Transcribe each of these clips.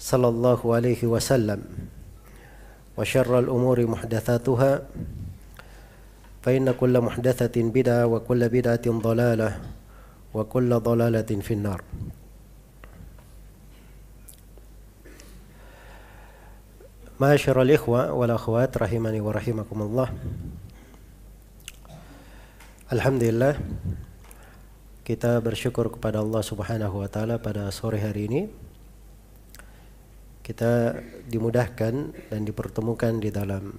صلى الله عليه وسلم وشر الأمور محدثاتها فإن كل محدثة بدعة وكل بدعة ضلالة وكل ضلالة في النار. معاشر الإخوة والأخوات رحمني ورحمكم الله. Alhamdulillah kita bersyukur kepada Allah Subhanahu wa taala pada sore hari ini. Kita dimudahkan dan dipertemukan di dalam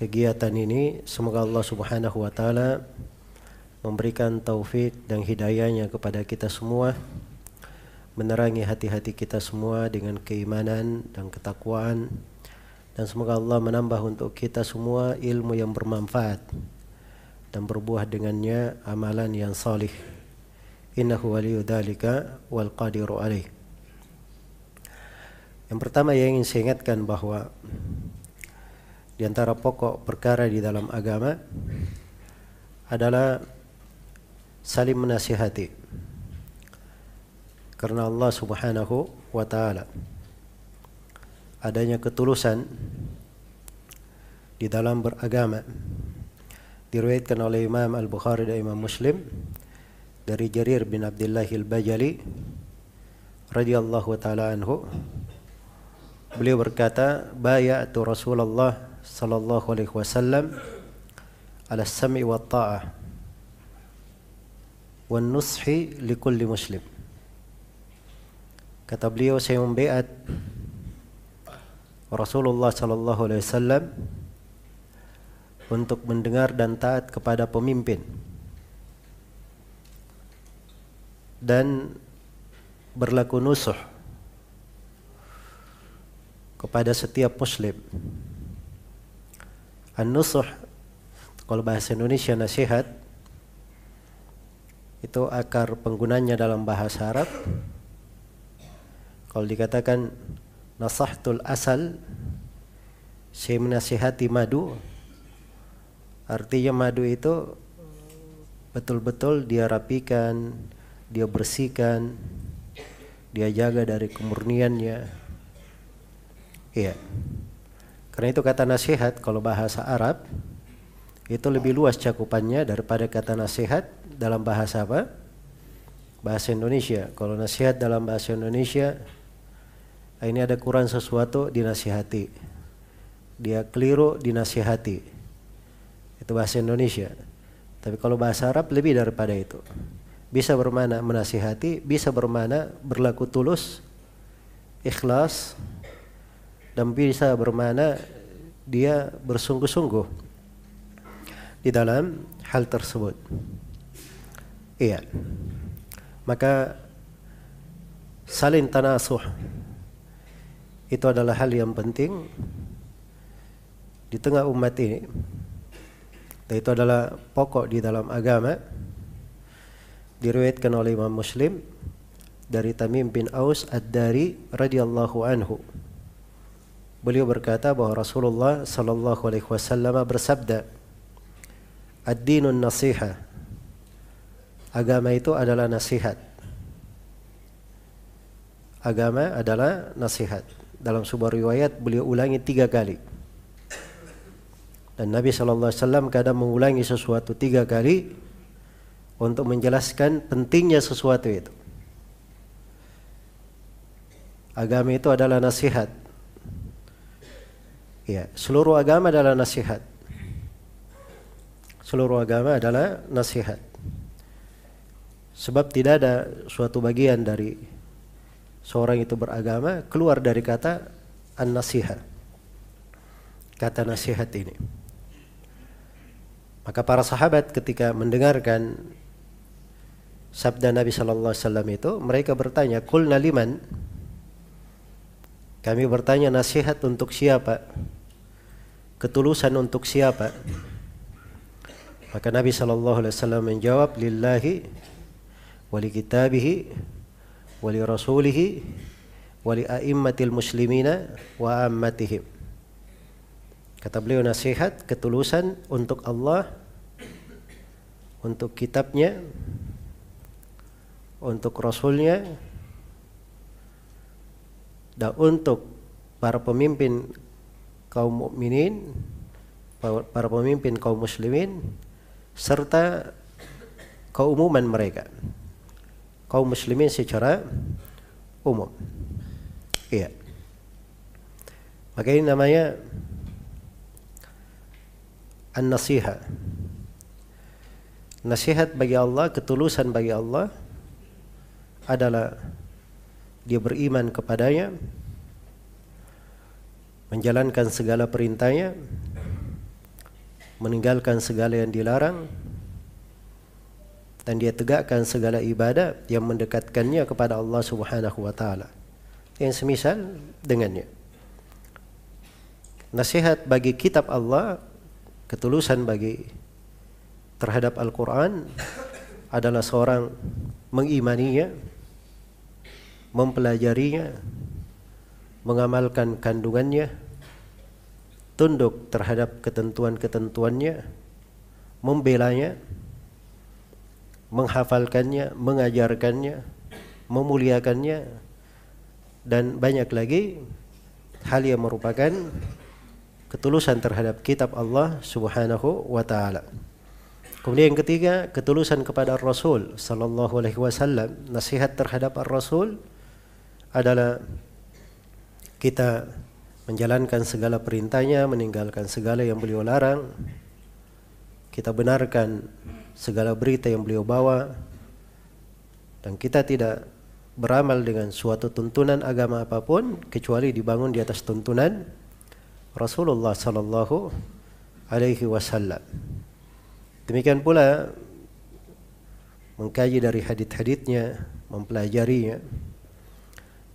kegiatan ini. Semoga Allah Subhanahu wa taala memberikan taufik dan hidayahnya kepada kita semua menerangi hati-hati kita semua dengan keimanan dan ketakwaan. Dan semoga Allah menambah untuk kita semua ilmu yang bermanfaat dan berbuah dengannya amalan yang salih innahu waliyu dhalika wal qadiru alaih yang pertama yang ingin saya ingatkan bahwa di antara pokok perkara di dalam agama adalah saling menasihati karena Allah Subhanahu wa taala. Adanya ketulusan di dalam beragama diriwayatkan oleh Imam Al-Bukhari dan Imam Muslim dari Jarir bin Abdullah Al-Bajali radhiyallahu taala anhu beliau berkata bayatu Rasulullah sallallahu alaihi wasallam ala sam'i wa ta'ah wan nushi likulli muslim. Kata beliau saya membaiat Rasulullah sallallahu alaihi wasallam untuk mendengar dan taat kepada pemimpin dan berlaku nusuh kepada setiap muslim. An-nusuh kalau bahasa Indonesia nasihat itu akar penggunanya dalam bahasa Arab kalau dikatakan nasahtul asal saya menasihati madu artinya madu itu betul-betul dia rapikan dia bersihkan dia jaga dari kemurniannya. Iya. Karena itu kata nasihat kalau bahasa Arab itu lebih luas cakupannya daripada kata nasihat dalam bahasa apa? Bahasa Indonesia. Kalau nasihat dalam bahasa Indonesia ini ada kurang sesuatu dinasihati. Dia keliru dinasihati. Itu bahasa Indonesia. Tapi kalau bahasa Arab lebih daripada itu bisa bermana menasihati bisa bermana berlaku tulus ikhlas dan bisa bermana dia bersungguh-sungguh di dalam hal tersebut. Iya. Maka saling tanasuh itu adalah hal yang penting di tengah umat ini. Dan itu adalah pokok di dalam agama diriwayatkan oleh Imam Muslim dari Tamim bin Aus Ad-Dari radhiyallahu anhu. Beliau berkata bahwa Rasulullah sallallahu alaihi wasallam bersabda Ad-dinun nasiha. Agama itu adalah nasihat. Agama adalah nasihat. Dalam sebuah riwayat beliau ulangi tiga kali. Dan Nabi SAW kadang mengulangi sesuatu tiga kali Untuk menjelaskan pentingnya sesuatu itu Agama itu adalah nasihat Ya, seluruh agama adalah nasihat. Seluruh agama adalah nasihat. Sebab tidak ada suatu bagian dari seorang itu beragama keluar dari kata an-nasihat. Kata nasihat ini. Maka para sahabat ketika mendengarkan sabda Nabi sallallahu alaihi wasallam itu, mereka bertanya, "Qulna liman?" Kami bertanya nasihat untuk siapa? ketulusan untuk siapa? Maka Nabi sallallahu alaihi wasallam menjawab lillahi wa li kitabihi wa li rasulihi wa li a'immatil muslimina wa ammatihim. Kata beliau nasihat ketulusan untuk Allah untuk kitabnya untuk rasulnya dan untuk para pemimpin kaum mukminin, para pemimpin kaum muslimin serta keumuman mereka. Kaum muslimin secara umum. Iya. Maka ini namanya an-nasiha. Nasihat bagi Allah, ketulusan bagi Allah adalah dia beriman kepadanya, menjalankan segala perintahnya, meninggalkan segala yang dilarang, dan dia tegakkan segala ibadah yang mendekatkannya kepada Allah Subhanahu wa taala. Yang semisal dengannya. Nasihat bagi kitab Allah, ketulusan bagi terhadap Al-Qur'an adalah seorang mengimaninya, mempelajarinya, mengamalkan kandungannya, tunduk terhadap ketentuan-ketentuannya, membelanya, menghafalkannya, mengajarkannya, memuliakannya, dan banyak lagi hal yang merupakan ketulusan terhadap kitab Allah Subhanahu wa taala. Kemudian yang ketiga, ketulusan kepada Rasul sallallahu alaihi wasallam. Nasihat terhadap Rasul adalah kita menjalankan segala perintahnya, meninggalkan segala yang beliau larang. Kita benarkan segala berita yang beliau bawa dan kita tidak beramal dengan suatu tuntunan agama apa pun kecuali dibangun di atas tuntunan Rasulullah sallallahu alaihi wasallam. Demikian pula mengkaji dari hadith-hadithnya, mempelajarinya.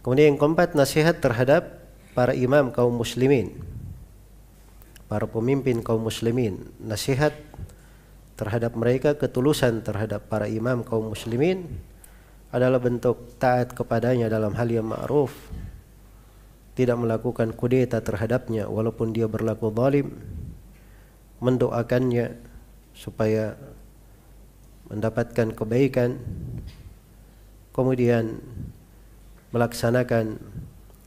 Kemudian yang keempat nasihat terhadap para imam kaum muslimin, para pemimpin kaum muslimin, nasihat terhadap mereka, ketulusan terhadap para imam kaum muslimin adalah bentuk taat kepadanya dalam hal yang ma'ruf, tidak melakukan kudeta terhadapnya walaupun dia berlaku zalim, mendoakannya supaya mendapatkan kebaikan, kemudian melaksanakan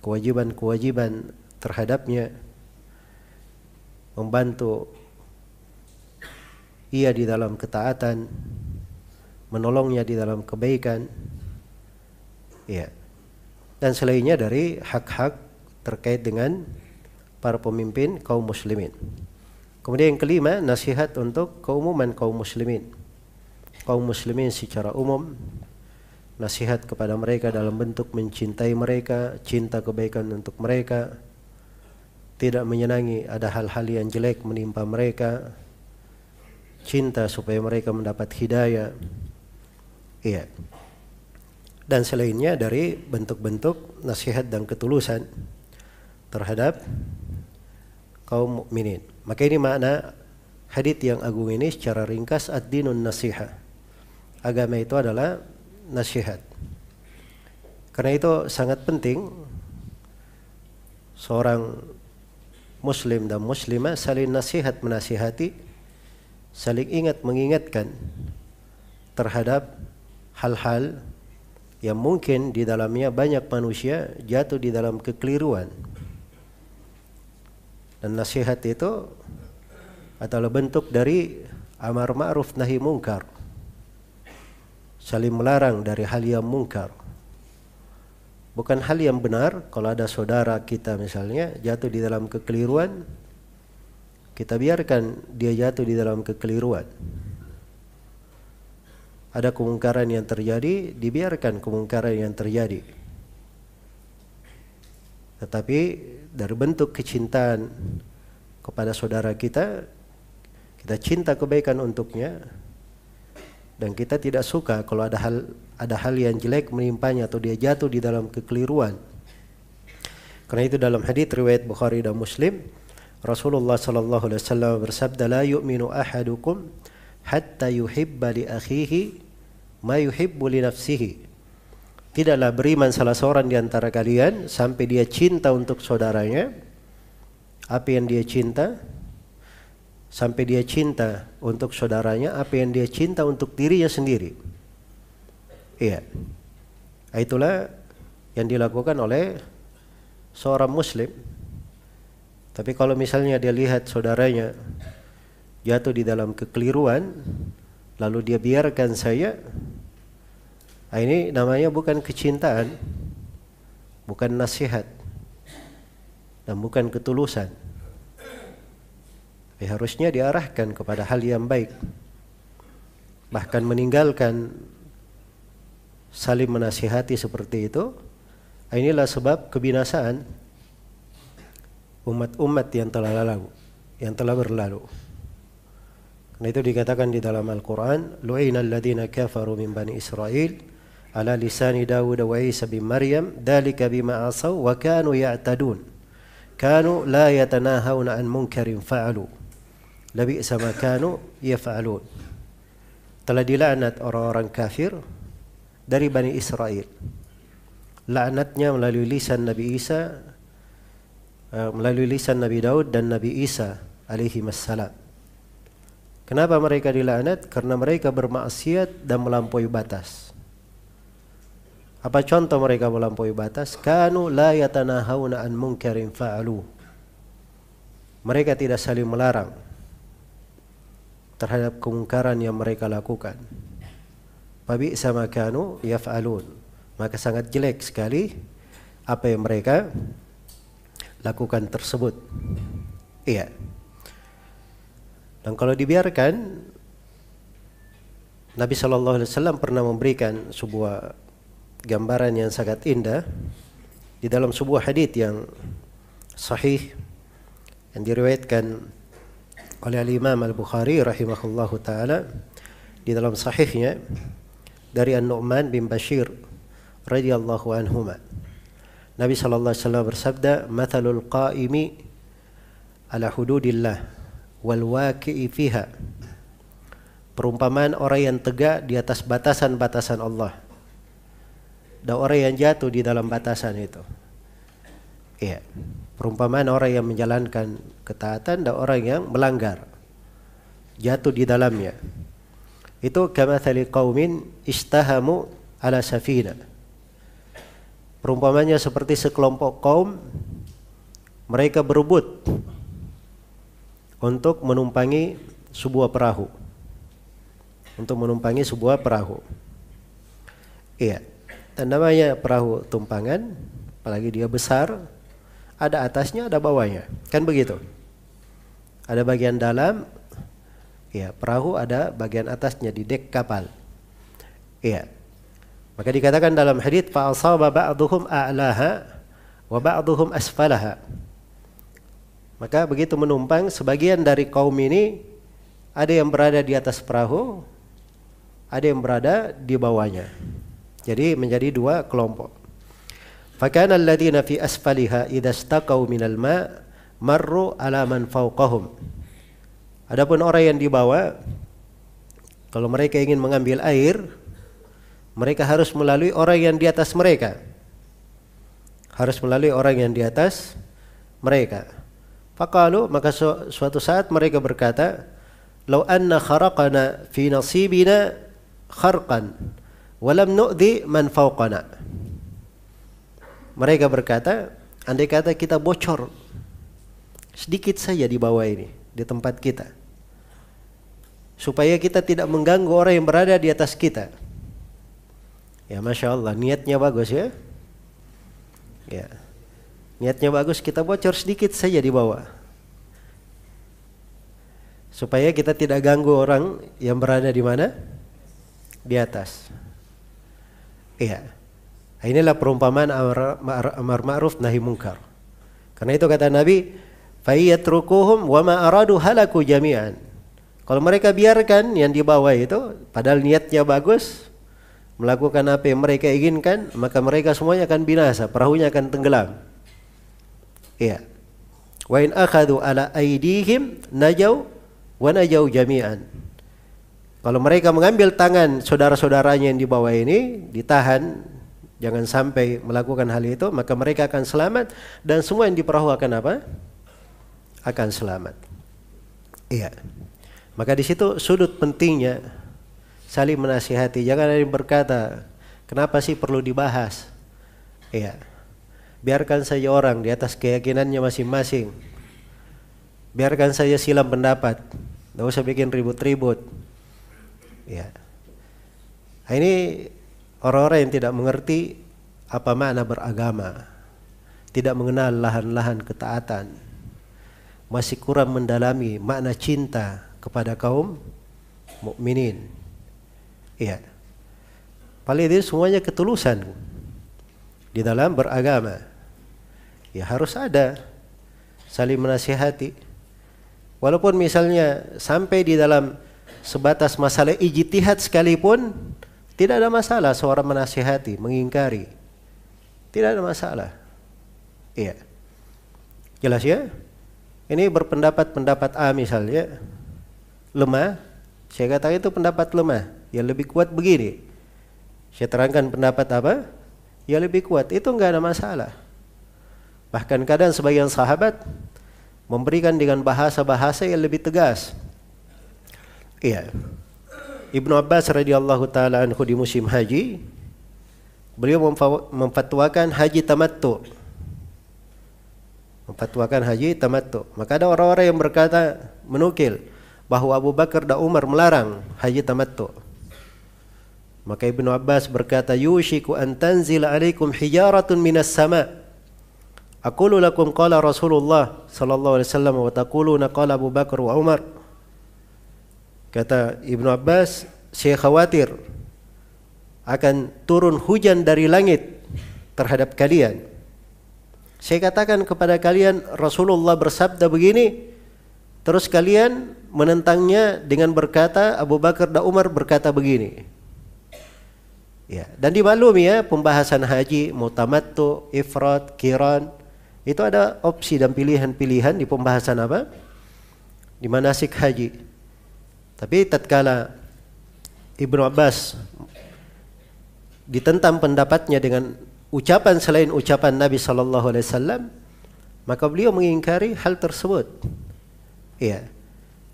kewajiban-kewajiban terhadapnya membantu ia di dalam ketaatan menolongnya di dalam kebaikan ya. Dan selainnya dari hak-hak terkait dengan para pemimpin kaum muslimin. Kemudian yang kelima nasihat untuk keumuman kaum muslimin. Kaum muslimin secara umum nasihat kepada mereka dalam bentuk mencintai mereka, cinta kebaikan untuk mereka, tidak menyenangi ada hal-hal yang jelek menimpa mereka, cinta supaya mereka mendapat hidayah. Iya. Dan selainnya dari bentuk-bentuk nasihat dan ketulusan terhadap kaum mukminin. Maka ini makna hadith yang agung ini secara ringkas ad-dinun nasiha. Agama itu adalah nasihat. Karena itu sangat penting seorang muslim dan muslimah saling nasihat menasihati, saling ingat mengingatkan terhadap hal-hal yang mungkin di dalamnya banyak manusia jatuh di dalam kekeliruan. Dan nasihat itu adalah bentuk dari amar ma'ruf nahi mungkar. Saling melarang dari hal yang mungkar. Bukan hal yang benar kalau ada saudara kita misalnya jatuh di dalam kekeliruan, kita biarkan dia jatuh di dalam kekeliruan. Ada kemungkaran yang terjadi, dibiarkan kemungkaran yang terjadi. Tetapi dari bentuk kecintaan kepada saudara kita, kita cinta kebaikan untuknya, dan kita tidak suka kalau ada hal ada hal yang jelek menimpanya atau dia jatuh di dalam kekeliruan. Karena itu dalam hadis riwayat Bukhari dan Muslim, Rasulullah sallallahu alaihi wasallam bersabda, "La yu'minu ahadukum hatta yuhibba li akhihi ma yuhibbu li nafsihi." Tidaklah beriman salah seorang di antara kalian sampai dia cinta untuk saudaranya apa yang dia cinta sampai dia cinta untuk saudaranya apa yang dia cinta untuk dirinya sendiri. Iya. Itulah yang dilakukan oleh seorang muslim. Tapi kalau misalnya dia lihat saudaranya jatuh di dalam kekeliruan, lalu dia biarkan saya, nah ini namanya bukan kecintaan, bukan nasihat, dan bukan ketulusan. Tapi harusnya diarahkan kepada hal yang baik. Bahkan meninggalkan saling menasihati seperti itu. Inilah sebab kebinasaan umat-umat yang telah lalu, yang telah berlalu. Karena itu dikatakan di dalam Al-Quran, Lu'ina alladhina kafaru min bani Israel ala lisani Dawud wa Isa bin Maryam, dalika bima asaw wa kanu ya'tadun. Kanu la yatanahawna an munkarin fa'alu. Labi sama kanu yaf'alun. Telah dilaknat orang-orang kafir dari Bani Israel. Laknatnya melalui lisan Nabi Isa, uh, melalui lisan Nabi Daud dan Nabi Isa alaihi wassalam. Kenapa mereka dilaknat? Karena mereka bermaksiat dan melampaui batas. Apa contoh mereka melampaui batas? Kanu la yatanahawna an munkarin fa'alu. Mereka tidak saling melarang terhadap kemungkaran yang mereka lakukan. Babi sama kanu yaf'alun. Maka sangat jelek sekali apa yang mereka lakukan tersebut. Iya. Dan kalau dibiarkan Nabi Shallallahu Alaihi Wasallam pernah memberikan sebuah gambaran yang sangat indah di dalam sebuah hadis yang sahih yang diriwayatkan oleh Al-Imam Al-Bukhari rahimahullahu taala di dalam sahihnya dari An-Nu'man bin Bashir radhiyallahu anhuma. Nabi sallallahu alaihi wasallam bersabda, "Mathalul qa'imi ala hududillah wal waqi'i fiha." Perumpamaan orang yang tegak di atas batasan-batasan Allah dan orang yang jatuh di dalam batasan itu. Iya. Perumpamaan orang yang menjalankan ketaatan dan orang yang melanggar. Jatuh di dalamnya. Itu kamathali qaumin istahamu ala safina. Perumpamannya seperti sekelompok kaum mereka berebut untuk menumpangi sebuah perahu. Untuk menumpangi sebuah perahu. Iya. Dan namanya perahu tumpangan, apalagi dia besar, ada atasnya, ada bawahnya. Kan begitu. Ada bagian dalam, ya perahu ada bagian atasnya di dek kapal. Iya. Maka dikatakan dalam hadis fa asaba ba'dhum a'laha wa ba'dhum asfalaha. Maka begitu menumpang sebagian dari kaum ini ada yang berada di atas perahu, ada yang berada di bawahnya. Jadi menjadi dua kelompok. Fakana alladhina fi asfaliha idza istaqau minal ma' marru ala man fawqahum. Adapun orang yang di bawah kalau mereka ingin mengambil air mereka harus melalui orang yang di atas mereka. Harus melalui orang yang di atas mereka. Faqalu maka su suatu saat mereka berkata, "Lau anna kharaqana fi nasibina kharqan wa lam man fawqana." Mereka berkata, andai kata kita bocor sedikit saja di bawah ini, di tempat kita. Supaya kita tidak mengganggu orang yang berada di atas kita. Ya Masya Allah, niatnya bagus ya. Ya. Niatnya bagus, kita bocor sedikit saja di bawah. Supaya kita tidak ganggu orang yang berada di mana? Di atas. Iya. Inilah perumpamaan amar ma'ruf nahi mungkar. Karena itu kata Nabi, "Fayyatrukuhum wa ma aradu halaku jami'an." Kalau mereka biarkan yang di bawah itu padahal niatnya bagus, melakukan apa yang mereka inginkan, maka mereka semuanya akan binasa, perahunya akan tenggelam. Iya. Wa in akhadhu ala aidihim najau wa najau jami'an. Kalau mereka mengambil tangan saudara-saudaranya yang di bawah ini ditahan jangan sampai melakukan hal itu maka mereka akan selamat dan semua yang di perahu akan apa? akan selamat. Iya. Maka di situ sudut pentingnya saling menasihati. Jangan ada yang berkata, kenapa sih perlu dibahas? Iya. Biarkan saja orang di atas keyakinannya masing-masing. Biarkan saja silam pendapat. Tidak usah bikin ribut-ribut. Ya. Ini orang-orang yang tidak mengerti apa makna beragama. Tidak mengenal lahan-lahan ketaatan. Masih kurang mendalami makna cinta kepada kaum mukminin. Iya. Paling ini semuanya ketulusan di dalam beragama ya harus ada saling menasihati. Walaupun misalnya sampai di dalam sebatas masalah ijtihad sekalipun tidak ada masalah seorang menasihati, mengingkari. Tidak ada masalah. Iya. Jelas ya? Ini berpendapat-pendapat A misalnya lemah, saya katakan itu pendapat lemah. Yang lebih kuat begini. Saya terangkan pendapat apa? Yang lebih kuat. Itu enggak ada masalah. Bahkan kadang sebagian sahabat memberikan dengan bahasa-bahasa yang lebih tegas. Iya. Ibnu Abbas radhiyallahu taala anhu di musim haji beliau memfatwakan haji tamattu. Memfatwakan haji tamattu. Maka ada orang-orang yang berkata menukil bahwa Abu Bakar dan Umar melarang haji tamattu. Maka Ibnu Abbas berkata yushiku an tanzila alaikum hijaratun minas sama' Aqulu lakum qala Rasulullah sallallahu alaihi wasallam wa taquluna qala Abu Bakar wa Umar. Kata Ibnu Abbas, saya khawatir akan turun hujan dari langit terhadap kalian. Saya katakan kepada kalian Rasulullah bersabda begini, terus kalian menentangnya dengan berkata Abu Bakar dan Umar berkata begini. Ya, dan dimaklumi ya pembahasan haji, mutamattu, ifrat, kiran, itu ada opsi dan pilihan-pilihan di pembahasan apa? Di manasik haji. Tapi tatkala Ibnu Abbas ditentang pendapatnya dengan ucapan selain ucapan Nabi sallallahu alaihi wasallam, maka beliau mengingkari hal tersebut. Iya.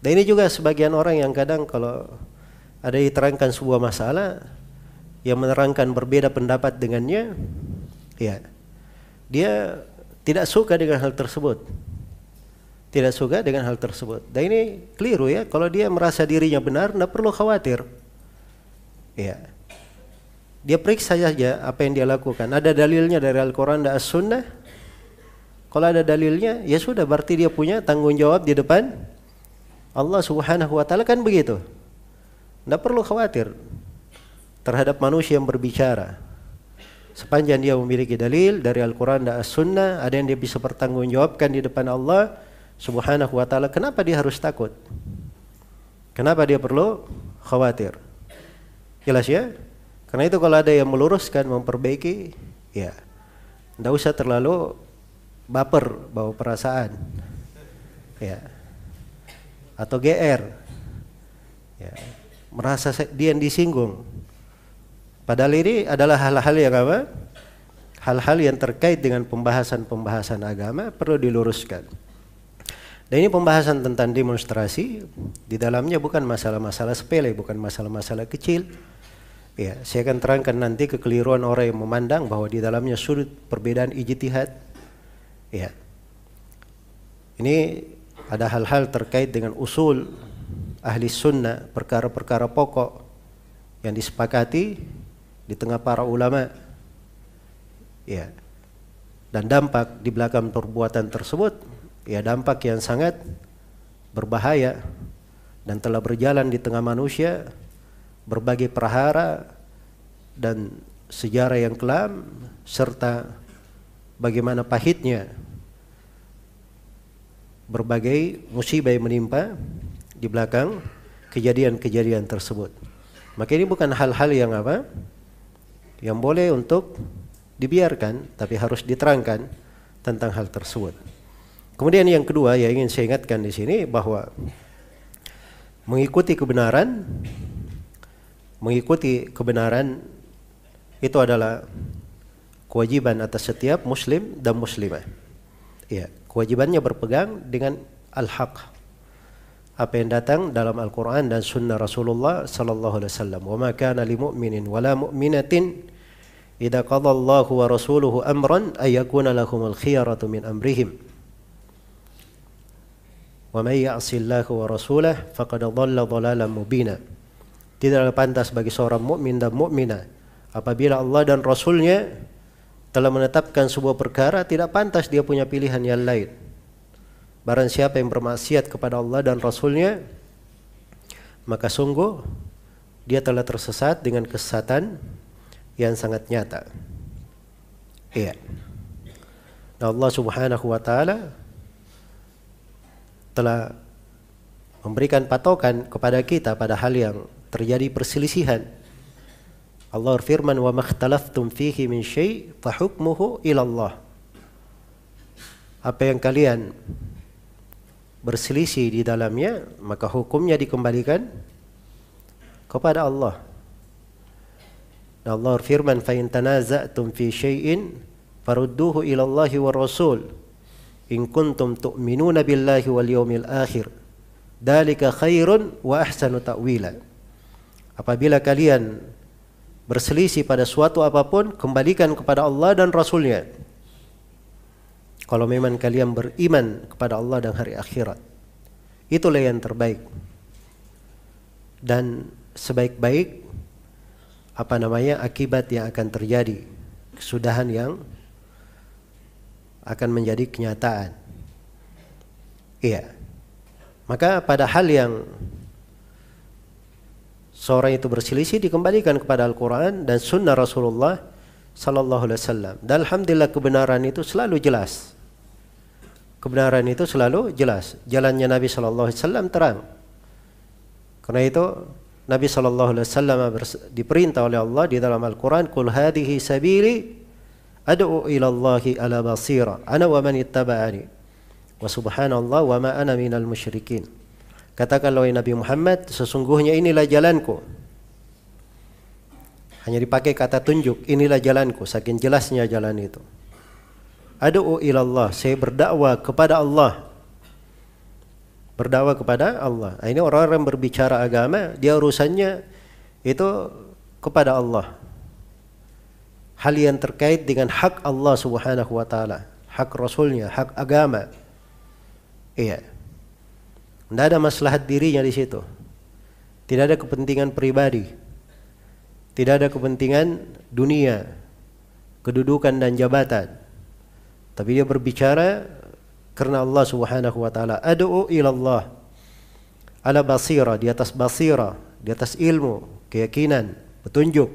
Dan ini juga sebagian orang yang kadang kalau ada diterangkan sebuah masalah yang menerangkan berbeda pendapat dengannya, ya. Dia tidak suka dengan hal tersebut. Tidak suka dengan hal tersebut. Dan ini keliru ya. Kalau dia merasa dirinya benar, tidak perlu khawatir. Ya. Dia periksa saja apa yang dia lakukan. Ada dalilnya dari Al-Quran dan As-Sunnah. Kalau ada dalilnya, ya sudah berarti dia punya tanggung jawab di depan Allah Subhanahu wa taala kan begitu. Tidak perlu khawatir terhadap manusia yang berbicara. Sepanjang dia memiliki dalil dari Al-Quran dan As-Sunnah, ada yang dia bisa pertanggungjawabkan di depan Allah Subhanahu wa Ta'ala. Kenapa dia harus takut? Kenapa dia perlu khawatir? Jelas ya? Karena itu kalau ada yang meluruskan, memperbaiki, ya, tidak usah terlalu baper bawa perasaan, ya, atau GR, ya, merasa dia yang disinggung, Padahal ini adalah hal-hal yang apa? Hal-hal yang terkait dengan pembahasan-pembahasan agama perlu diluruskan. Dan ini pembahasan tentang demonstrasi di dalamnya bukan masalah-masalah sepele, bukan masalah-masalah kecil. Ya, saya akan terangkan nanti kekeliruan orang yang memandang bahwa di dalamnya sudut perbedaan ijtihad. Ya. Ini ada hal-hal terkait dengan usul ahli sunnah, perkara-perkara pokok yang disepakati di tengah para ulama. Ya. Dan dampak di belakang perbuatan tersebut ya dampak yang sangat berbahaya dan telah berjalan di tengah manusia berbagai perhara dan sejarah yang kelam serta bagaimana pahitnya berbagai musibah yang menimpa di belakang kejadian-kejadian tersebut. Maka ini bukan hal-hal yang apa? Yang boleh untuk dibiarkan tapi harus diterangkan tentang hal tersebut. Kemudian yang kedua yang ingin saya ingatkan di sini bahwa mengikuti kebenaran mengikuti kebenaran itu adalah kewajiban atas setiap muslim dan muslimah. Ya, kewajibannya berpegang dengan al-haq. Apa yang datang dalam Al-Qur'an dan sunnah Rasulullah sallallahu alaihi wasallam. Wa ma kana lil mu'minin wala mu'minatin idza qada Allahu wa rasuluhu amran ay lahumul khiyaratu min amrihim. May ya'sillahu wa rasulah faqad dhalla dhalalan mubina. Tidaklah pantas bagi seorang mukmin dan mukminah apabila Allah dan Rasulnya telah menetapkan sebuah perkara tidak pantas dia punya pilihan yang lain. Barang siapa yang bermaksiat kepada Allah dan Rasulnya maka sungguh dia telah tersesat dengan kesesatan yang sangat nyata. Iya. Allah Subhanahu wa taala telah memberikan patokan kepada kita pada hal yang terjadi perselisihan. Allah berfirman wa makhtalaftum fihi min syai' fa hukmuhu ila Allah. Apa yang kalian berselisih di dalamnya maka hukumnya dikembalikan kepada Allah. Allah berfirman fa in tanaza'tum fi syai'in farudduhu ila wa Rasul in kuntum tu'minuna billahi wal yawmil akhir dalika khairun wa ahsanu ta'wila apabila kalian berselisih pada suatu apa pun kembalikan kepada Allah dan Rasulnya. Kalau memang kalian beriman kepada Allah dan hari akhirat itulah yang terbaik. Dan sebaik-baik apa namanya akibat yang akan terjadi kesudahan yang akan menjadi kenyataan. Iya. Maka pada hal yang seorang itu berselisih dikembalikan kepada Al-Quran dan Sunnah Rasulullah Sallallahu Alaihi Wasallam. Dan alhamdulillah kebenaran itu selalu jelas. Kebenaran itu selalu jelas. Jalannya Nabi Sallallahu Alaihi Wasallam terang. Karena itu Nabi Sallallahu Alaihi Wasallam diperintah oleh Allah di dalam Al-Quran, "Kul sabili Allahi ala basira ana wa man ittaba'ani wa subhanallah wa ma ana minal musyrikin katakanlah wahai Nabi Muhammad sesungguhnya inilah jalanku. Hanya dipakai kata tunjuk inilah jalanku. Saking jelasnya jalan itu. Ad'u ila Allah. Saya berdakwah kepada Allah. Berdakwah kepada Allah. Nah, ini orang-orang berbicara agama dia urusannya itu kepada Allah hal yang terkait dengan hak Allah Subhanahu wa taala, hak rasulnya, hak agama. Iya. Tidak ada maslahat dirinya di situ. Tidak ada kepentingan pribadi. Tidak ada kepentingan dunia, kedudukan dan jabatan. Tapi dia berbicara karena Allah Subhanahu wa taala. Ad'u ila Allah ala basira, di atas basira, di atas ilmu, keyakinan, petunjuk.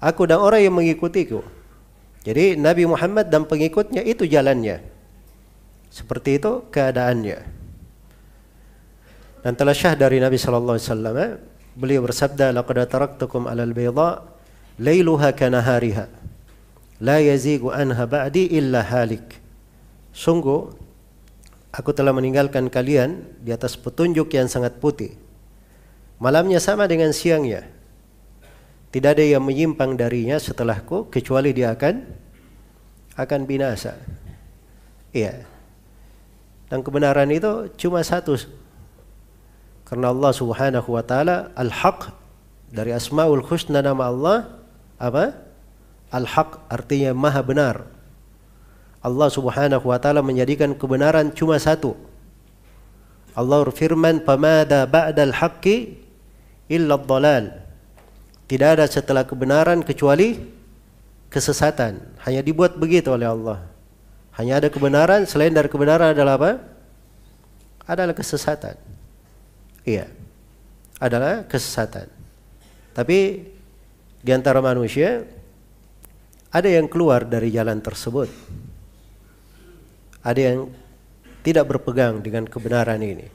Aku dan orang yang mengikutiku. Jadi Nabi Muhammad dan pengikutnya itu jalannya. Seperti itu keadaannya. Dan telah syah dari Nabi sallallahu alaihi wasallam, beliau bersabda, "Laqad taraktukum 'alal bayda lailuha kanahariha. La yazigu anha ba'di illa halik." Sungguh aku telah meninggalkan kalian di atas petunjuk yang sangat putih. Malamnya sama dengan siangnya. Tidak ada yang menyimpang darinya setelahku kecuali dia akan akan binasa. Iya. Dan kebenaran itu cuma satu. Karena Allah Subhanahu wa taala Al-Haq dari Asmaul Husna nama Allah apa? Al-Haq artinya maha benar. Allah Subhanahu wa taala menjadikan kebenaran cuma satu. Allah berfirman, "Pamada ba'dal haqqi illa dhalal." Tidak ada setelah kebenaran kecuali kesesatan. Hanya dibuat begitu oleh Allah. Hanya ada kebenaran, selain dari kebenaran adalah apa? Adalah kesesatan. Iya. Adalah kesesatan. Tapi di antara manusia ada yang keluar dari jalan tersebut. Ada yang tidak berpegang dengan kebenaran ini.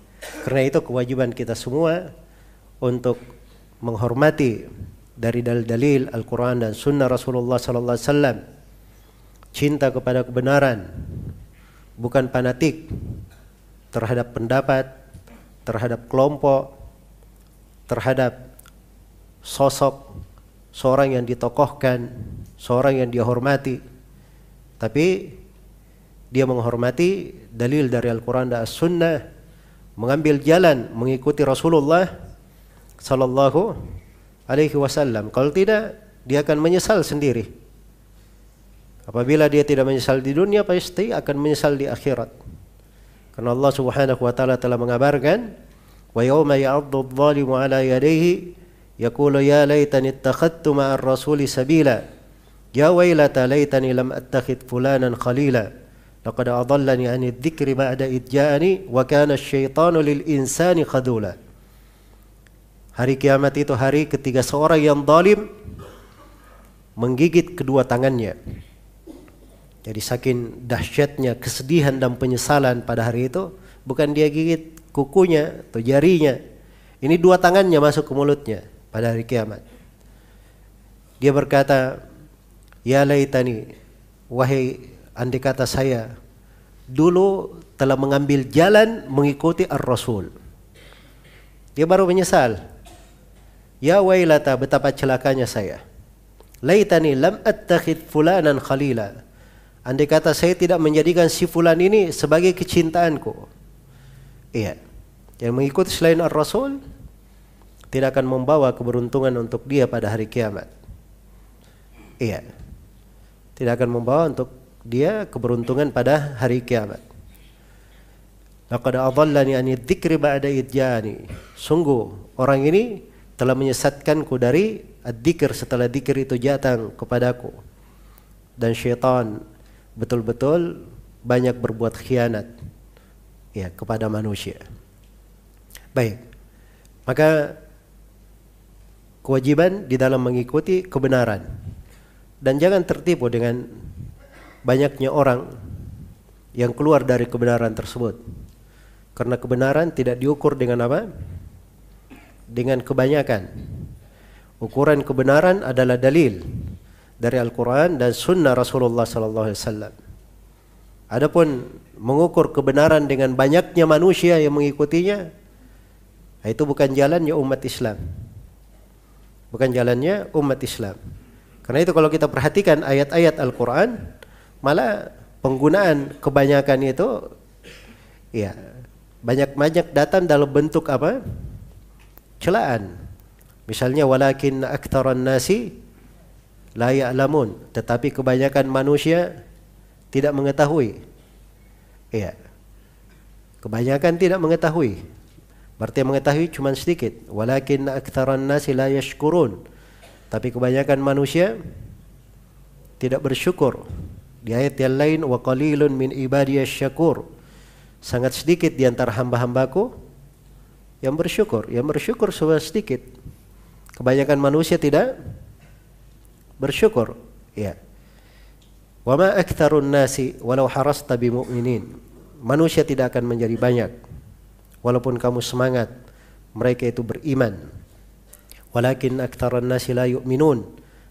Karena itu kewajiban kita semua untuk menghormati dari dalil-dalil Al-Quran dan Sunnah Rasulullah Sallallahu Alaihi Wasallam. Cinta kepada kebenaran, bukan fanatik terhadap pendapat, terhadap kelompok, terhadap sosok seorang yang ditokohkan, seorang yang dihormati. Tapi dia menghormati dalil dari Al-Quran dan As-Sunnah, mengambil jalan mengikuti Rasulullah Sallallahu alaihi wasallam. Kalau tidak, dia akan menyesal sendiri. Apabila dia tidak menyesal di dunia, pasti akan menyesal di akhirat. Karena Allah Subhanahu wa taala telah mengabarkan, "Wa yawma ya'addu adh-dhalimu 'ala yadayhi yaqulu ya laitani ittakhadtu ma'ar rasuli sabila." Ya wailata laitani lam attakhid fulanan khalila. Laqad adallani 'ani dzikri ba'da id ja'ani wa kana asy-syaitanu lil insani khadula. Hari kiamat itu hari ketika seorang yang zalim menggigit kedua tangannya. Jadi saking dahsyatnya kesedihan dan penyesalan pada hari itu, bukan dia gigit kukunya atau jarinya. Ini dua tangannya masuk ke mulutnya pada hari kiamat. Dia berkata, "Ya laitani, wahai andai kata saya dulu telah mengambil jalan mengikuti Ar-Rasul." Dia baru menyesal. Ya wailata betapa celakanya saya. Laitani lam attakhid fulanan khalila. Andai kata saya tidak menjadikan si fulan ini sebagai kecintaanku. Iya. Yang mengikuti selain Ar-Rasul tidak akan membawa keberuntungan untuk dia pada hari kiamat. Iya. Tidak akan membawa untuk dia keberuntungan pada hari kiamat. Laqad adallani an dzikri ba'da idjani. Sungguh orang ini telah menyesatkanku dari adzikir setelah dzikir itu datang kepadaku. Dan syaitan betul-betul banyak berbuat khianat ya kepada manusia. Baik. Maka kewajiban di dalam mengikuti kebenaran dan jangan tertipu dengan banyaknya orang yang keluar dari kebenaran tersebut. Karena kebenaran tidak diukur dengan apa? Dengan kebanyakan. Ukuran kebenaran adalah dalil dari Al-Quran dan Sunnah Rasulullah Sallallahu Alaihi Wasallam. Adapun mengukur kebenaran dengan banyaknya manusia yang mengikutinya, itu bukan jalannya umat Islam. Bukan jalannya umat Islam. Karena itu kalau kita perhatikan ayat-ayat Al-Quran, malah penggunaan kebanyakan itu, ya banyak-banyak datang dalam bentuk apa? Celaan. Misalnya walakin aktaran nasi la ya'lamun, tetapi kebanyakan manusia tidak mengetahui. Iya. Kebanyakan tidak mengetahui. Berarti yang mengetahui cuma sedikit. Walakin aktsaran nasi la yashkurun. Tapi kebanyakan manusia tidak bersyukur. Di ayat yang lain wa qalilun min ibadiyas syakur. Sangat sedikit di antara hamba-hambaku yang bersyukur. Yang bersyukur sudah sedikit. Kebanyakan manusia tidak bersyukur. Ya. Wa ma aktsarun nasi walau harasta bimu'minin. Manusia tidak akan menjadi banyak walaupun kamu semangat mereka itu beriman. Walakin aktsarun nasi la yu'minun.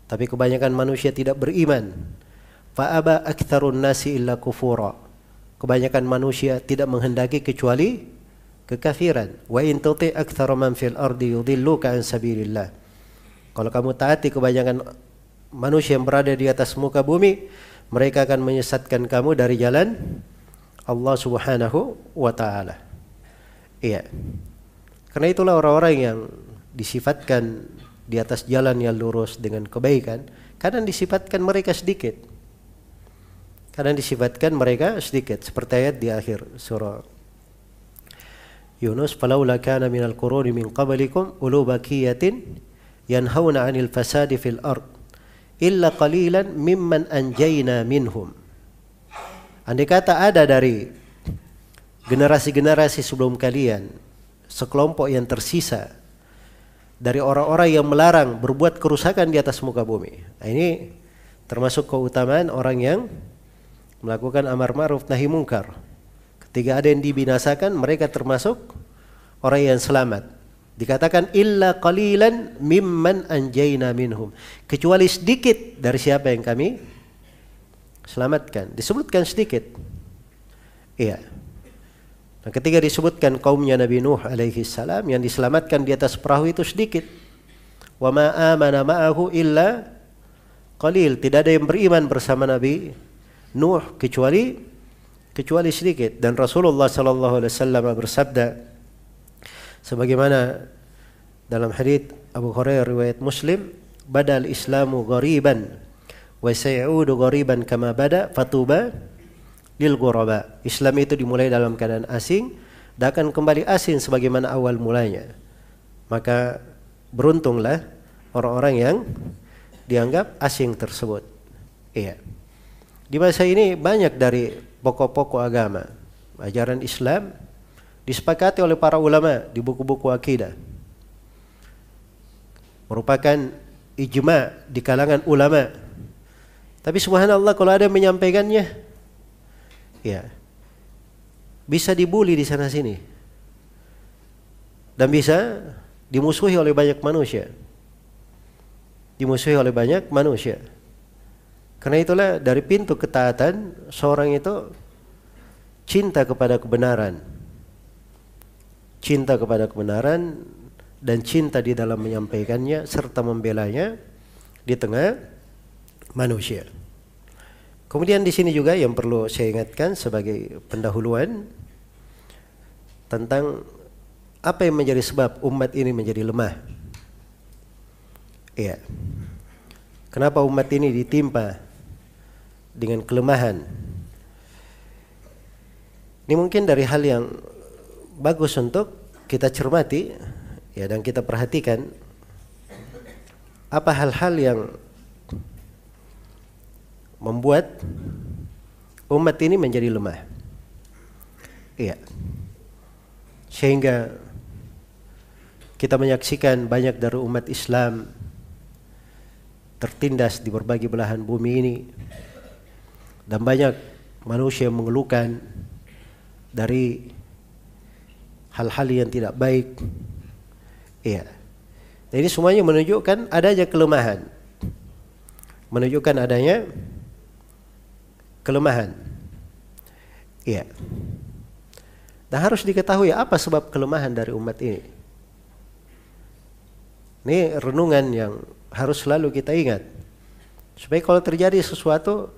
Tapi kebanyakan manusia tidak beriman. Fa aba aktsarun nasi illa kufura. Kebanyakan manusia tidak menghendaki kecuali kekafiran. Wa in tuti aktsara man fil ardi yudilluka an sabilillah. Kalau kamu taati kebanyakan manusia yang berada di atas muka bumi, mereka akan menyesatkan kamu dari jalan Allah Subhanahu wa taala. Iya. Karena itulah orang-orang yang disifatkan di atas jalan yang lurus dengan kebaikan, kadang disifatkan mereka sedikit. Kadang disifatkan mereka sedikit seperti ayat di akhir surah Yunus falaula kana minal quruni min qablikum ulu bakiyatin yanhauna 'anil fasadi fil ard illa qalilan mimman anjayna minhum Andai kata ada dari generasi-generasi sebelum kalian sekelompok yang tersisa dari orang-orang yang melarang berbuat kerusakan di atas muka bumi. Nah, ini termasuk keutamaan orang yang melakukan amar ma'ruf nahi mungkar. Ketika ada yang dibinasakan, mereka termasuk orang yang selamat. Dikatakan illa qalilan mimman anjayna minhum. Kecuali sedikit dari siapa yang kami selamatkan. Disebutkan sedikit. Iya. Nah, ketika disebutkan kaumnya Nabi Nuh alaihi salam yang diselamatkan di atas perahu itu sedikit. Wa ma amana ma'ahu illa qalil. Tidak ada yang beriman bersama Nabi Nuh kecuali kecuali sedikit. Dan Rasulullah sallallahu alaihi wasallam bersabda sebagaimana dalam hadis Abu Hurairah riwayat Muslim badal islamu ghariban wa sayudu ghariban kama bada fatuba lil ghuraba. Islam itu dimulai dalam keadaan asing dan akan kembali asing sebagaimana awal mulanya. Maka beruntunglah orang-orang yang dianggap asing tersebut. Iya. Di masa ini banyak dari pokok-pokok agama, ajaran Islam disepakati oleh para ulama di buku-buku akidah. Merupakan ijma di kalangan ulama. Tapi subhanallah kalau ada yang menyampaikannya ya bisa dibully di sana sini. Dan bisa dimusuhi oleh banyak manusia. Dimusuhi oleh banyak manusia. Karena itulah dari pintu ketaatan seorang itu cinta kepada kebenaran. Cinta kepada kebenaran dan cinta di dalam menyampaikannya serta membelanya di tengah manusia. Kemudian di sini juga yang perlu saya ingatkan sebagai pendahuluan tentang apa yang menjadi sebab umat ini menjadi lemah. Iya. Kenapa umat ini ditimpa dengan kelemahan. Ini mungkin dari hal yang bagus untuk kita cermati ya dan kita perhatikan apa hal-hal yang membuat umat ini menjadi lemah. Iya. Sehingga kita menyaksikan banyak dari umat Islam tertindas di berbagai belahan bumi ini dan banyak manusia yang mengeluhkan dari hal-hal yang tidak baik. Iya. Jadi semuanya menunjukkan adanya kelemahan. Menunjukkan adanya kelemahan. Iya. Dan harus diketahui apa sebab kelemahan dari umat ini. Ini renungan yang harus selalu kita ingat. Supaya kalau terjadi sesuatu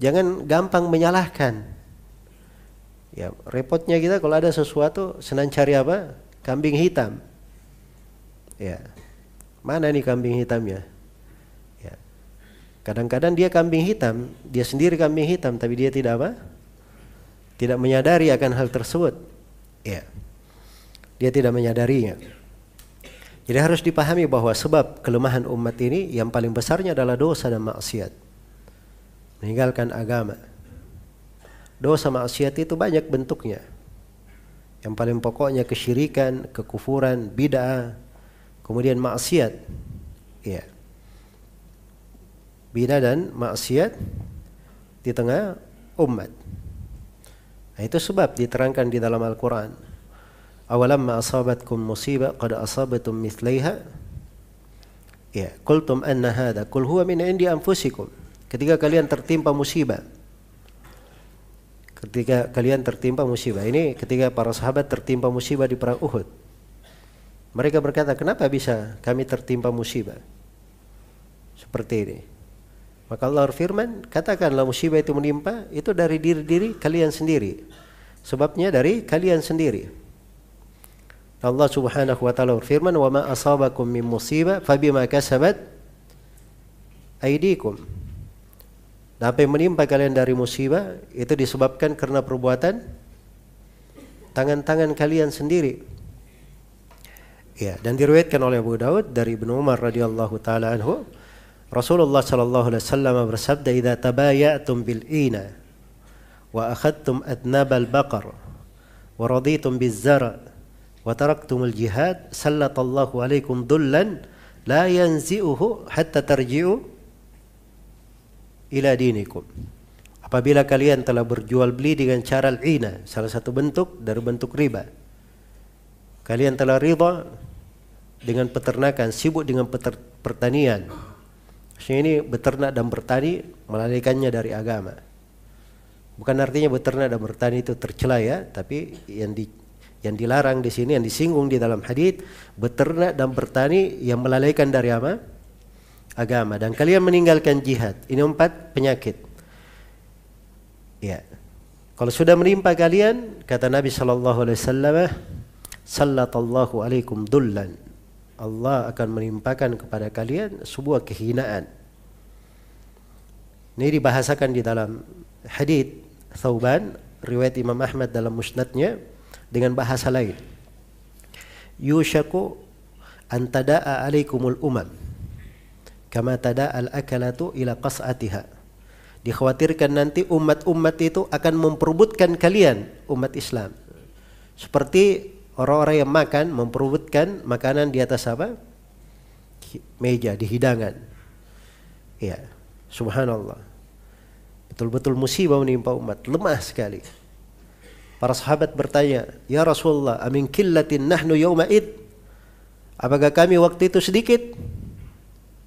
Jangan gampang menyalahkan. Ya, repotnya kita kalau ada sesuatu senang cari apa? Kambing hitam. Ya. Mana nih kambing hitamnya? Ya. Kadang-kadang dia kambing hitam, dia sendiri kambing hitam tapi dia tidak apa? Tidak menyadari akan hal tersebut. Ya. Dia tidak menyadarinya. Jadi harus dipahami bahwa sebab kelemahan umat ini yang paling besarnya adalah dosa dan maksiat meninggalkan agama. Dosa maksiat itu banyak bentuknya. Yang paling pokoknya kesyirikan, kekufuran, bid'ah, kemudian maksiat. Ya. Bid'ah dan maksiat di tengah umat. Nah, itu sebab diterangkan di dalam Al-Quran. Awalamma asabatkum musibah qad asabatum mithlaiha. Ya, qultum anna hadha qul huwa min indi anfusikum ketika kalian tertimpa musibah ketika kalian tertimpa musibah ini ketika para sahabat tertimpa musibah di perang Uhud mereka berkata kenapa bisa kami tertimpa musibah seperti ini Maka Allah berfirman, katakanlah musibah itu menimpa itu dari diri-diri kalian sendiri. Sebabnya dari kalian sendiri. Allah Subhanahu wa taala berfirman, "Wa ma asabakum min musibah fabima kasabat aydikum." Dan apa yang menimpa kalian dari musibah itu disebabkan karena perbuatan tangan-tangan kalian sendiri. Ya, dan diriwayatkan oleh Abu Daud dari Ibnu Umar radhiyallahu taala anhu Rasulullah sallallahu alaihi wasallam bersabda, "Idza tabayatum bil ina wa akhadtum adnab al baqar wa raditum biz zara wa taraktum al jihad, sallatallahu alaikum dullan la yanzi'uhu hatta tarji'u ila dinikum." Apabila kalian telah berjual beli dengan cara al-ina, salah satu bentuk dari bentuk riba. Kalian telah riba dengan peternakan, sibuk dengan pertanian, Maksudnya ini beternak dan bertani melalaikannya dari agama. Bukan artinya beternak dan bertani itu tercela ya, tapi yang di yang dilarang di sini yang disinggung di dalam hadis beternak dan bertani yang melalaikan dari apa? Agama dan kalian meninggalkan jihad. Ini empat penyakit. Ya. Kalau sudah menimpa kalian, kata Nabi sallallahu alaihi wasallam, sallallahu alaikum dullan Allah akan menimpakan kepada kalian sebuah kehinaan. Ini dibahasakan di dalam hadis Thauban riwayat Imam Ahmad dalam musnadnya dengan bahasa lain. Yushaku an tada'a alaikumul umam kama tada'al akalatu ila qas'atiha. Dikhawatirkan nanti umat-umat itu akan memperebutkan kalian umat Islam. Seperti orang-orang yang makan memperebutkan makanan di atas apa? Meja di hidangan. Ya, subhanallah. Betul-betul musibah menimpa umat, lemah sekali. Para sahabat bertanya, "Ya Rasulullah, amin killatin nahnu yawma id?" Apakah kami waktu itu sedikit?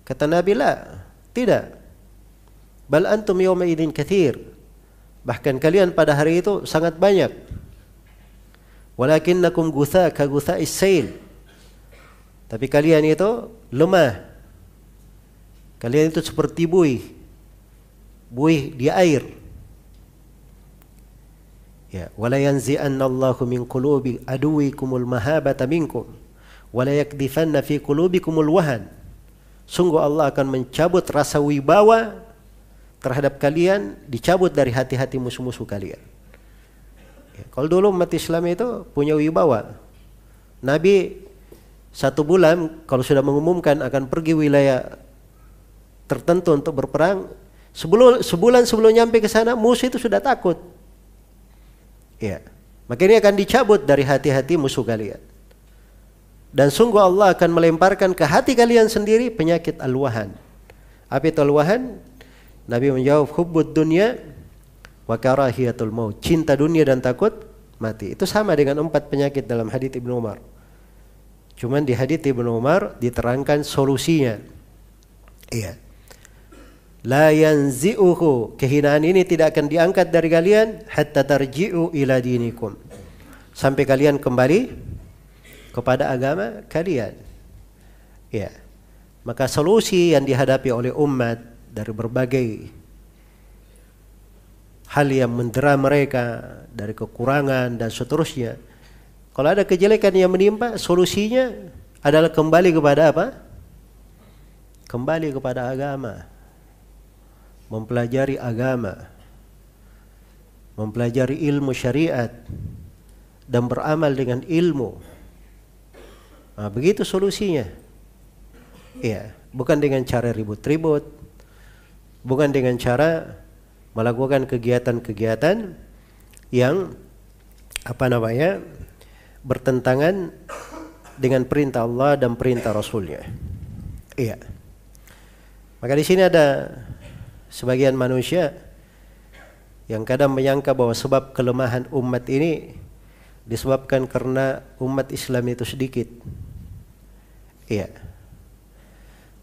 Kata Nabi, "La, tidak. Bal antum yawma idin kathir." Bahkan kalian pada hari itu sangat banyak. Walakinnakum gutha ka gutha isail. Tapi kalian itu lemah. Kalian itu seperti buih. Buih di air. Ya, wala yanzi'anna Allahu min qulubi aduwikumul mahabata minkum wala yakdifanna fi qulubikumul wahan. Sungguh Allah akan mencabut rasa wibawa terhadap kalian, dicabut dari hati-hati musuh-musuh kalian. Ya, kalau dulu umat Islam itu punya wibawa. Nabi satu bulan kalau sudah mengumumkan akan pergi wilayah tertentu untuk berperang, sebelum sebulan sebelum nyampe ke sana musuh itu sudah takut. Ya. Makanya akan dicabut dari hati-hati musuh kalian. Dan sungguh Allah akan melemparkan ke hati kalian sendiri penyakit alwahan. Apa itu alwahan? Nabi menjawab hubbud dunia wa karahiyatul maut, cinta dunia dan takut mati. Itu sama dengan empat penyakit dalam hadis Ibnu Umar. Cuman di hadis Ibnu Umar diterangkan solusinya. Iya. La yanzi'uhu. Kehinaan ini tidak akan diangkat dari kalian hatta tarji'u ila dinikum. Sampai kalian kembali kepada agama kalian. Ya. Maka solusi yang dihadapi oleh umat dari berbagai hal yang mendera mereka dari kekurangan dan seterusnya. Kalau ada kejelekan yang menimpa, solusinya adalah kembali kepada apa? Kembali kepada agama. Mempelajari agama. Mempelajari ilmu syariat dan beramal dengan ilmu. Nah, begitu solusinya. Iya, bukan dengan cara ribut-ribut, bukan dengan cara melakukan kegiatan-kegiatan yang apa namanya bertentangan dengan perintah Allah dan perintah Rasulnya. Iya. Maka di sini ada sebagian manusia yang kadang menyangka bahwa sebab kelemahan umat ini disebabkan karena umat Islam itu sedikit. Iya.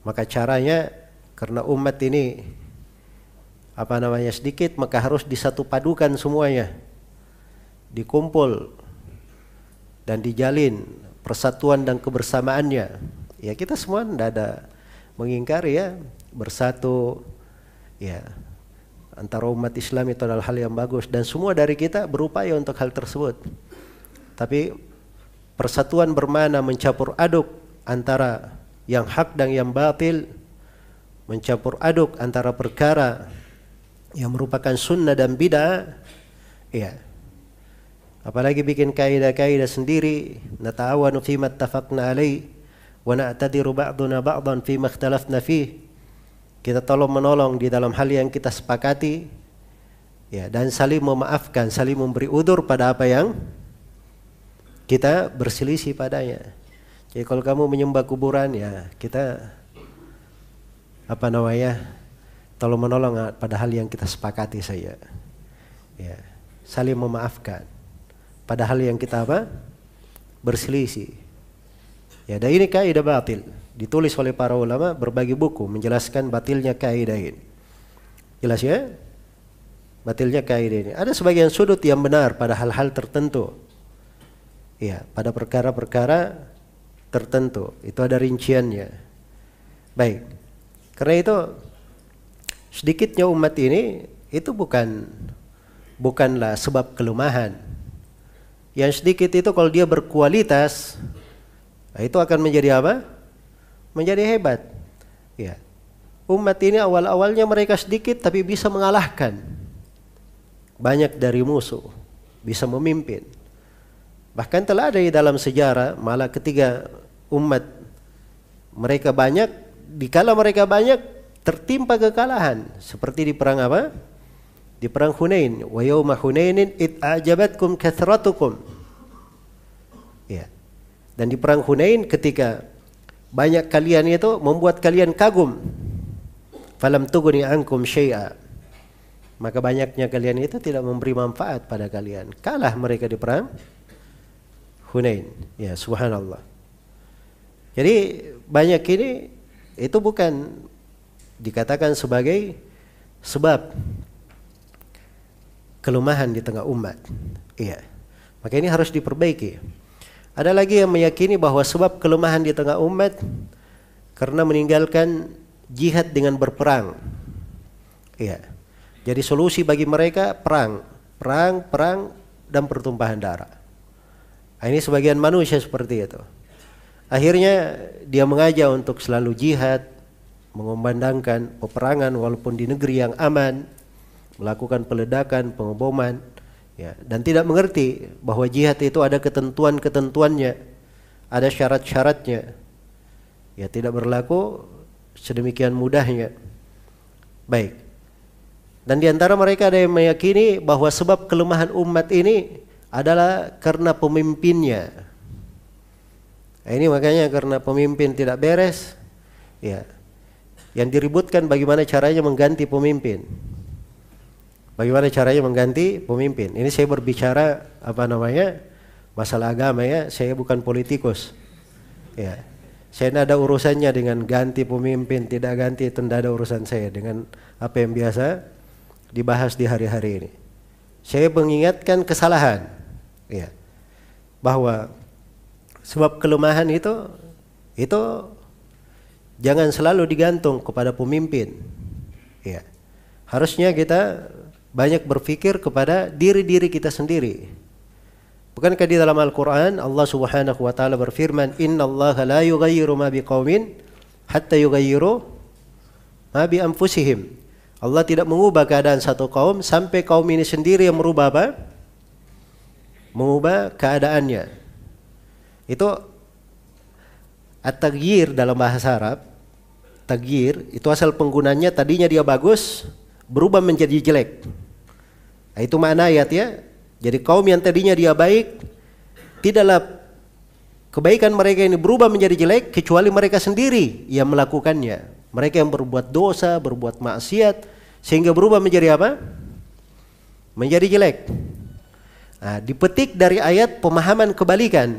Maka caranya karena umat ini apa namanya sedikit maka harus disatu padukan semuanya dikumpul dan dijalin persatuan dan kebersamaannya ya kita semua tidak ada mengingkari ya bersatu Ya. Antara umat Islam itu adalah hal yang bagus dan semua dari kita berupaya untuk hal tersebut. Tapi persatuan bermana mencampur aduk antara yang hak dan yang batil, mencampur aduk antara perkara yang merupakan sunnah dan bid'ah, ya. Apalagi bikin kaidah-kaidah sendiri, nata'awanu fi mattafaqna alaih wa na'tadiru ba'duna ba'dan fi makhtalafna fih. Kita tolong menolong di dalam hal yang kita sepakati ya dan saling memaafkan, saling memberi udur pada apa yang kita berselisih padanya. Jadi kalau kamu menyembah kuburan ya kita apa namanya tolong menolong pada hal yang kita sepakati saja. Ya, saling memaafkan pada hal yang kita apa? berselisih. Ya, dan ini kaidah batil. Ditulis oleh para ulama berbagi buku menjelaskan batilnya kaidah ini. Jelas ya? Batilnya kaidah ini. Ada sebagian sudut yang benar pada hal-hal tertentu. Ya, pada perkara-perkara tertentu. Itu ada rinciannya. Baik. Karena itu sedikitnya umat ini itu bukan bukanlah sebab kelemahan. Yang sedikit itu kalau dia berkualitas nah itu akan menjadi apa? Menjadi hebat. Ya. Umat ini awal-awalnya mereka sedikit tapi bisa mengalahkan banyak dari musuh, bisa memimpin. Bahkan telah ada di dalam sejarah malah ketiga umat mereka banyak dikala mereka banyak tertimpa kekalahan seperti di perang apa? Di perang Hunain. Wa yauma Hunainin id ajabatkum kathratukum. Ya. Dan di perang Hunain ketika banyak kalian itu membuat kalian kagum. Falam tuguni ankum syai'a. Maka banyaknya kalian itu tidak memberi manfaat pada kalian. Kalah mereka di perang Hunain. Ya, subhanallah. Jadi banyak ini itu bukan dikatakan sebagai sebab kelemahan di tengah umat. Iya. Maka ini harus diperbaiki. Ada lagi yang meyakini bahwa sebab kelemahan di tengah umat karena meninggalkan jihad dengan berperang. Iya. Jadi solusi bagi mereka perang, perang, perang dan pertumpahan darah. Nah, ini sebagian manusia seperti itu. Akhirnya dia mengajak untuk selalu jihad, mengumandangkan peperangan walaupun di negeri yang aman, melakukan peledakan, pengeboman, ya, dan tidak mengerti bahwa jihad itu ada ketentuan-ketentuannya, ada syarat-syaratnya. Ya, tidak berlaku sedemikian mudahnya. Baik. Dan di antara mereka ada yang meyakini bahwa sebab kelemahan umat ini adalah karena pemimpinnya. Nah, ini makanya karena pemimpin tidak beres, ya yang diributkan bagaimana caranya mengganti pemimpin. Bagaimana caranya mengganti pemimpin. Ini saya berbicara apa namanya masalah agama ya. Saya bukan politikus. Ya. Saya tidak ada urusannya dengan ganti pemimpin, tidak ganti itu ada urusan saya dengan apa yang biasa dibahas di hari-hari ini. Saya mengingatkan kesalahan, ya, bahwa sebab kelemahan itu itu jangan selalu digantung kepada pemimpin. Ya. Harusnya kita banyak berpikir kepada diri-diri kita sendiri. Bukankah di dalam Al-Quran Allah subhanahu wa ta'ala berfirman Inna Allah la yughayyiru ma biqawmin hatta yughayyiru ma bi anfusihim. Allah tidak mengubah keadaan satu kaum sampai kaum ini sendiri yang merubah apa? Mengubah keadaannya. Itu at-taghyir dalam bahasa Arab tagir itu asal penggunanya tadinya dia bagus berubah menjadi jelek. Nah, itu makna ayat ya. Jadi kaum yang tadinya dia baik tidaklah kebaikan mereka ini berubah menjadi jelek kecuali mereka sendiri yang melakukannya. Mereka yang berbuat dosa, berbuat maksiat sehingga berubah menjadi apa? Menjadi jelek. Nah, dipetik dari ayat pemahaman kebalikan.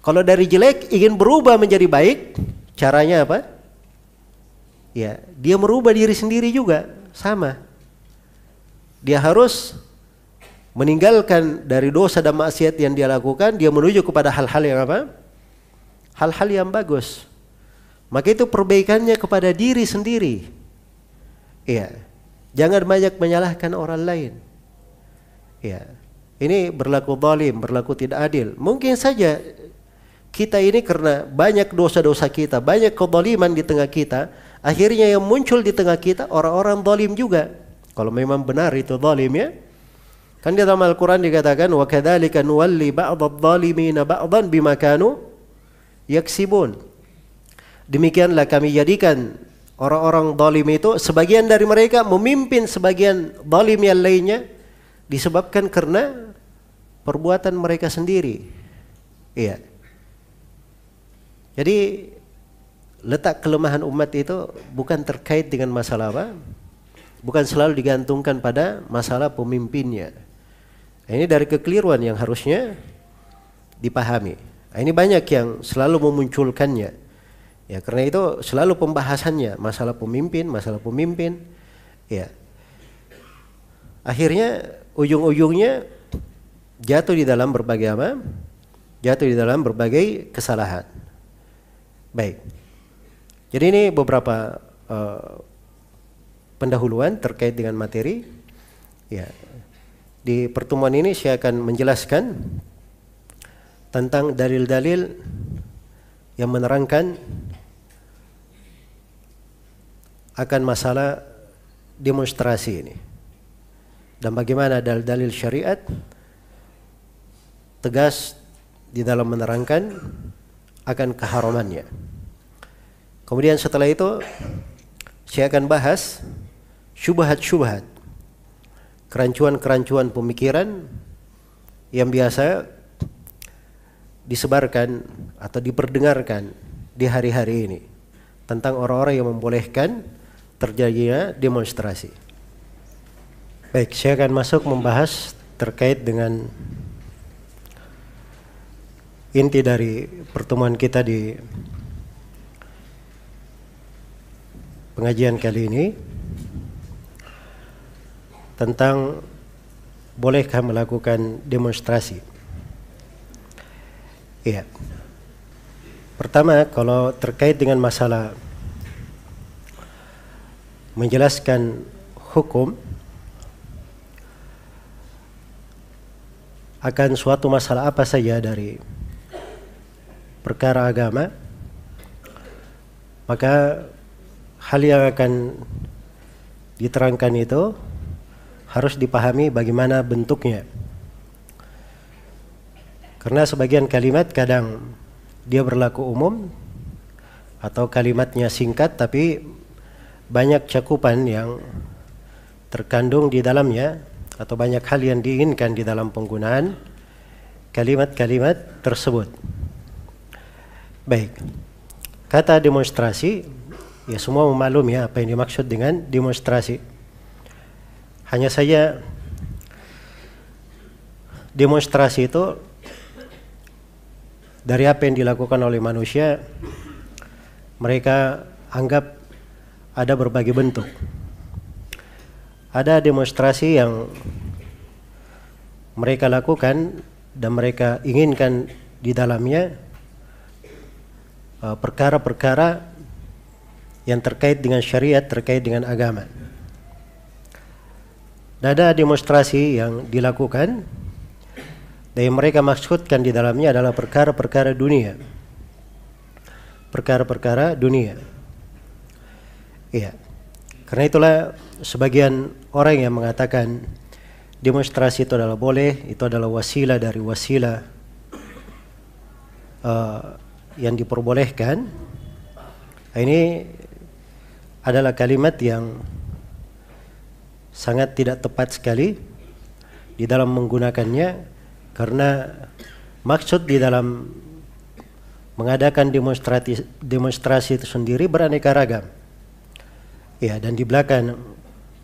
Kalau dari jelek ingin berubah menjadi baik, caranya apa? ya dia merubah diri sendiri juga sama dia harus meninggalkan dari dosa dan maksiat yang dia lakukan dia menuju kepada hal-hal yang apa hal-hal yang bagus maka itu perbaikannya kepada diri sendiri iya Jangan banyak menyalahkan orang lain. Ya. Ini berlaku zalim, berlaku tidak adil. Mungkin saja kita ini karena banyak dosa-dosa kita, banyak kezaliman di tengah kita, akhirnya yang muncul di tengah kita orang-orang zalim juga. Kalau memang benar itu zalim ya. Kan di dalam Al-Qur'an dikatakan wa kadzalika nuwalli ba'dadh-dhalimina ba'dhan bima kanu yaksibun. Demikianlah kami jadikan orang-orang zalim itu sebagian dari mereka memimpin sebagian zalim yang lainnya disebabkan karena perbuatan mereka sendiri. Iya. Jadi letak kelemahan umat itu bukan terkait dengan masalah apa? Bukan selalu digantungkan pada masalah pemimpinnya. Nah, ini dari kekeliruan yang harusnya dipahami. Nah, ini banyak yang selalu memunculkannya. Ya, karena itu selalu pembahasannya masalah pemimpin, masalah pemimpin. Ya. Akhirnya ujung-ujungnya jatuh di dalam berbagai apa? Jatuh di dalam berbagai kesalahan. Baik. Jadi ini beberapa uh, pendahuluan terkait dengan materi. Ya, di pertemuan ini saya akan menjelaskan tentang dalil-dalil yang menerangkan akan masalah demonstrasi ini dan bagaimana dalil-dalil syariat tegas di dalam menerangkan akan keharamannya. Kemudian setelah itu saya akan bahas syubhat-syubhat kerancuan-kerancuan pemikiran yang biasa disebarkan atau diperdengarkan di hari-hari ini tentang orang-orang yang membolehkan terjadinya demonstrasi. Baik, saya akan masuk membahas terkait dengan inti dari pertemuan kita di pengajian kali ini tentang bolehkah melakukan demonstrasi. Iya. Pertama, kalau terkait dengan masalah menjelaskan hukum akan suatu masalah apa saja dari perkara agama, maka hal yang akan diterangkan itu harus dipahami bagaimana bentuknya. Karena sebagian kalimat kadang dia berlaku umum atau kalimatnya singkat tapi banyak cakupan yang terkandung di dalamnya atau banyak hal yang diinginkan di dalam penggunaan kalimat-kalimat tersebut. Baik. Kata demonstrasi ya semua memaklumi ya apa yang dimaksud dengan demonstrasi. Hanya saja demonstrasi itu dari apa yang dilakukan oleh manusia mereka anggap ada berbagai bentuk. Ada demonstrasi yang mereka lakukan dan mereka inginkan di dalamnya perkara-perkara yang terkait dengan syariat, terkait dengan agama. Dan ada demonstrasi yang dilakukan dan mereka maksudkan di dalamnya adalah perkara-perkara dunia. Perkara-perkara dunia. Iya. Karena itulah sebagian orang yang mengatakan demonstrasi itu adalah boleh, itu adalah wasilah dari wasilah uh, yang diperbolehkan. Ini adalah kalimat yang sangat tidak tepat sekali di dalam menggunakannya karena maksud di dalam mengadakan demonstrasi demonstrasi itu sendiri beraneka ragam. Ya, dan di belakang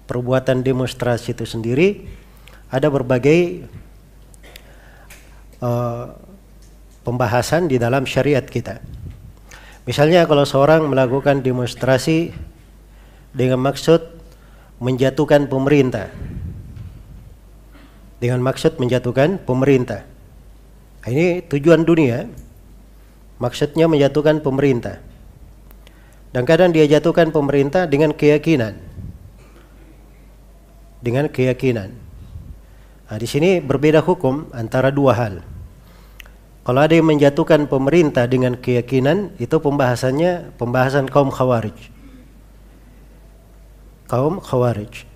perbuatan demonstrasi itu sendiri ada berbagai uh, pembahasan di dalam syariat kita. Misalnya kalau seorang melakukan demonstrasi dengan maksud menjatuhkan pemerintah dengan maksud menjatuhkan pemerintah. Nah, ini tujuan dunia, maksudnya menjatuhkan pemerintah. Dan kadang dia jatuhkan pemerintah dengan keyakinan. dengan keyakinan. Nah, di sini berbeda hukum antara dua hal. Kalau ada yang menjatuhkan pemerintah dengan keyakinan, itu pembahasannya pembahasan kaum khawarij. Kaum khawarij.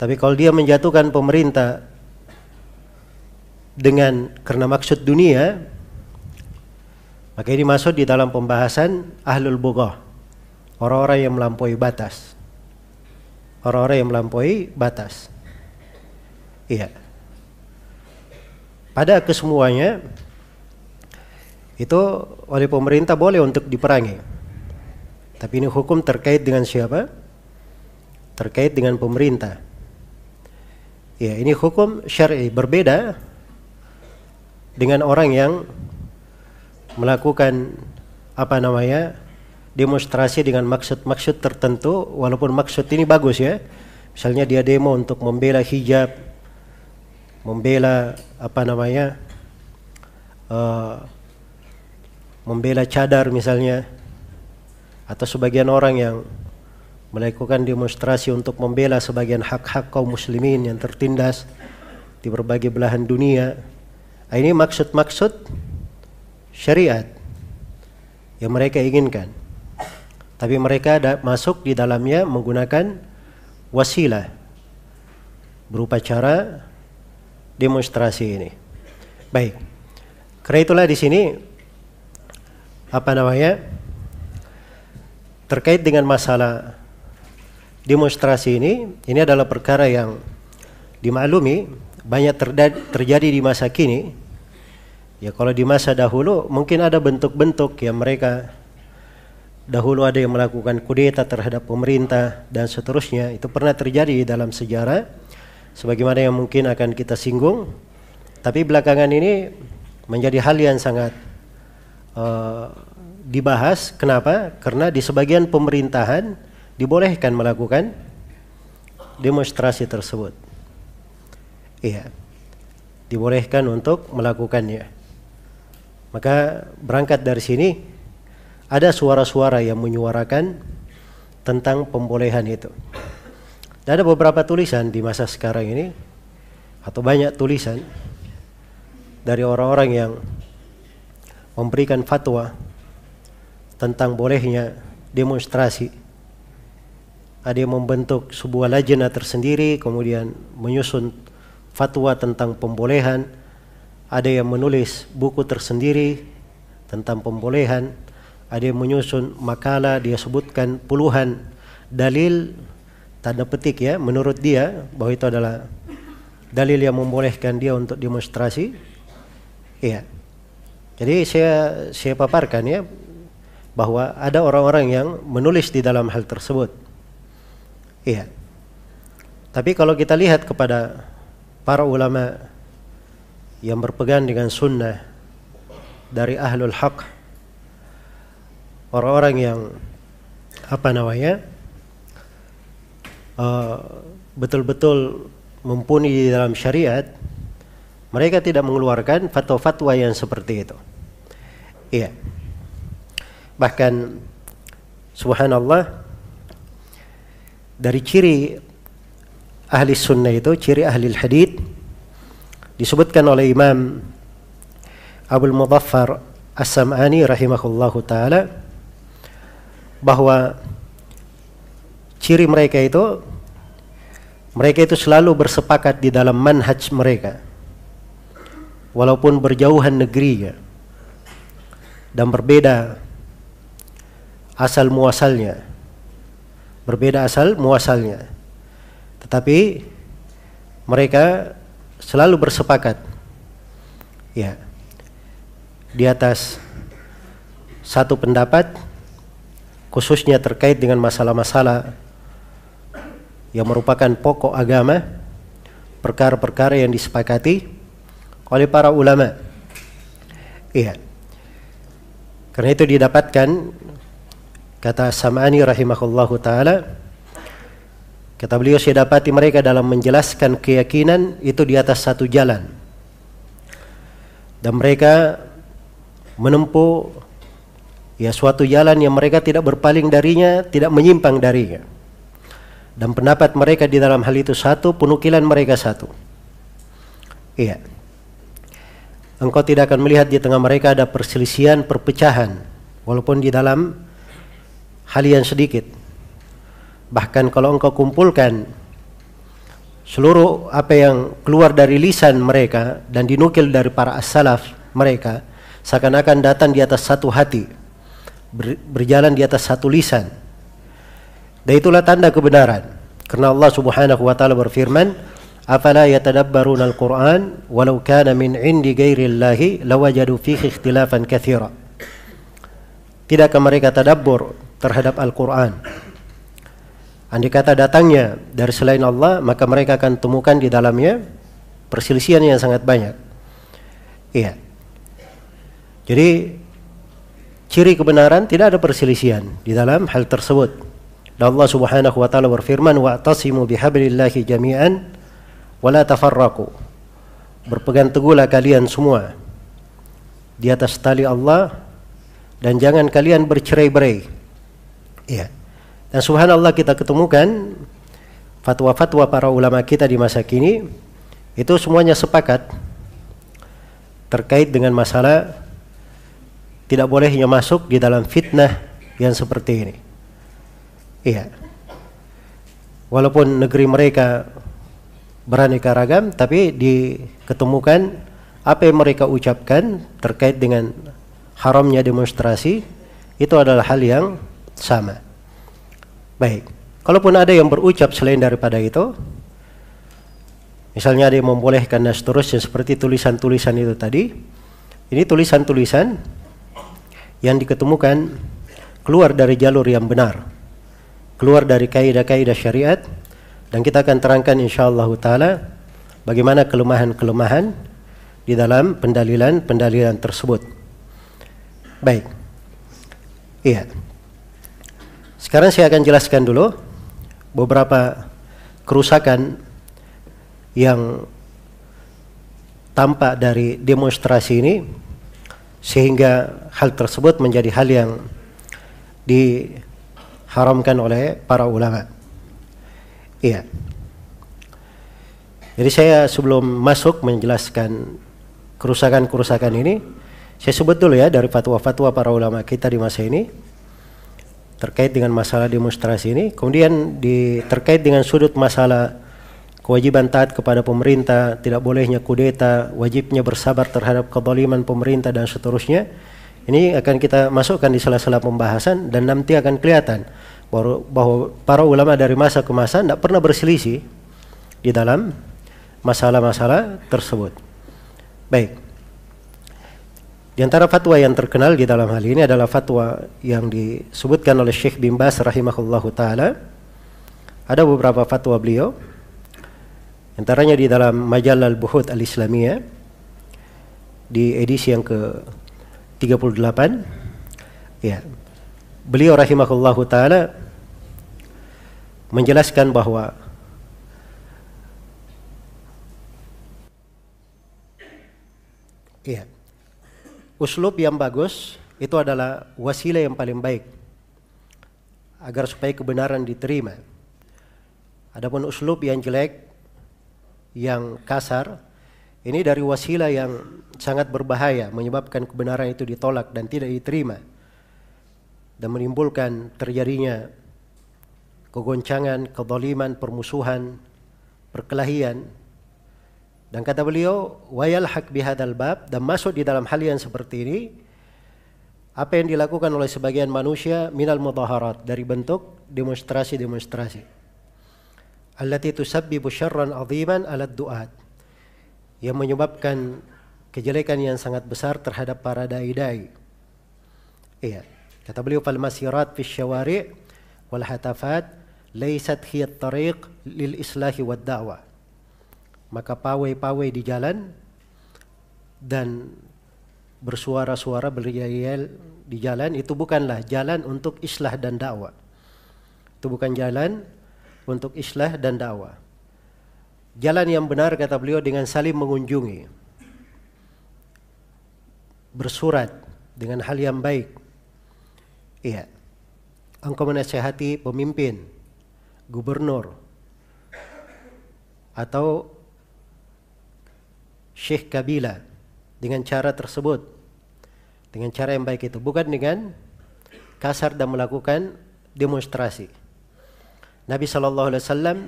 Tapi kalau dia menjatuhkan pemerintah dengan karena maksud dunia, maka ini masuk di dalam pembahasan ahlul bugah. Orang-orang yang melampaui batas. Orang-orang yang melampaui batas. Iya. Pada kesemuanya itu oleh pemerintah boleh untuk diperangi. Tapi ini hukum terkait dengan siapa? Terkait dengan pemerintah. Ya, ini hukum syar'i berbeda dengan orang yang melakukan apa namanya? demonstrasi dengan maksud-maksud tertentu walaupun maksud ini bagus ya. Misalnya dia demo untuk membela hijab, membela apa namanya? Uh, membela cadar misalnya atau sebagian orang yang melakukan demonstrasi untuk membela sebagian hak-hak kaum muslimin yang tertindas di berbagai belahan dunia. Nah, ini maksud-maksud syariat yang mereka inginkan. Tapi mereka masuk di dalamnya menggunakan wasilah berupa cara demonstrasi ini. Baik. Karena itulah di sini apa namanya? terkait dengan masalah demonstrasi ini ini adalah perkara yang dimaklumi banyak terjadi di masa kini. Ya kalau di masa dahulu mungkin ada bentuk-bentuk yang mereka dahulu ada yang melakukan kudeta terhadap pemerintah dan seterusnya. Itu pernah terjadi dalam sejarah sebagaimana yang mungkin akan kita singgung. Tapi belakangan ini menjadi hal yang sangat uh, dibahas kenapa karena di sebagian pemerintahan dibolehkan melakukan demonstrasi tersebut. Iya. Dibolehkan untuk melakukannya. Maka berangkat dari sini ada suara-suara yang menyuarakan tentang pembolehan itu. Dan ada beberapa tulisan di masa sekarang ini atau banyak tulisan dari orang-orang yang memberikan fatwa tentang bolehnya demonstrasi. Ada yang membentuk sebuah lajnah tersendiri kemudian menyusun fatwa tentang pembolehan. Ada yang menulis buku tersendiri tentang pembolehan. Ada yang menyusun makalah dia sebutkan puluhan dalil tanda petik ya menurut dia bahwa itu adalah dalil yang membolehkan dia untuk demonstrasi. Iya jadi saya saya paparkan ya bahwa ada orang-orang yang menulis di dalam hal tersebut Iya. Tapi kalau kita lihat kepada para ulama yang berpegang dengan sunnah dari ahlul haq orang-orang yang apa namanya uh, betul-betul mumpuni di dalam syariat mereka tidak mengeluarkan fatwa-fatwa yang seperti itu iya. Bahkan subhanallah dari ciri ahli sunnah itu, ciri ahli hadith disebutkan oleh Imam Abdul Mudaffar As-Sam'ani rahimahullahu taala bahwa ciri mereka itu mereka itu selalu bersepakat di dalam manhaj mereka. Walaupun berjauhan negerinya dan berbeda asal muasalnya. Berbeda asal muasalnya. Tetapi mereka selalu bersepakat ya di atas satu pendapat khususnya terkait dengan masalah-masalah yang merupakan pokok agama perkara-perkara yang disepakati oleh para ulama. Iya karena itu didapatkan Kata Sam'ani rahimahullahu taala Kata beliau saya dapati mereka dalam menjelaskan keyakinan itu di atas satu jalan. Dan mereka menempuh ya suatu jalan yang mereka tidak berpaling darinya, tidak menyimpang darinya. dan pendapat mereka di dalam hal itu satu, penukilan mereka satu. Iya. Engkau tidak akan melihat di tengah mereka ada perselisihan, perpecahan, walaupun di dalam hal yang sedikit. Bahkan kalau engkau kumpulkan seluruh apa yang keluar dari lisan mereka dan dinukil dari para as-salaf mereka seakan-akan datang di atas satu hati, berjalan di atas satu lisan dan itulah tanda kebenaran. Karena Allah Subhanahu wa taala berfirman, "Afala yatadabbaruna al-Qur'an walau kana min 'indi ghairillahi lawajadu fihi ikhtilafan katsira." Tidakkah mereka tadabbur terhadap Al-Qur'an? Andai kata datangnya dari selain Allah, maka mereka akan temukan di dalamnya perselisihan yang sangat banyak. Iya. Jadi ciri kebenaran tidak ada perselisihan di dalam hal tersebut. Dan Allah Subhanahu wa taala berfirman wa'tasimu bihablillahi jami'an wa la tafarraqu. Berpegang teguhlah kalian semua di atas tali Allah dan jangan kalian bercerai-berai. Iya. Dan subhanallah kita ketemukan fatwa-fatwa para ulama kita di masa kini itu semuanya sepakat terkait dengan masalah tidak bolehnya masuk di dalam fitnah yang seperti ini. Iya. Walaupun negeri mereka beraneka ragam, tapi diketemukan apa yang mereka ucapkan terkait dengan haramnya demonstrasi itu adalah hal yang sama. Baik. Kalaupun ada yang berucap selain daripada itu, misalnya ada yang membolehkan dan seterusnya seperti tulisan-tulisan itu tadi, ini tulisan-tulisan yang diketemukan keluar dari jalur yang benar keluar dari kaidah-kaidah syariat dan kita akan terangkan insyaallah taala bagaimana kelemahan-kelemahan di dalam pendalilan-pendalilan tersebut. Baik. Iya. Sekarang saya akan jelaskan dulu beberapa kerusakan yang tampak dari demonstrasi ini sehingga hal tersebut menjadi hal yang di diharamkan oleh para ulama. Iya. Jadi saya sebelum masuk menjelaskan kerusakan-kerusakan ini, saya sebut dulu ya dari fatwa-fatwa para ulama kita di masa ini terkait dengan masalah demonstrasi ini. Kemudian di terkait dengan sudut masalah kewajiban taat kepada pemerintah, tidak bolehnya kudeta, wajibnya bersabar terhadap kezaliman pemerintah dan seterusnya. Ini akan kita masukkan di sela-sela pembahasan dan nanti akan kelihatan bahwa para ulama dari masa ke masa tidak pernah berselisih di dalam masalah-masalah tersebut. Baik. Di antara fatwa yang terkenal di dalam hal ini adalah fatwa yang disebutkan oleh Syekh bin Bas rahimahullahu taala. Ada beberapa fatwa beliau. Antaranya di dalam Majalah Al-Buhut Al-Islamiyah di edisi yang ke 38 ya beliau rahimahullahu taala menjelaskan bahwa Iya. Uslub yang bagus itu adalah wasilah yang paling baik agar supaya kebenaran diterima. Adapun uslub yang jelek, yang kasar, ini dari wasilah yang sangat berbahaya menyebabkan kebenaran itu ditolak dan tidak diterima dan menimbulkan terjadinya kegoncangan, kezaliman, permusuhan, perkelahian. Dan kata beliau, wayal hak bihadal bab dan masuk di dalam hal yang seperti ini apa yang dilakukan oleh sebagian manusia minal mudaharat dari bentuk demonstrasi-demonstrasi. Allati tusabbibu syarran aziman ala du'at yang menyebabkan kejelekan yang sangat besar terhadap para dai-dai. Iya. Kata beliau fal masirat fi syawari' wal hatafat laysat hiya tariq lil islahi wad da'wah. Maka pawai-pawai di jalan dan bersuara-suara berial di jalan itu bukanlah jalan untuk islah dan dakwah. Itu bukan jalan untuk islah dan dakwah. Jalan yang benar kata beliau dengan saling mengunjungi. Bersurat dengan hal yang baik. Iya. Engkau menasihati pemimpin gubernur atau syekh kabila dengan cara tersebut dengan cara yang baik itu bukan dengan kasar dan melakukan demonstrasi. Nabi Shallallahu Alaihi Wasallam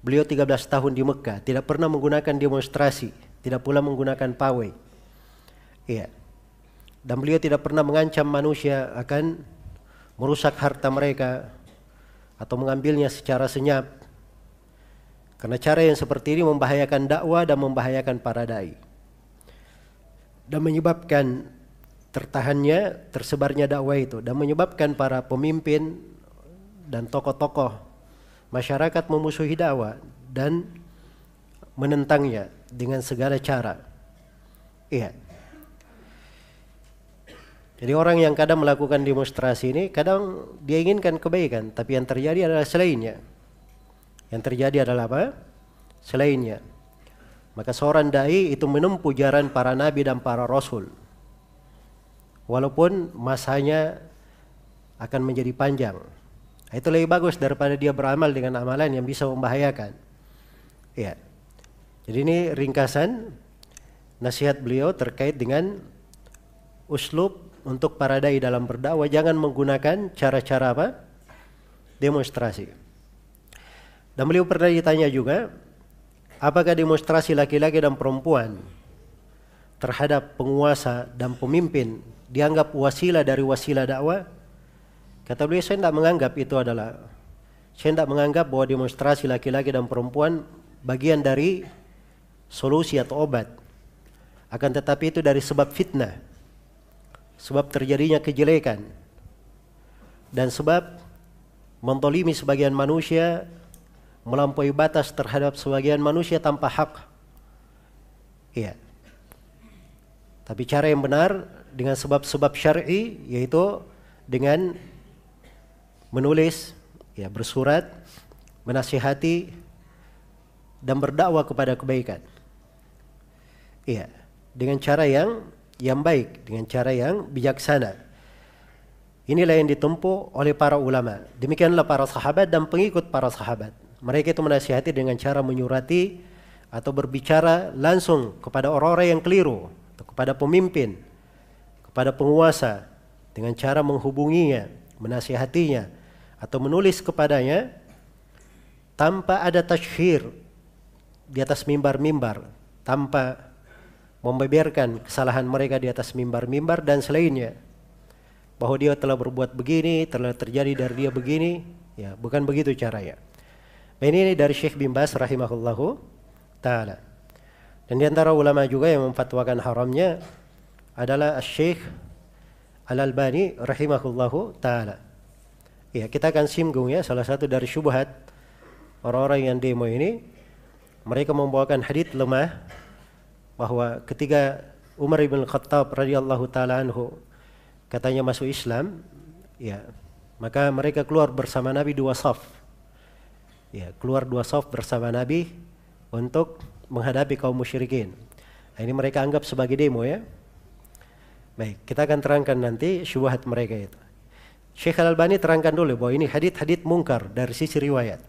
beliau 13 tahun di Mekah tidak pernah menggunakan demonstrasi, tidak pula menggunakan pawai. Iya. Dan beliau tidak pernah mengancam manusia akan merusak harta mereka atau mengambilnya secara senyap. Karena cara yang seperti ini membahayakan dakwah dan membahayakan para dai. Dan menyebabkan tertahannya, tersebarnya dakwah itu dan menyebabkan para pemimpin dan tokoh-tokoh masyarakat memusuhi dakwah dan menentangnya dengan segala cara. Iya. Jadi orang yang kadang melakukan demonstrasi ini kadang dia inginkan kebaikan, tapi yang terjadi adalah selainnya. Yang terjadi adalah apa? Selainnya. Maka seorang dai itu menempuh jalan para nabi dan para rasul walaupun masanya akan menjadi panjang. Itu lebih bagus daripada dia beramal dengan amalan yang bisa membahayakan. Ya. Jadi ini ringkasan nasihat beliau terkait dengan uslub untuk para dai dalam berdakwah jangan menggunakan cara-cara apa? demonstrasi. Dan beliau pernah ditanya juga, apakah demonstrasi laki-laki dan perempuan terhadap penguasa dan pemimpin dianggap wasilah dari wasilah dakwah? Kata beliau, saya tidak menganggap itu adalah, saya tidak menganggap bahwa demonstrasi laki-laki dan perempuan bagian dari solusi atau obat. Akan tetapi itu dari sebab fitnah, sebab terjadinya kejelekan, dan sebab mentolimi sebagian manusia melampaui batas terhadap sebagian manusia tanpa hak. Iya. Tapi cara yang benar dengan sebab-sebab syar'i yaitu dengan menulis ya bersurat menasihati dan berdakwah kepada kebaikan. Iya, dengan cara yang yang baik, dengan cara yang bijaksana. Inilah yang ditempuh oleh para ulama. Demikianlah para sahabat dan pengikut para sahabat. Mereka itu menasihati dengan cara menyurati atau berbicara langsung kepada orang-orang yang keliru, kepada pemimpin, pada penguasa dengan cara menghubunginya, menasihatinya atau menulis kepadanya tanpa ada tashhir di atas mimbar-mimbar, tanpa membeberkan kesalahan mereka di atas mimbar-mimbar dan selainnya. Bahwa dia telah berbuat begini, telah terjadi dari dia begini, ya bukan begitu caranya. Nah, ini dari Syekh bin Bas rahimahullahu taala. Dan di antara ulama juga yang memfatwakan haramnya adalah Syekh Al-Albani rahimahullahu taala. Ya, kita akan singgung ya salah satu dari syubhat orang-orang yang demo ini mereka membawakan hadis lemah bahwa ketika Umar bin Khattab radhiyallahu taala anhu katanya masuk Islam, ya, maka mereka keluar bersama Nabi dua saf. Ya, keluar dua saf bersama Nabi untuk menghadapi kaum musyrikin. Nah, ini mereka anggap sebagai demo ya. Baik, kita akan terangkan nanti syubhat mereka itu. Syekh Al-Albani terangkan dulu bahwa ini hadith-hadith mungkar dari sisi riwayat.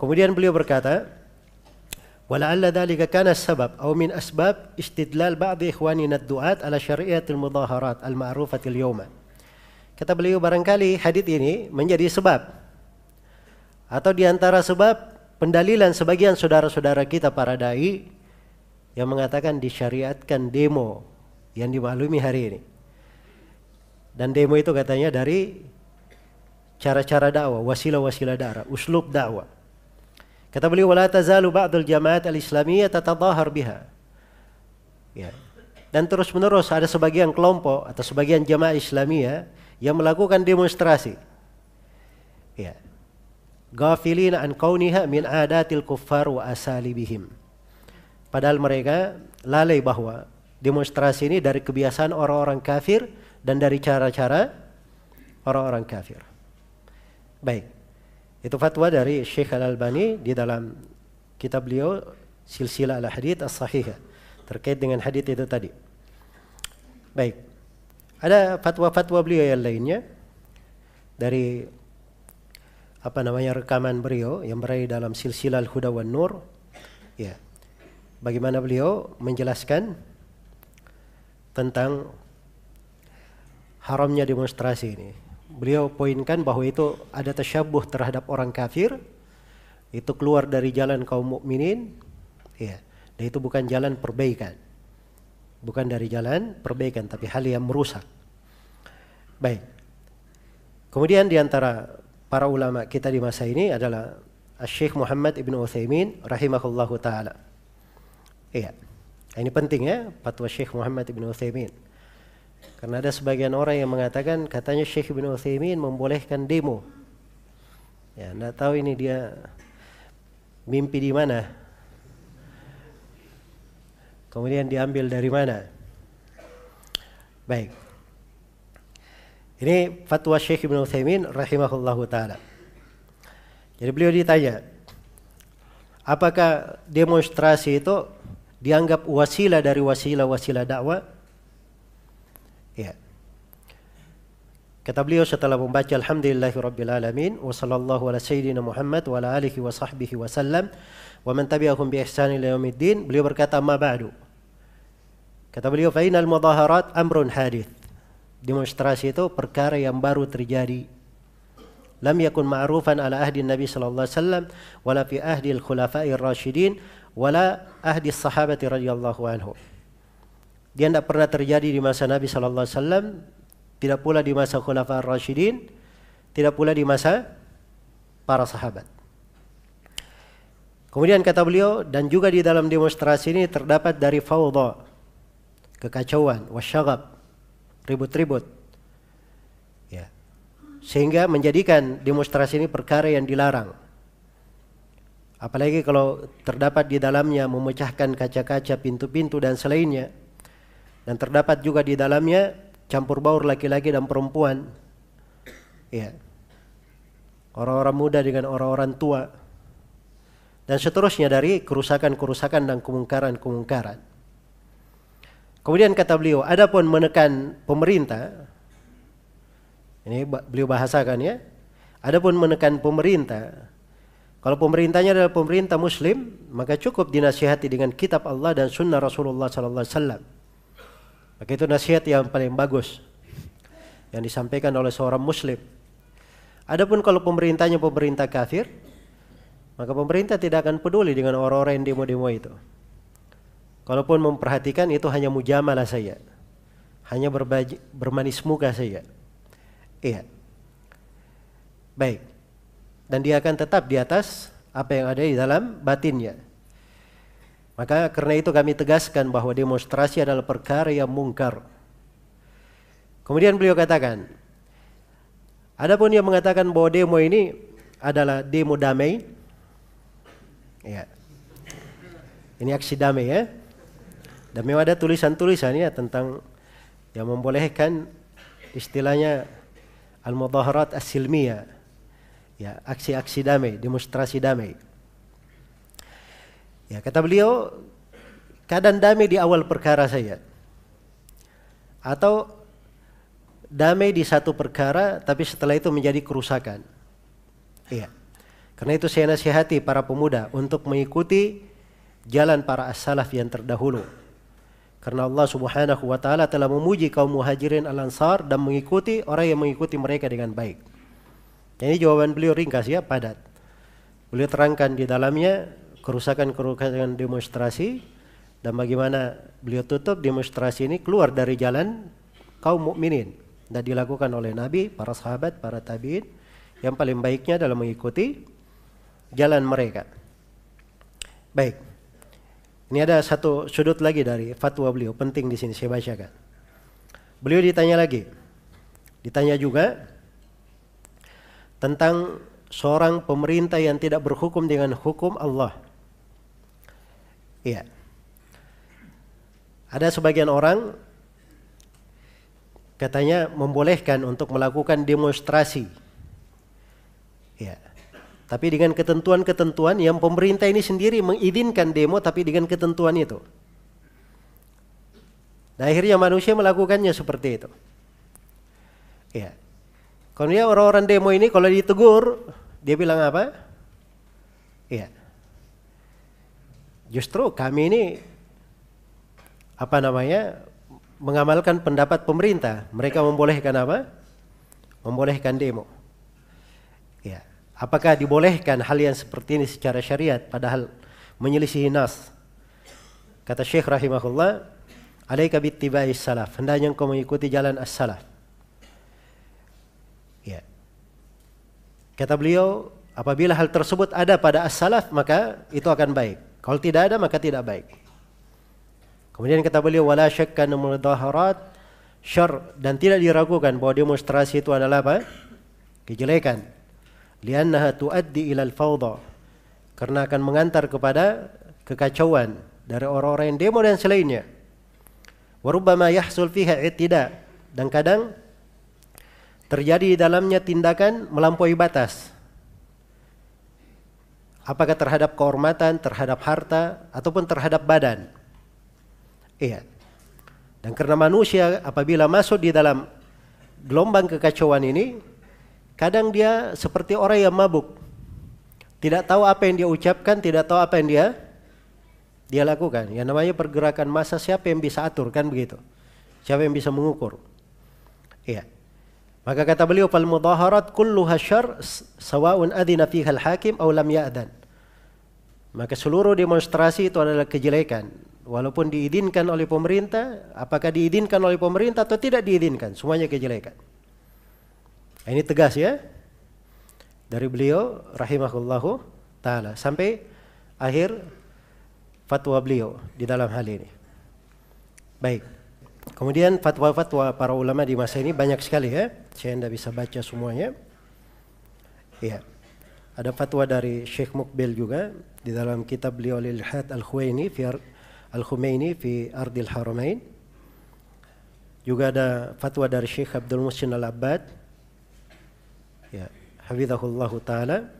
Kemudian beliau berkata, "Wala'alla dhalika kana sabab aw min asbab istidlal ba'd ikhwanina ad-du'at ala syari'atil mudaharat al-ma'rufatil yawma." Kata beliau barangkali hadith ini menjadi sebab atau di antara sebab pendalilan sebagian saudara-saudara kita para dai yang mengatakan disyariatkan demo yang dimaklumi hari ini. Dan demo itu katanya dari cara-cara dakwah, wasilah-wasilah dakwah, uslub dakwah. Kata beliau wala tazalu ba'dul jama'at al-islamiyah tatadhahar biha. Ya. Dan terus-menerus ada sebagian kelompok atau sebagian jamaah Islamiyah yang melakukan demonstrasi. Ya. Ghafilin an kauniha min adatil kuffar wa asalibihim. Padahal mereka lalai bahwa demonstrasi ini dari kebiasaan orang-orang kafir dan dari cara-cara orang-orang kafir. Baik. Itu fatwa dari Syekh Al-Albani di dalam kitab beliau Silsilah Al-Hadith As-Sahihah terkait dengan hadith itu tadi. Baik. Ada fatwa-fatwa beliau yang lainnya dari apa namanya rekaman beliau yang berada dalam silsilah Al-Huda wan Nur. Ya. Bagaimana beliau menjelaskan tentang haramnya demonstrasi ini. Beliau poinkan bahwa itu ada tasyabuh terhadap orang kafir, itu keluar dari jalan kaum mukminin, ya. Dan itu bukan jalan perbaikan. Bukan dari jalan perbaikan, tapi hal yang merusak. Baik. Kemudian di antara para ulama kita di masa ini adalah Syekh Muhammad Ibn Uthaymin rahimahullahu taala. Iya. Ini penting ya, fatwa Syekh Muhammad Ibn Uthaymin. Karena ada sebagian orang yang mengatakan katanya Syekh Ibn Uthaymin membolehkan demo. Ya, enggak tahu ini dia mimpi di mana. Kemudian diambil dari mana. Baik. Ini fatwa Syekh Ibn Uthaymin rahimahullahu taala. Jadi beliau ditanya, apakah demonstrasi itu dianggap wasilah dari wasilah-wasilah dakwah? Ya. Kata beliau setelah membaca Alhamdulillahi Rabbil Alamin wa sallallahu ala sayyidina Muhammad wa ala alihi wa sahbihi wa sallam wa man tabi'ahum bi ihsan ila yaumiddin beliau berkata ma ba'du Kata beliau fa inal mudaharat amrun hadith demonstrasi itu perkara yang baru terjadi. Lam yakun ma'rufan ala ahdi Nabi sallallahu alaihi wasallam wala fi ahdi al-khulafa'i ar-rasyidin wala ahdi sahabati radhiyallahu anhu. Dia tidak pernah terjadi di masa Nabi sallallahu alaihi wasallam, tidak pula di masa khulafa ar-rasyidin, tidak pula di masa para sahabat. Kemudian kata beliau dan juga di dalam demonstrasi ini terdapat dari fawdha, kekacauan, wasyagab, ribut-ribut. Ya. Sehingga menjadikan demonstrasi ini perkara yang dilarang. Apalagi kalau terdapat di dalamnya memecahkan kaca-kaca pintu-pintu dan selainnya. Dan terdapat juga di dalamnya campur baur laki-laki dan perempuan. Ya. Orang-orang muda dengan orang-orang tua. Dan seterusnya dari kerusakan-kerusakan dan kemungkaran-kemungkaran. Kemudian kata beliau, adapun menekan pemerintah, ini beliau bahasakan ya, adapun menekan pemerintah, kalau pemerintahnya adalah pemerintah Muslim, maka cukup dinasihati dengan kitab Allah dan sunnah Rasulullah Sallallahu Alaihi Wasallam. Maka itu nasihat yang paling bagus yang disampaikan oleh seorang Muslim. Adapun kalau pemerintahnya pemerintah kafir, maka pemerintah tidak akan peduli dengan orang-orang yang demo-demo itu. Kalaupun memperhatikan itu hanya mujamalah saya. Hanya berbagi, bermanis muka saya. Iya. Baik. Dan dia akan tetap di atas apa yang ada di dalam batinnya. Maka karena itu kami tegaskan bahwa demonstrasi adalah perkara yang mungkar. Kemudian beliau katakan, adapun yang mengatakan bahwa demo ini adalah demo damai, ya. Ini aksi damai ya. Dan memang ada tulisan-tulisan ya tentang yang membolehkan istilahnya al-mudaharat as-silmiyah. Ya, aksi-aksi damai, demonstrasi damai. Ya, kata beliau, keadaan damai di awal perkara saya. Atau damai di satu perkara tapi setelah itu menjadi kerusakan. Iya. Karena itu saya nasihati para pemuda untuk mengikuti jalan para as-salaf yang terdahulu karena Allah Subhanahu wa taala telah memuji kaum Muhajirin Al-Ansar dan mengikuti orang yang mengikuti mereka dengan baik. Ini jawaban beliau ringkas ya, padat. Beliau terangkan di dalamnya kerusakan-kerusakan demonstrasi dan bagaimana beliau tutup demonstrasi ini keluar dari jalan kaum mukminin dan dilakukan oleh Nabi, para sahabat, para tabiin yang paling baiknya dalam mengikuti jalan mereka. Baik. Ini ada satu sudut lagi dari fatwa beliau, penting di sini saya bacakan. Beliau ditanya lagi, ditanya juga tentang seorang pemerintah yang tidak berhukum dengan hukum Allah. Iya. Ada sebagian orang katanya membolehkan untuk melakukan demonstrasi. Ya. Tapi dengan ketentuan-ketentuan yang pemerintah ini sendiri mengizinkan demo tapi dengan ketentuan itu. Nah akhirnya manusia melakukannya seperti itu. Ya. Kemudian orang-orang demo ini kalau ditegur dia bilang apa? Iya. Justru kami ini apa namanya mengamalkan pendapat pemerintah. Mereka membolehkan apa? Membolehkan demo. Ya. Apakah dibolehkan hal yang seperti ini secara syariat padahal menyelisihi nas? Kata Syekh rahimahullah, "Alaika bittibai salaf." Hendaknya engkau mengikuti jalan as-salaf. Ya. Kata beliau, apabila hal tersebut ada pada as-salaf maka itu akan baik. Kalau tidak ada maka tidak baik. Kemudian kata beliau wala syakka mudaharat syar dan tidak diragukan bahwa demonstrasi itu adalah apa? kejelekan. Liannaha tuaddi ila al-fawda. Karena akan mengantar kepada kekacauan dari orang-orang yang demo dan selainnya. Warubbama yahsul fiha i'tida dan kadang terjadi di dalamnya tindakan melampaui batas. Apakah terhadap kehormatan, terhadap harta, ataupun terhadap badan. Iya. Dan karena manusia apabila masuk di dalam gelombang kekacauan ini, kadang dia seperti orang yang mabuk. Tidak tahu apa yang dia ucapkan, tidak tahu apa yang dia dia lakukan. Yang namanya pergerakan massa siapa yang bisa atur kan begitu? Siapa yang bisa mengukur? Iya. Maka kata beliau fal mudaharat kulluha syarr sawa'un adina fiha al-hakim aw lam ya'dan. Maka seluruh demonstrasi itu adalah kejelekan. Walaupun diizinkan oleh pemerintah, apakah diizinkan oleh pemerintah atau tidak diizinkan, semuanya kejelekan. Nah, ini tegas ya. Dari beliau rahimahullahu taala sampai akhir fatwa beliau di dalam hal ini. Baik. Kemudian fatwa-fatwa para ulama di masa ini banyak sekali ya. Saya tidak bisa baca semuanya. Ya. Ada fatwa dari Syekh Mukbil juga di dalam kitab beliau Lilhat Al-Khuwaini fi Al-Khumaini fi Ardil Haramain. Juga ada fatwa dari Syekh Abdul Muhsin Al-Abbad. Ya, hafizahullah taala.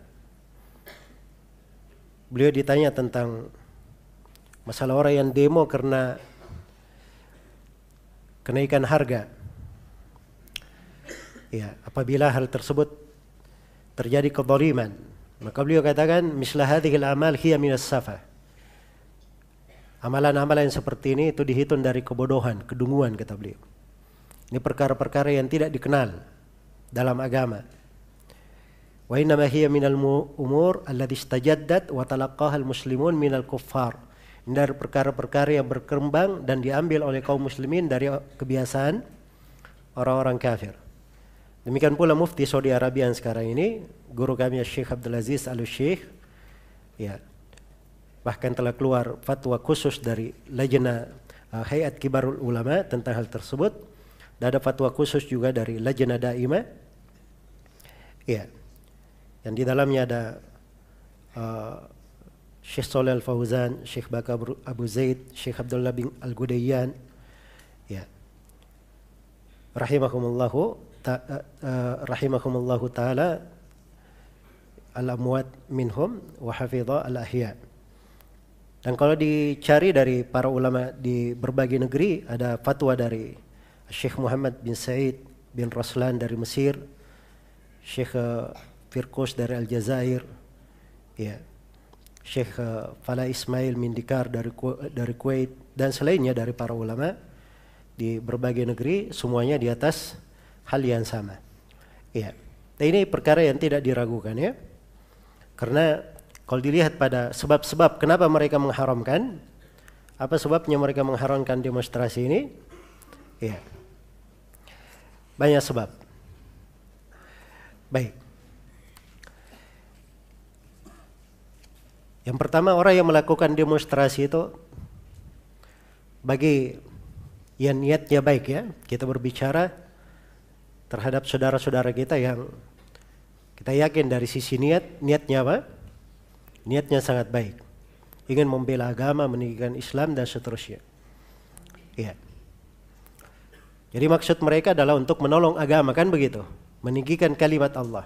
Beliau ditanya tentang masalah orang yang demo karena kenaikan harga. Ya, apabila hal tersebut terjadi kezaliman, maka beliau katakan mislah hadhil amal hiya minas safa. Amalan-amalan seperti ini itu dihitung dari kebodohan, kedunguan kata beliau. Ini perkara-perkara yang tidak dikenal dalam agama. Wa inna ma hiya minal umur allati istajaddat wa talaqqaha al-muslimun minal kuffar dari perkara-perkara yang berkembang dan diambil oleh kaum muslimin dari kebiasaan orang-orang kafir. Demikian pula mufti Saudi Arabia yang sekarang ini, guru kami Syekh Abdul Aziz Al Syekh, ya, bahkan telah keluar fatwa khusus dari Lajna uh, Hayat Kibarul Ulama tentang hal tersebut. Dan ada fatwa khusus juga dari Lajna Daimah, ya, yang di dalamnya ada uh, Syekh Saleh Al-Fauzan, Syekh Bakar Abu Zaid, Syekh Abdullah bin Al-Gudayyan. Ya. Rahimahumullahu ta, uh, rahimahumullahu taala al-amwat minhum wa hafidha al-ahya. Dan kalau dicari dari para ulama di berbagai negeri ada fatwa dari Syekh Muhammad bin Said bin Raslan dari Mesir, Syekh Firkus dari Aljazair, ya, Syekh eh, Fala Ismail Mindikar dari dari Kuwait dan selainnya dari para ulama di berbagai negeri semuanya di atas hal yang sama. Iya. Nah, ini perkara yang tidak diragukan ya. Karena kalau dilihat pada sebab-sebab kenapa mereka mengharamkan, apa sebabnya mereka mengharamkan demonstrasi ini? Iya. Banyak sebab. Baik. Yang pertama orang yang melakukan demonstrasi itu bagi yang niatnya baik ya, kita berbicara terhadap saudara-saudara kita yang kita yakin dari sisi niat, niatnya apa? Niatnya sangat baik. Ingin membela agama, meninggikan Islam dan seterusnya. Ya. Jadi maksud mereka adalah untuk menolong agama kan begitu, meninggikan kalimat Allah.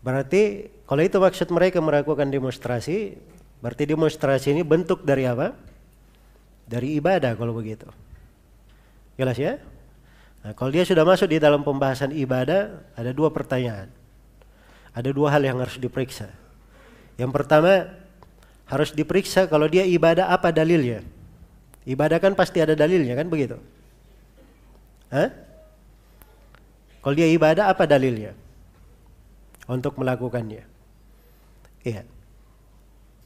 Berarti kalau itu maksud mereka melakukan demonstrasi, berarti demonstrasi ini bentuk dari apa? Dari ibadah kalau begitu. Jelas ya? Nah, kalau dia sudah masuk di dalam pembahasan ibadah, ada dua pertanyaan. Ada dua hal yang harus diperiksa. Yang pertama, harus diperiksa kalau dia ibadah apa dalilnya. Ibadah kan pasti ada dalilnya kan begitu. Hah? Kalau dia ibadah apa dalilnya? Untuk melakukannya. Iya.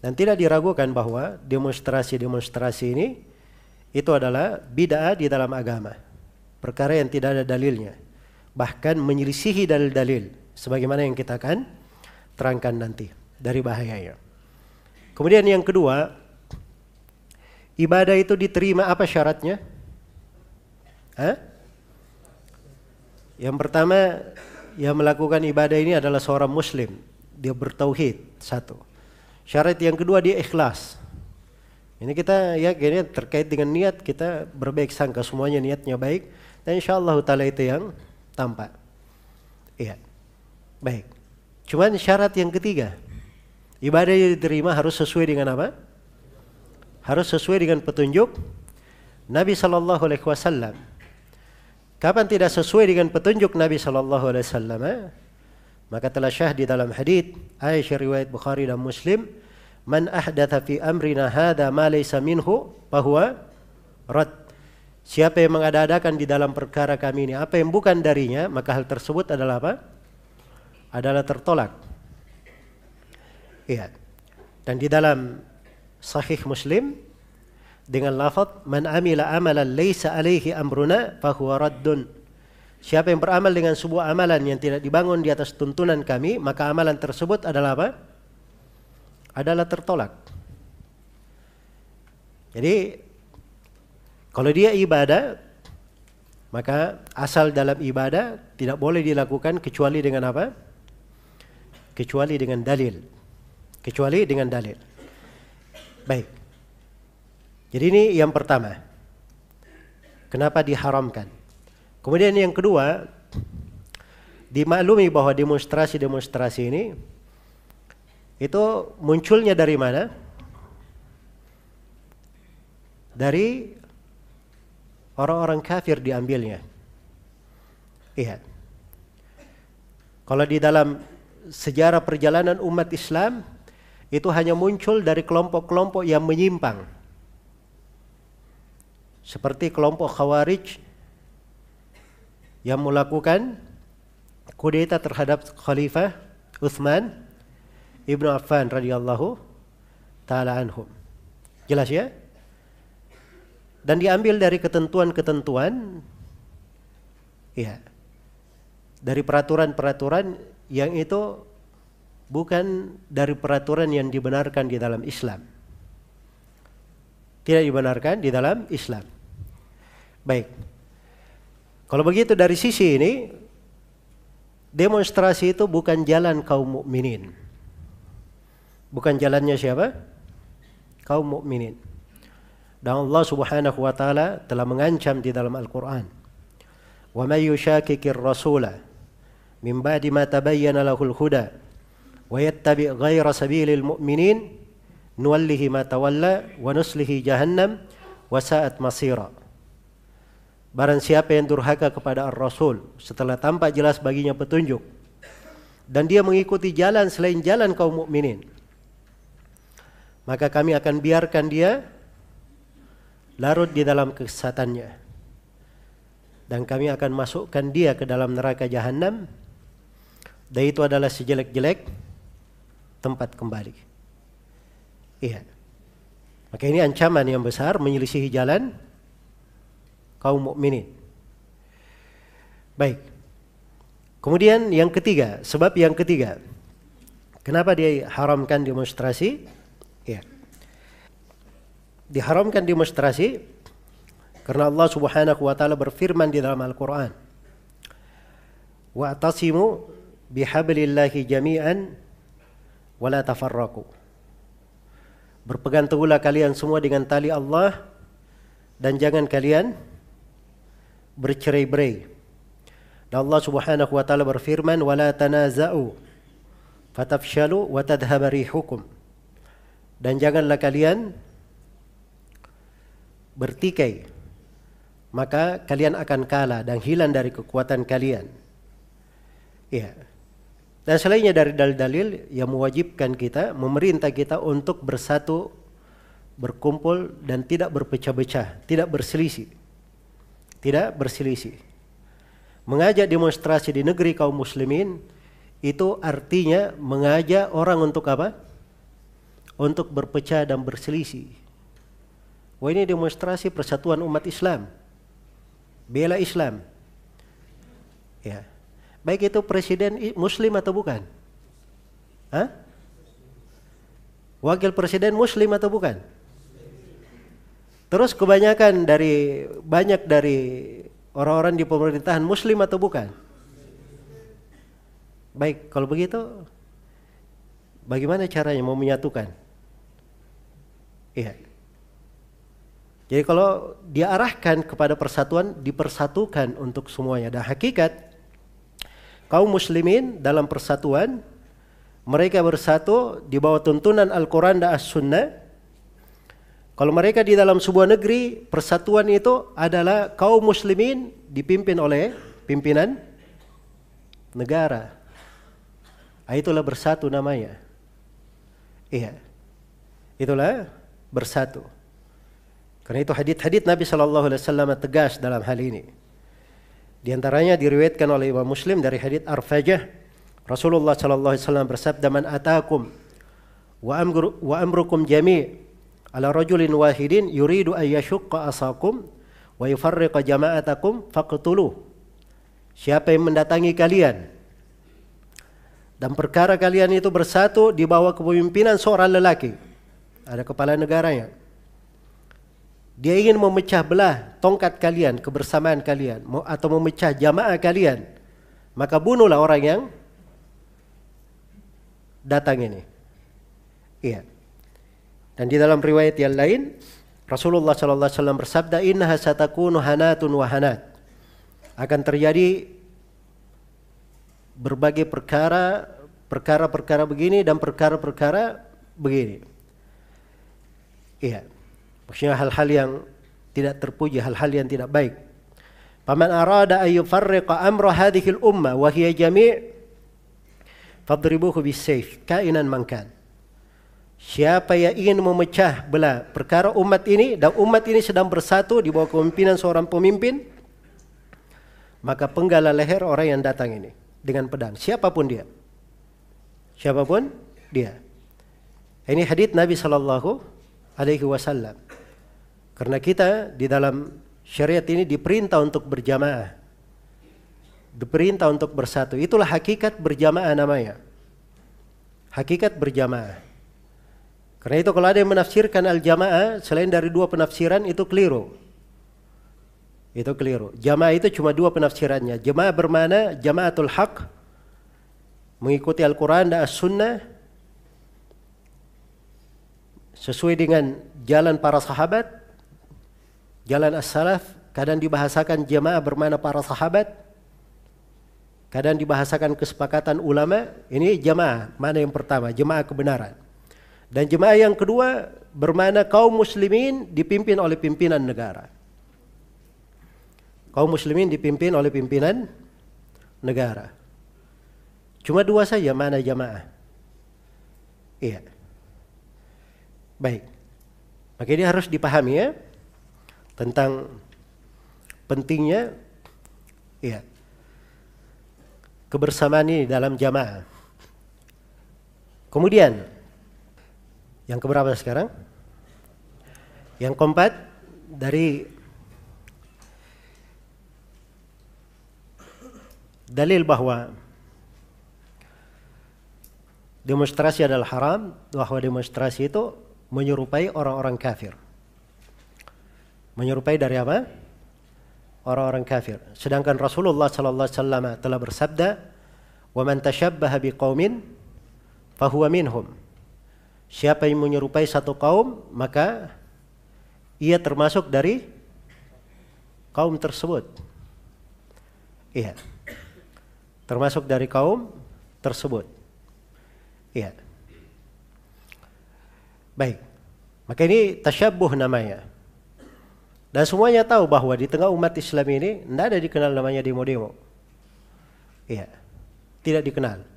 Dan tidak diragukan bahwa demonstrasi-demonstrasi ini itu adalah bid'ah di dalam agama. Perkara yang tidak ada dalilnya. Bahkan menyelisihi dalil-dalil. Sebagaimana yang kita akan terangkan nanti dari bahayanya. Kemudian yang kedua, ibadah itu diterima apa syaratnya? Hah? Yang pertama, yang melakukan ibadah ini adalah seorang muslim. Dia bertauhid, satu. Syarat yang kedua dia ikhlas. Ini kita ya kayaknya terkait dengan niat kita berbaik sangka semuanya niatnya baik dan insya Allah taala itu yang tampak. Iya. Baik. Cuman syarat yang ketiga ibadah yang diterima harus sesuai dengan apa? Harus sesuai dengan petunjuk Nabi Shallallahu Alaihi Wasallam. Kapan tidak sesuai dengan petunjuk Nabi Shallallahu Alaihi Wasallam? Maka telah syah di dalam hadis Aisyah riwayat Bukhari dan Muslim, "Man ahdatha fi amrina hadha ma laysa minhu bahwa rad." Siapa yang mengada-adakan di dalam perkara kami ini apa yang bukan darinya, maka hal tersebut adalah apa? Adalah tertolak. Iya. Dan di dalam Sahih Muslim dengan lafaz man amila amalan laysa alaihi amruna fahuwa raddun Siapa yang beramal dengan sebuah amalan yang tidak dibangun di atas tuntunan kami, maka amalan tersebut adalah apa? Adalah tertolak. Jadi kalau dia ibadah, maka asal dalam ibadah tidak boleh dilakukan kecuali dengan apa? Kecuali dengan dalil. Kecuali dengan dalil. Baik. Jadi ini yang pertama. Kenapa diharamkan? Kemudian yang kedua, dimaklumi bahwa demonstrasi-demonstrasi ini itu munculnya dari mana? Dari orang-orang kafir diambilnya. Iya. Kalau di dalam sejarah perjalanan umat Islam itu hanya muncul dari kelompok-kelompok yang menyimpang. Seperti kelompok Khawarij yang melakukan kudeta terhadap Khalifah Uthman Ibnu Affan radhiyallahu taala anhum. Jelas ya? Dan diambil dari ketentuan-ketentuan ya. Dari peraturan-peraturan yang itu bukan dari peraturan yang dibenarkan di dalam Islam. Tidak dibenarkan di dalam Islam. Baik. Kalau begitu dari sisi ini demonstrasi itu bukan jalan kaum mukminin. Bukan jalannya siapa? Kaum mukminin. Dan Allah Subhanahu wa taala telah mengancam di dalam Al-Qur'an. Wa may yushakkikir rasula min ba'di ma tabayyana lahul huda wa yattabi' ghayra sabilil mu'minin nuwallihi ma tawalla wa nuslihi jahannam wa sa'at masira. Barang siapa yang durhaka kepada Ar-Rasul setelah tampak jelas baginya petunjuk dan dia mengikuti jalan selain jalan kaum mukminin maka kami akan biarkan dia larut di dalam kesesatannya. Dan kami akan masukkan dia ke dalam neraka jahanam dan itu adalah sejelek-jelek tempat kembali. Iya. Maka ini ancaman yang besar menyelisihi jalan kaum mukminin. Baik. Kemudian yang ketiga, sebab yang ketiga. Kenapa dia haramkan demonstrasi? Ya. Diharamkan demonstrasi karena Allah Subhanahu wa taala berfirman di dalam Al-Qur'an. Wa'tasimu bihablillahi jami'an wa la tafarraqu. Berpegang teguhlah kalian semua dengan tali Allah dan jangan kalian bercerai-berai. Dan Allah Subhanahu wa taala berfirman, "Wala tanaza'u fatafshalu wa tadhhab rihukum." Dan janganlah kalian bertikai maka kalian akan kalah dan hilang dari kekuatan kalian. Ya. Dan selainnya dari dalil-dalil yang mewajibkan kita, memerintah kita untuk bersatu, berkumpul dan tidak berpecah-pecah, tidak berselisih. Tidak berselisih. Mengajak demonstrasi di negeri kaum muslimin itu artinya mengajak orang untuk apa? Untuk berpecah dan berselisih. Wah ini demonstrasi persatuan umat Islam. Bela Islam. Ya. Baik itu presiden muslim atau bukan? Hah? Wakil presiden muslim atau bukan? Terus kebanyakan dari banyak dari orang-orang di pemerintahan muslim atau bukan? Baik, kalau begitu bagaimana caranya mau menyatukan? Iya. Jadi kalau diarahkan kepada persatuan, dipersatukan untuk semuanya. Dan hakikat kaum muslimin dalam persatuan mereka bersatu di bawah tuntunan Al-Quran dan As-Sunnah kalau mereka di dalam sebuah negeri persatuan itu adalah kaum muslimin dipimpin oleh pimpinan negara. Ah, itulah bersatu namanya. Iya itulah bersatu. Karena itu hadith-hadith Nabi Shallallahu Alaihi Wasallam tegas dalam hal ini. Di antaranya diriwayatkan oleh Imam Muslim dari hadits Arfajah. Rasulullah sallallahu alaihi wasallam bersabda man atakum wa amru wa amrukum jami' ala rajulin wahidin yuridu an yashqa asakum wa yufarriqa jama'atakum faqtulu Siapa yang mendatangi kalian dan perkara kalian itu bersatu di bawah kepemimpinan seorang lelaki ada kepala negaranya dia ingin memecah belah tongkat kalian, kebersamaan kalian atau memecah jamaah kalian. Maka bunuhlah orang yang datang ini. Iya. Dan di dalam riwayat yang lain Rasulullah sallallahu alaihi wasallam bersabda innaha satakunu hanatun wa hanat. Akan terjadi berbagai perkara perkara-perkara begini dan perkara-perkara begini. Iya. Maksudnya hal-hal yang tidak terpuji, hal-hal yang tidak baik. Paman arada an yufarriqa amra hadhihi al-umma wa hiya jami' fadribuhu bis-sayf kainan man kan. Siapa yang ingin memecah belah perkara umat ini dan umat ini sedang bersatu di bawah kepemimpinan seorang pemimpin, maka penggala leher orang yang datang ini dengan pedang, siapa pun dia. Siapa pun dia. Ini hadits Nabi sallallahu alaihi wasallam. Karena kita di dalam syariat ini diperintah untuk berjamaah. Diperintah untuk bersatu. Itulah hakikat berjamaah namanya. Hakikat berjamaah. Karena itu kalau ada yang menafsirkan al-jamaah selain dari dua penafsiran itu keliru. Itu keliru. Jamaah itu cuma dua penafsirannya. Jamaah bermana jamaatul haq mengikuti Al-Quran dan As-Sunnah sesuai dengan jalan para sahabat jalan as-salaf kadang dibahasakan jamaah bermana para sahabat kadang dibahasakan kesepakatan ulama ini jamaah mana yang pertama jamaah kebenaran dan jemaah yang kedua bermana kaum muslimin dipimpin oleh pimpinan negara kaum muslimin dipimpin oleh pimpinan negara cuma dua saja mana jamaah iya Baik. Maka ini harus dipahami ya tentang pentingnya ya kebersamaan ini dalam jamaah. Kemudian yang keberapa sekarang? Yang keempat dari dalil bahwa demonstrasi adalah haram, bahwa demonstrasi itu menyerupai orang-orang kafir. Menyerupai dari apa? Orang-orang kafir. Sedangkan Rasulullah sallallahu alaihi wasallam telah bersabda, "Wa man tashabbaha biqaumin fahuwa minhum." Siapa yang menyerupai satu kaum, maka ia termasuk dari kaum tersebut. Iya. Termasuk dari kaum tersebut. Iya. Baik. Maka ini tasyabuh namanya. Dan semuanya tahu bahwa di tengah umat Islam ini tidak ada dikenal namanya demo-demo. Iya. Tidak dikenal.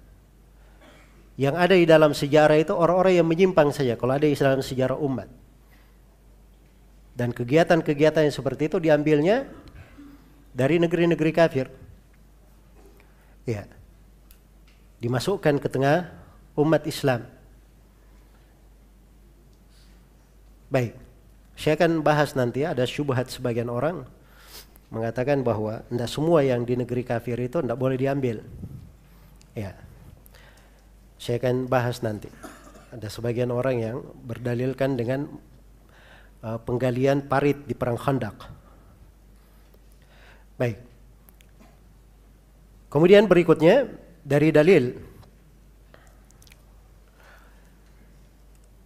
Yang ada di dalam sejarah itu orang-orang yang menyimpang saja kalau ada di dalam sejarah umat. Dan kegiatan-kegiatan yang seperti itu diambilnya dari negeri-negeri kafir. Ya. Dimasukkan ke tengah umat Islam. Baik. Saya akan bahas nanti ada syubhat sebagian orang mengatakan bahwa tidak semua yang di negeri kafir itu tidak boleh diambil. Ya. Saya akan bahas nanti. Ada sebagian orang yang berdalilkan dengan uh, penggalian parit di perang Khandaq. Baik. Kemudian berikutnya dari dalil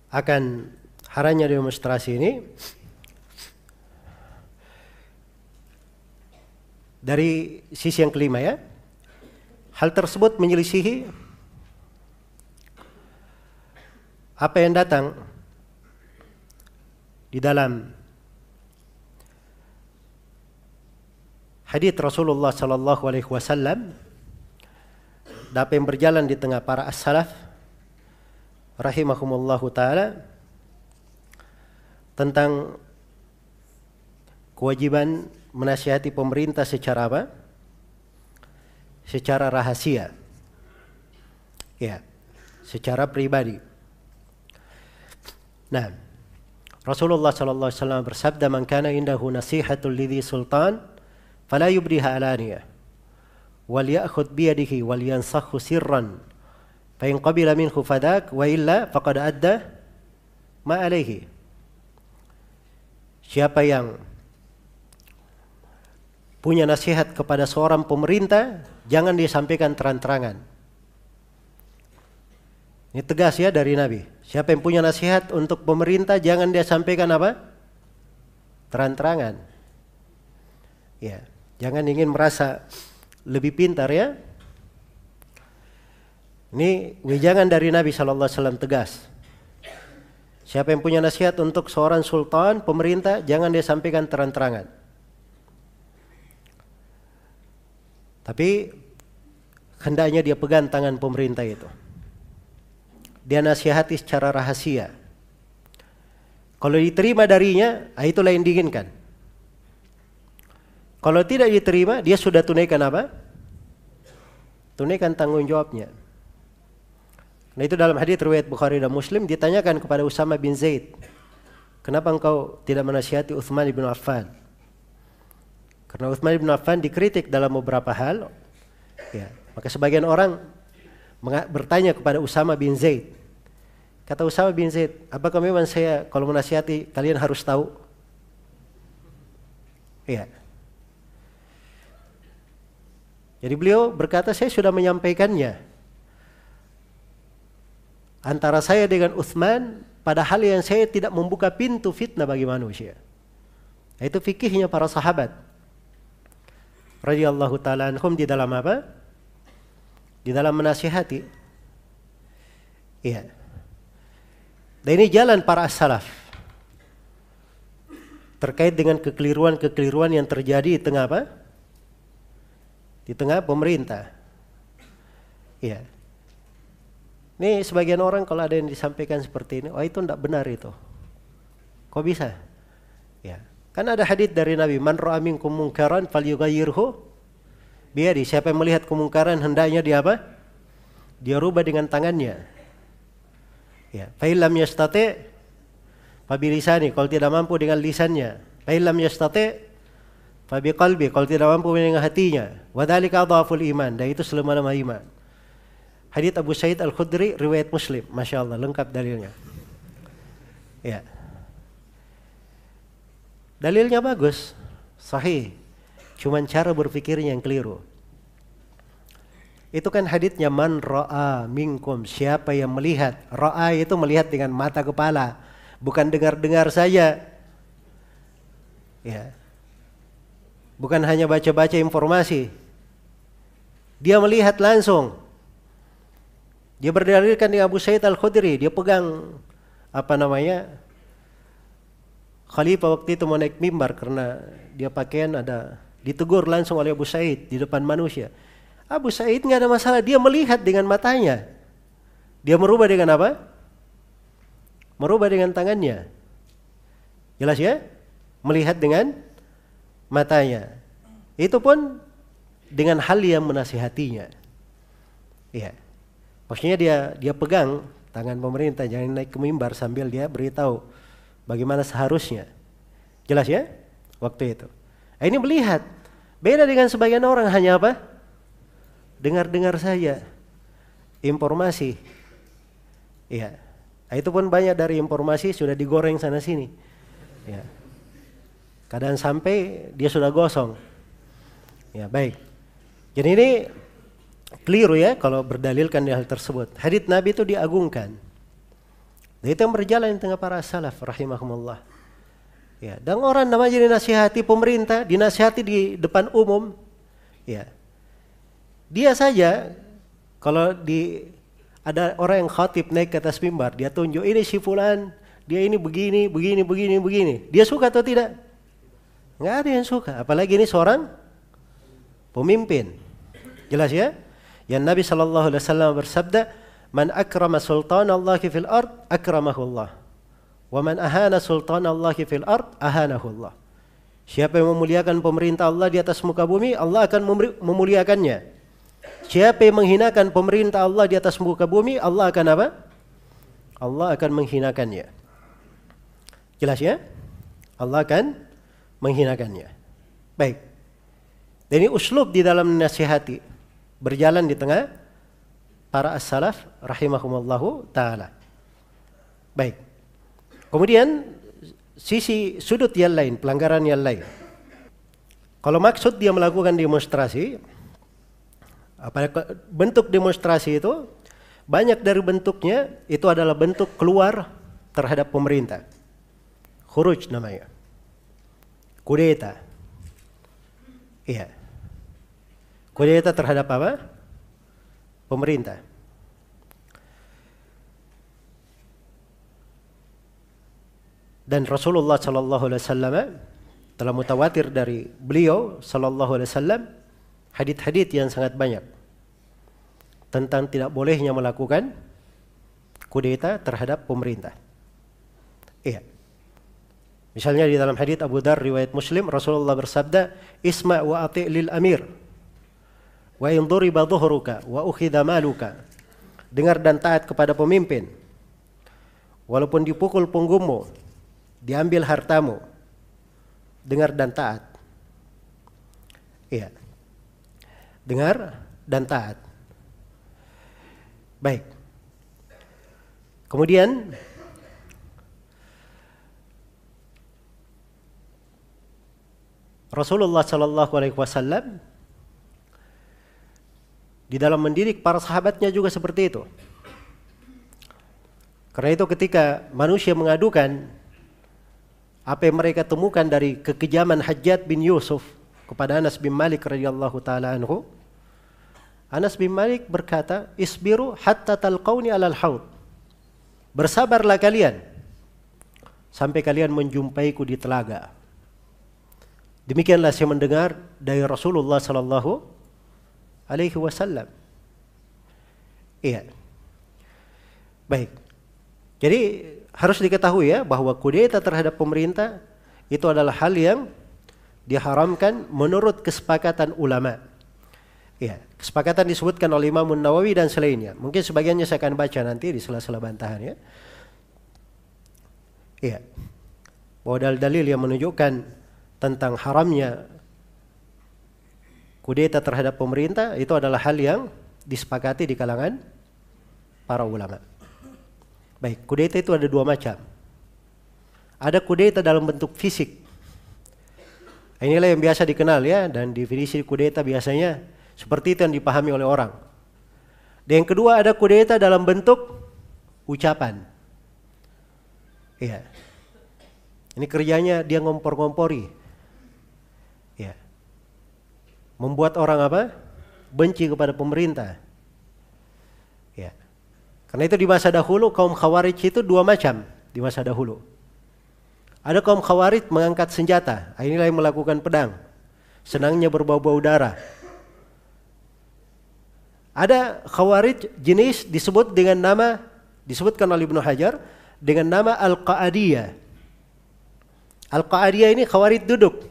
akan haramnya demonstrasi ini dari sisi yang kelima ya. Hal tersebut menyelisihi apa yang datang di dalam hadis Rasulullah sallallahu alaihi wasallam apa yang berjalan di tengah para as-salaf rahimahumullahu taala tentang kewajiban menasihati pemerintah secara apa? Secara rahasia. Ya, secara pribadi. Nah, Rasulullah sallallahu alaihi wasallam bersabda, "Man kana indahu nasihatul lidhi sultan, fala yubriha alaniyah, wal ya'khudh bi yadihi wal yansakhu sirran, fa in qabila minhu fadak wa illa faqad adda ma alaihi." Siapa yang punya nasihat kepada seorang pemerintah, jangan disampaikan terang-terangan. Ini tegas ya dari Nabi. Siapa yang punya nasihat untuk pemerintah, jangan dia sampaikan apa? Terang-terangan. Ya, jangan ingin merasa lebih pintar ya. Ini wejangan dari Nabi Shallallahu Alaihi Wasallam tegas. Siapa yang punya nasihat untuk seorang sultan, pemerintah, jangan dia sampaikan terang-terangan. Tapi hendaknya dia pegang tangan pemerintah itu. Dia nasihati secara rahasia. Kalau diterima darinya, ah, itulah yang diinginkan. Kalau tidak diterima, dia sudah tunaikan apa? Tunaikan tanggung jawabnya. Nah itu dalam hadis riwayat Bukhari dan Muslim ditanyakan kepada Usama bin Zaid, kenapa engkau tidak menasihati Uthman bin Affan? Karena Uthman bin Affan dikritik dalam beberapa hal. Ya, maka sebagian orang bertanya kepada Usama bin Zaid. Kata Usama bin Zaid, apakah memang saya kalau menasihati kalian harus tahu? Iya. Jadi beliau berkata saya sudah menyampaikannya antara saya dengan Uthman pada hal yang saya tidak membuka pintu fitnah bagi manusia. Itu fikihnya para sahabat. Radiyallahu ta'ala anhum di dalam apa? Di dalam menasihati. Iya. Dan ini jalan para salaf. Terkait dengan kekeliruan-kekeliruan yang terjadi di tengah apa? Di tengah pemerintah. Iya. Ini sebagian orang kalau ada yang disampaikan seperti ini, oh itu tidak benar itu. Kok bisa? Ya, kan ada hadis dari Nabi, man ra'a minkum munkaran falyughayyirhu biyadi. Siapa yang melihat kemungkaran hendaknya dia apa? Dia rubah dengan tangannya. Ya, fa illam yastati fa bilisani, kalau tidak mampu dengan lisannya. Fa illam yastati fa biqalbi, kalau tidak mampu dengan hatinya. Wa dzalika dhaful iman, dan itu selama-lama iman. Hadits Abu Sa'id Al-Khudri riwayat Muslim. Masya Allah lengkap dalilnya. Ya. Dalilnya bagus, sahih. Cuman cara berpikirnya yang keliru. Itu kan haditsnya man ra'a minkum siapa yang melihat. Ra'a itu melihat dengan mata kepala, bukan dengar-dengar saja. Ya. Bukan hanya baca-baca informasi. Dia melihat langsung. Dia berdalilkan di Abu Said Al-Khudri, dia pegang apa namanya? Khalifah waktu itu mau naik mimbar karena dia pakaian ada ditegur langsung oleh Abu Said di depan manusia. Abu Said nggak ada masalah, dia melihat dengan matanya. Dia merubah dengan apa? Merubah dengan tangannya. Jelas ya? Melihat dengan matanya. Itu pun dengan hal yang menasihatinya. Iya. Maksudnya dia dia pegang tangan pemerintah jangan naik ke mimbar sambil dia beritahu bagaimana seharusnya. Jelas ya? Waktu itu. Nah, ini melihat. Beda dengan sebagian orang hanya apa? Dengar-dengar saja. Informasi. Iya. Nah, itu pun banyak dari informasi sudah digoreng sana sini. Ya. Kadang sampai dia sudah gosong. Ya, baik. Jadi ini keliru ya kalau berdalilkan di hal tersebut. Hadits Nabi itu diagungkan. Dan itu yang berjalan di tengah para salaf rahimahumullah. Ya, dan orang namanya dinasihati pemerintah, dinasihati di depan umum. Ya. Dia saja kalau di ada orang yang khatib naik ke atas mimbar, dia tunjuk ini si fulan, dia ini begini, begini, begini, begini. Dia suka atau tidak? Enggak ada yang suka, apalagi ini seorang pemimpin. Jelas ya? Yang Nabi Shallallahu Alaihi Wasallam bersabda, "Man akrama sultan Allah fil ard, akramahu Allah." Wa man ahana sultan Allah fil ard ahanahu Allah. Siapa yang memuliakan pemerintah Allah di atas muka bumi, Allah akan memuliakannya. Siapa yang menghinakan pemerintah Allah di atas muka bumi, Allah akan apa? Allah akan menghinakannya. Jelas ya? Allah akan menghinakannya. Baik. Dan ini uslub di dalam nasihati berjalan di tengah para as-salaf rahimahumallahu taala. Baik. Kemudian sisi sudut yang lain, pelanggaran yang lain. Kalau maksud dia melakukan demonstrasi, apa bentuk demonstrasi itu banyak dari bentuknya itu adalah bentuk keluar terhadap pemerintah. Khuruj namanya. Kudeta. Iya. Kudeta terhadap apa? Pemerintah. dan Rasulullah Shallallahu Alaihi Wasallam telah mutawatir dari beliau Shallallahu Alaihi Wasallam hadit-hadit yang sangat banyak tentang tidak bolehnya melakukan kudeta terhadap pemerintah. Iya. Misalnya di dalam hadit Abu Dar riwayat Muslim Rasulullah bersabda, "Isma wa ati' lil amir wa in duriba dhuhruka wa ukhidha maluka." Dengar dan taat kepada pemimpin. Walaupun dipukul punggungmu diambil hartamu, dengar dan taat. Iya. Dengar dan taat. Baik. Kemudian Rasulullah Shallallahu Alaihi Wasallam di dalam mendidik para sahabatnya juga seperti itu. Karena itu ketika manusia mengadukan apa yang mereka temukan dari kekejaman Hajjat bin Yusuf kepada Anas bin Malik radhiyallahu taala anhu. Anas bin Malik berkata, "Isbiru hatta talqauni alal haud." Bersabarlah kalian sampai kalian menjumpaiku di telaga. Demikianlah saya mendengar dari Rasulullah sallallahu alaihi wasallam. Iya. Baik. Jadi harus diketahui ya bahwa kudeta terhadap pemerintah itu adalah hal yang diharamkan menurut kesepakatan ulama. Ya, kesepakatan disebutkan oleh Imam Nawawi dan selainnya. Mungkin sebagiannya saya akan baca nanti di sela-sela bantahan ya. Iya. Bahwa dalil-dalil yang menunjukkan tentang haramnya kudeta terhadap pemerintah itu adalah hal yang disepakati di kalangan para ulama. Baik, kudeta itu ada dua macam. Ada kudeta dalam bentuk fisik. Inilah yang biasa dikenal ya dan definisi kudeta biasanya seperti itu yang dipahami oleh orang. Dan yang kedua ada kudeta dalam bentuk ucapan. Iya. Ini kerjanya dia ngompor-ngompori. Ya. Membuat orang apa? Benci kepada pemerintah. Karena itu di masa dahulu kaum khawarij itu dua macam di masa dahulu. Ada kaum khawarij mengangkat senjata, ah, inilah yang melakukan pedang. Senangnya berbau-bau darah. Ada khawarij jenis disebut dengan nama disebutkan oleh Ibnu Hajar dengan nama Al-Qa'adiyah. Al-Qa'adiyah ini khawarij duduk.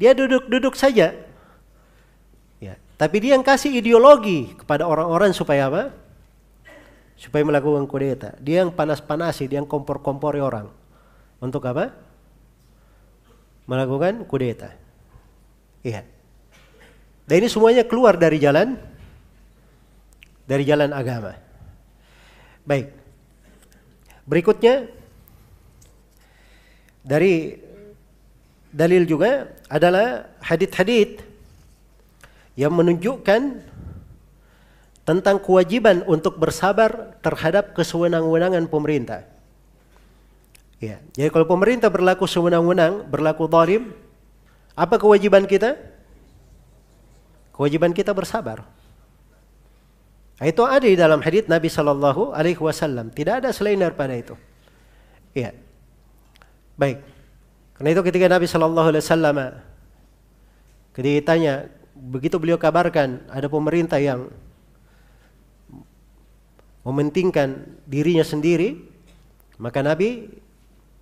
Dia duduk-duduk saja. Ya, tapi dia yang kasih ideologi kepada orang-orang supaya apa? Supaya melakukan kudeta. Dia yang panas-panasi, dia yang kompor-kompori orang. Untuk apa? Melakukan kudeta. Iya. Dan ini semuanya keluar dari jalan dari jalan agama. Baik. Berikutnya dari dalil juga adalah hadith-hadith yang menunjukkan tentang kewajiban untuk bersabar terhadap kesewenang-wenangan pemerintah. Ya, jadi kalau pemerintah berlaku sewenang-wenang, berlaku zalim, apa kewajiban kita? Kewajiban kita bersabar. Itu ada di dalam hadis Nabi Shallallahu Alaihi Wasallam. Tidak ada selain daripada itu. Iya. Baik. Karena itu ketika Nabi Shallallahu Alaihi Wasallam ketika ditanya, begitu beliau kabarkan ada pemerintah yang mementingkan dirinya sendiri, maka Nabi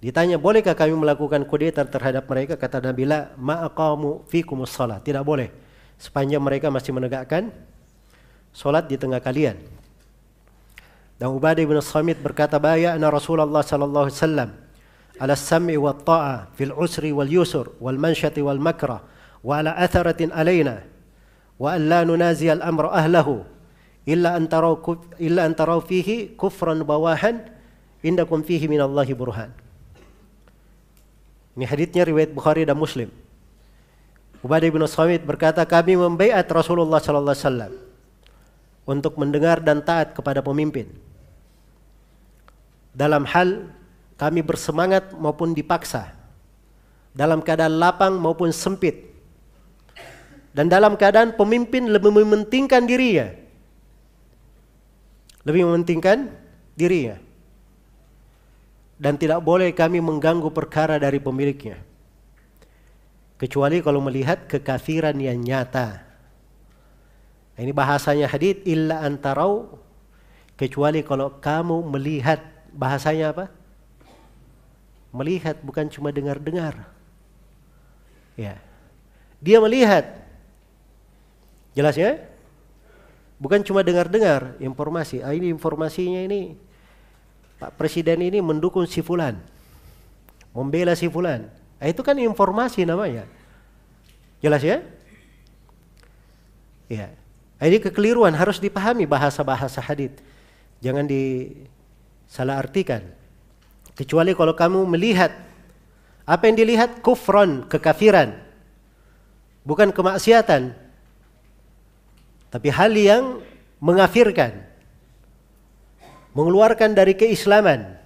Ditanya, bolehkah kami melakukan kudeta terhadap mereka? Kata Nabi, la ma'aqamu fikumus salat. Tidak boleh. Sepanjang mereka masih menegakkan solat di tengah kalian. Dan Ubadah bin Samit berkata, Baya'na Rasulullah sallallahu alaihi wasallam ala sam'i wa ta'a fil usri wal yusur wal mansyati wal makra wa ala atharatin alaina wa an la nunazi al amra ahlahu illa an taraw illa an taraw fihi kufran bawahan indakum fihi min Allahi burhan. Ini haditsnya riwayat Bukhari dan Muslim. Ubadah bin Samit berkata, kami membaiat Rasulullah sallallahu alaihi wasallam untuk mendengar dan taat kepada pemimpin. Dalam hal kami bersemangat maupun dipaksa. Dalam keadaan lapang maupun sempit. Dan dalam keadaan pemimpin lebih mementingkan dirinya. Lebih mementingkan dirinya dan tidak boleh kami mengganggu perkara dari pemiliknya kecuali kalau melihat kekafiran yang nyata ini bahasanya hadith illa antarau kecuali kalau kamu melihat bahasanya apa melihat bukan cuma dengar-dengar ya dia melihat jelas ya bukan cuma dengar-dengar informasi ah, ini informasinya ini Pak Presiden ini mendukung si fulan. Membela si fulan. Nah, itu kan informasi namanya. Jelas ya? Ya. Ini kekeliruan harus dipahami bahasa-bahasa hadith. Jangan disalah artikan. Kecuali kalau kamu melihat apa yang dilihat kufron, kekafiran. Bukan kemaksiatan. Tapi hal yang mengafirkan mengeluarkan dari keislaman.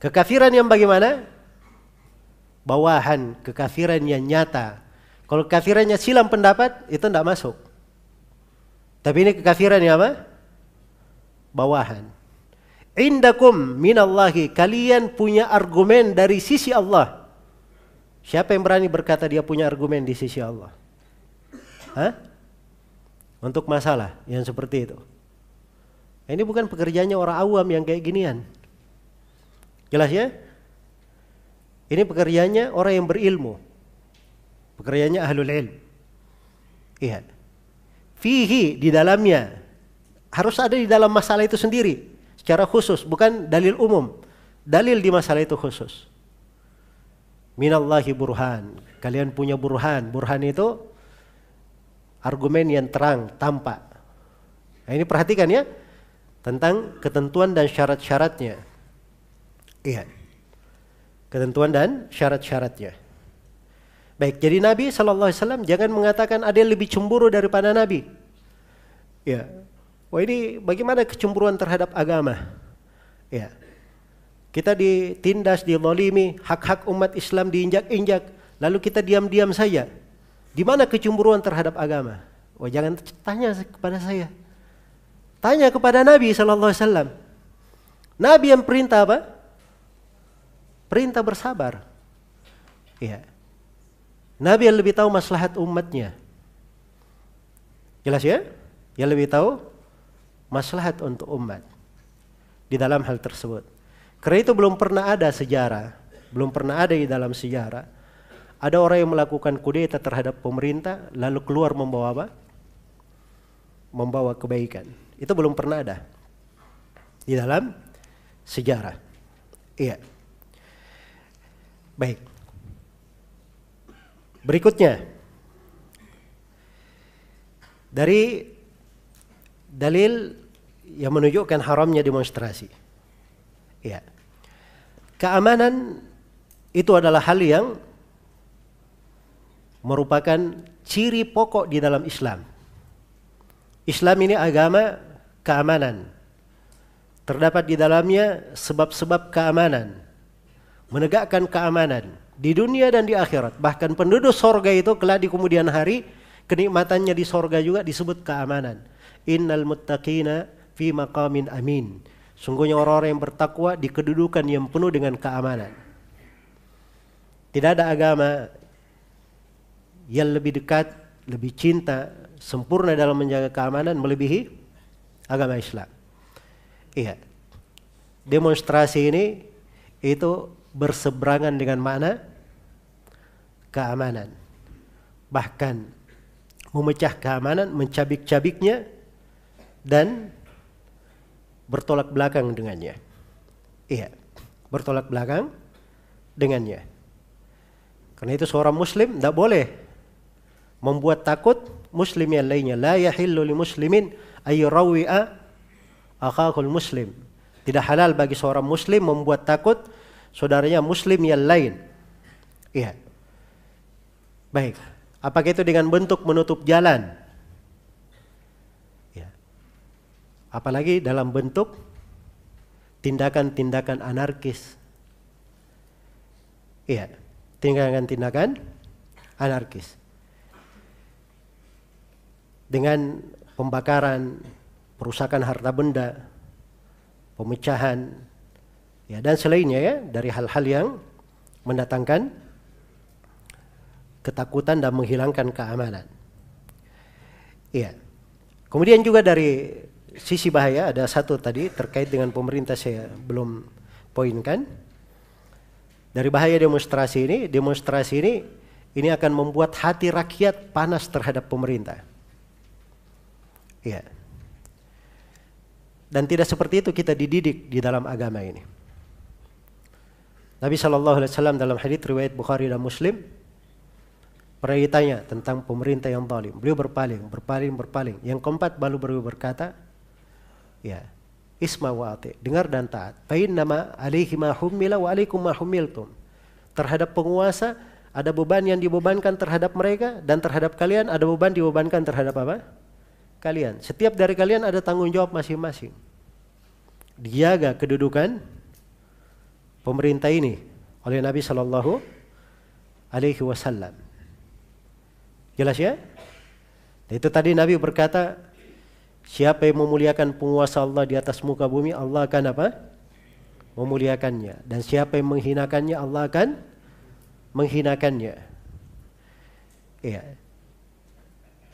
Kekafiran yang bagaimana? Bawahan, kekafiran yang nyata. Kalau kekafirannya silam pendapat, itu tidak masuk. Tapi ini kekafiran yang apa? Bawahan. Indakum minallahi, kalian punya argumen dari sisi Allah. Siapa yang berani berkata dia punya argumen di sisi Allah? Hah? Untuk masalah yang seperti itu. Ini bukan pekerjaannya orang awam yang kayak ginian. Jelas ya? Ini pekerjaannya orang yang berilmu. Pekerjaannya ahlul ilm. Iya. Fihi di dalamnya. Harus ada di dalam masalah itu sendiri. Secara khusus. Bukan dalil umum. Dalil di masalah itu khusus. Minallahi burhan. Kalian punya burhan. Burhan itu argumen yang terang, tampak. Nah, ini perhatikan ya tentang ketentuan dan syarat-syaratnya. Iya. Ketentuan dan syarat-syaratnya. Baik, jadi Nabi Wasallam jangan mengatakan ada yang lebih cemburu daripada Nabi. Ya, wah ini bagaimana kecemburuan terhadap agama? Ya, kita ditindas, dilolimi, hak-hak umat Islam diinjak-injak, lalu kita diam-diam saja. Di mana kecemburuan terhadap agama? Wah jangan tanya kepada saya. Tanya kepada Nabi Wasallam. Nabi yang perintah apa? Perintah bersabar. Ya. Nabi yang lebih tahu maslahat umatnya. Jelas ya? Yang lebih tahu maslahat untuk umat di dalam hal tersebut. Karena itu belum pernah ada sejarah, belum pernah ada di dalam sejarah ada orang yang melakukan kudeta terhadap pemerintah lalu keluar membawa apa? Membawa kebaikan. Itu belum pernah ada di dalam sejarah. Iya. Baik. Berikutnya dari dalil yang menunjukkan haramnya demonstrasi. Iya. Keamanan itu adalah hal yang merupakan ciri pokok di dalam Islam. Islam ini agama keamanan. Terdapat di dalamnya sebab-sebab keamanan. Menegakkan keamanan di dunia dan di akhirat. Bahkan penduduk sorga itu kelak di kemudian hari kenikmatannya di sorga juga disebut keamanan. Innal muttaqina fi maqamin amin. Sungguhnya orang-orang yang bertakwa di kedudukan yang penuh dengan keamanan. Tidak ada agama yang lebih dekat, lebih cinta, sempurna dalam menjaga keamanan melebihi agama Islam. Iya. Demonstrasi ini itu berseberangan dengan makna keamanan. Bahkan memecah keamanan, mencabik-cabiknya dan bertolak belakang dengannya. Iya, bertolak belakang dengannya. Karena itu seorang muslim tidak boleh membuat takut muslim yang lainnya. La yahillu li muslimin ayyurawi'a akhakul muslim. Tidak halal bagi seorang muslim membuat takut saudaranya muslim yang lain. Iya. Baik. Apakah itu dengan bentuk menutup jalan? Ya. Apalagi dalam bentuk tindakan-tindakan anarkis. Iya. Tindakan-tindakan anarkis dengan pembakaran, perusakan harta benda, pemecahan, ya dan selainnya ya dari hal-hal yang mendatangkan ketakutan dan menghilangkan keamanan. Iya. Kemudian juga dari sisi bahaya ada satu tadi terkait dengan pemerintah saya belum poinkan. Dari bahaya demonstrasi ini, demonstrasi ini ini akan membuat hati rakyat panas terhadap pemerintah. Ya. Dan tidak seperti itu kita dididik di dalam agama ini. Nabi Shallallahu Alaihi Wasallam dalam hadits riwayat Bukhari dan Muslim pernah ditanya tentang pemerintah yang zalim. Beliau berpaling, berpaling, berpaling. Yang keempat baru beliau berkata, ya, isma wa ati, dengar dan taat. Fain nama alaihi ma hummila wa alaikum ma hummiltum. Terhadap penguasa ada beban yang dibebankan terhadap mereka dan terhadap kalian ada beban dibebankan terhadap apa? kalian. Setiap dari kalian ada tanggung jawab masing-masing. Dijaga kedudukan pemerintah ini oleh Nabi Shallallahu Alaihi Wasallam. Jelas ya? Itu tadi Nabi berkata, siapa yang memuliakan penguasa Allah di atas muka bumi, Allah akan apa? Memuliakannya. Dan siapa yang menghinakannya, Allah akan menghinakannya. Iya.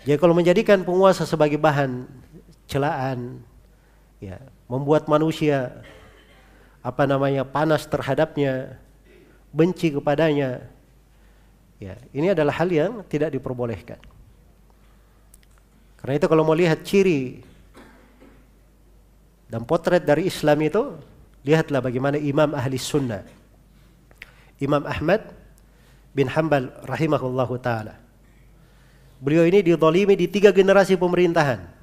Jadi kalau menjadikan penguasa sebagai bahan celaan, ya, membuat manusia apa namanya panas terhadapnya, benci kepadanya, ya, ini adalah hal yang tidak diperbolehkan. Karena itu kalau mau lihat ciri dan potret dari Islam itu, lihatlah bagaimana Imam Ahli Sunnah, Imam Ahmad bin Hanbal rahimahullahu taala Beliau ini didolimi di tiga generasi pemerintahan.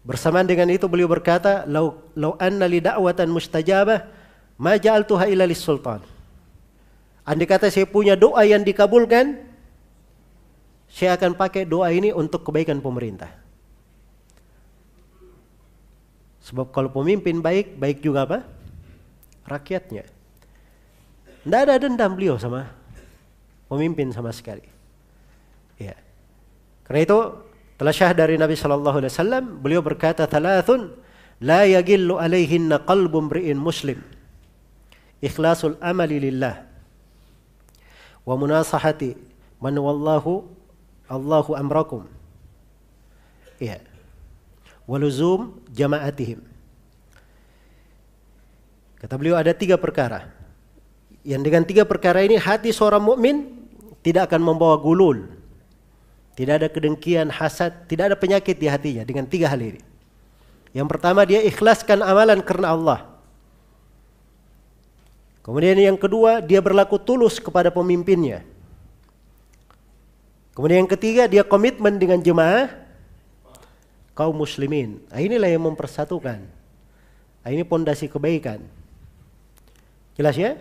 Bersamaan dengan itu beliau berkata, "Lau lau anna li da'watan mustajabah ma ja'altuha illa sultan." Andai kata saya punya doa yang dikabulkan, saya akan pakai doa ini untuk kebaikan pemerintah. Sebab kalau pemimpin baik, baik juga apa? Rakyatnya. Tidak ada dendam beliau sama pemimpin sama sekali. Ya. Karena itu telah syah dari Nabi Shallallahu Alaihi Wasallam beliau berkata thalathun la yagillu alaihinna qalbu mri'in muslim ikhlasul amali lillah wa munasahati man wallahu Allahu amrakum Iya. Waluzum jama'atihim. Kata beliau ada tiga perkara. Yang dengan tiga perkara ini hati seorang mukmin tidak akan membawa gulul. Tidak ada kedengkian, hasad, tidak ada penyakit di hatinya dengan tiga hal ini. Yang pertama dia ikhlaskan amalan karena Allah. Kemudian yang kedua dia berlaku tulus kepada pemimpinnya. Kemudian yang ketiga dia komitmen dengan jemaah kaum muslimin. Nah, inilah yang mempersatukan. Nah, ini pondasi kebaikan. Jelas ya?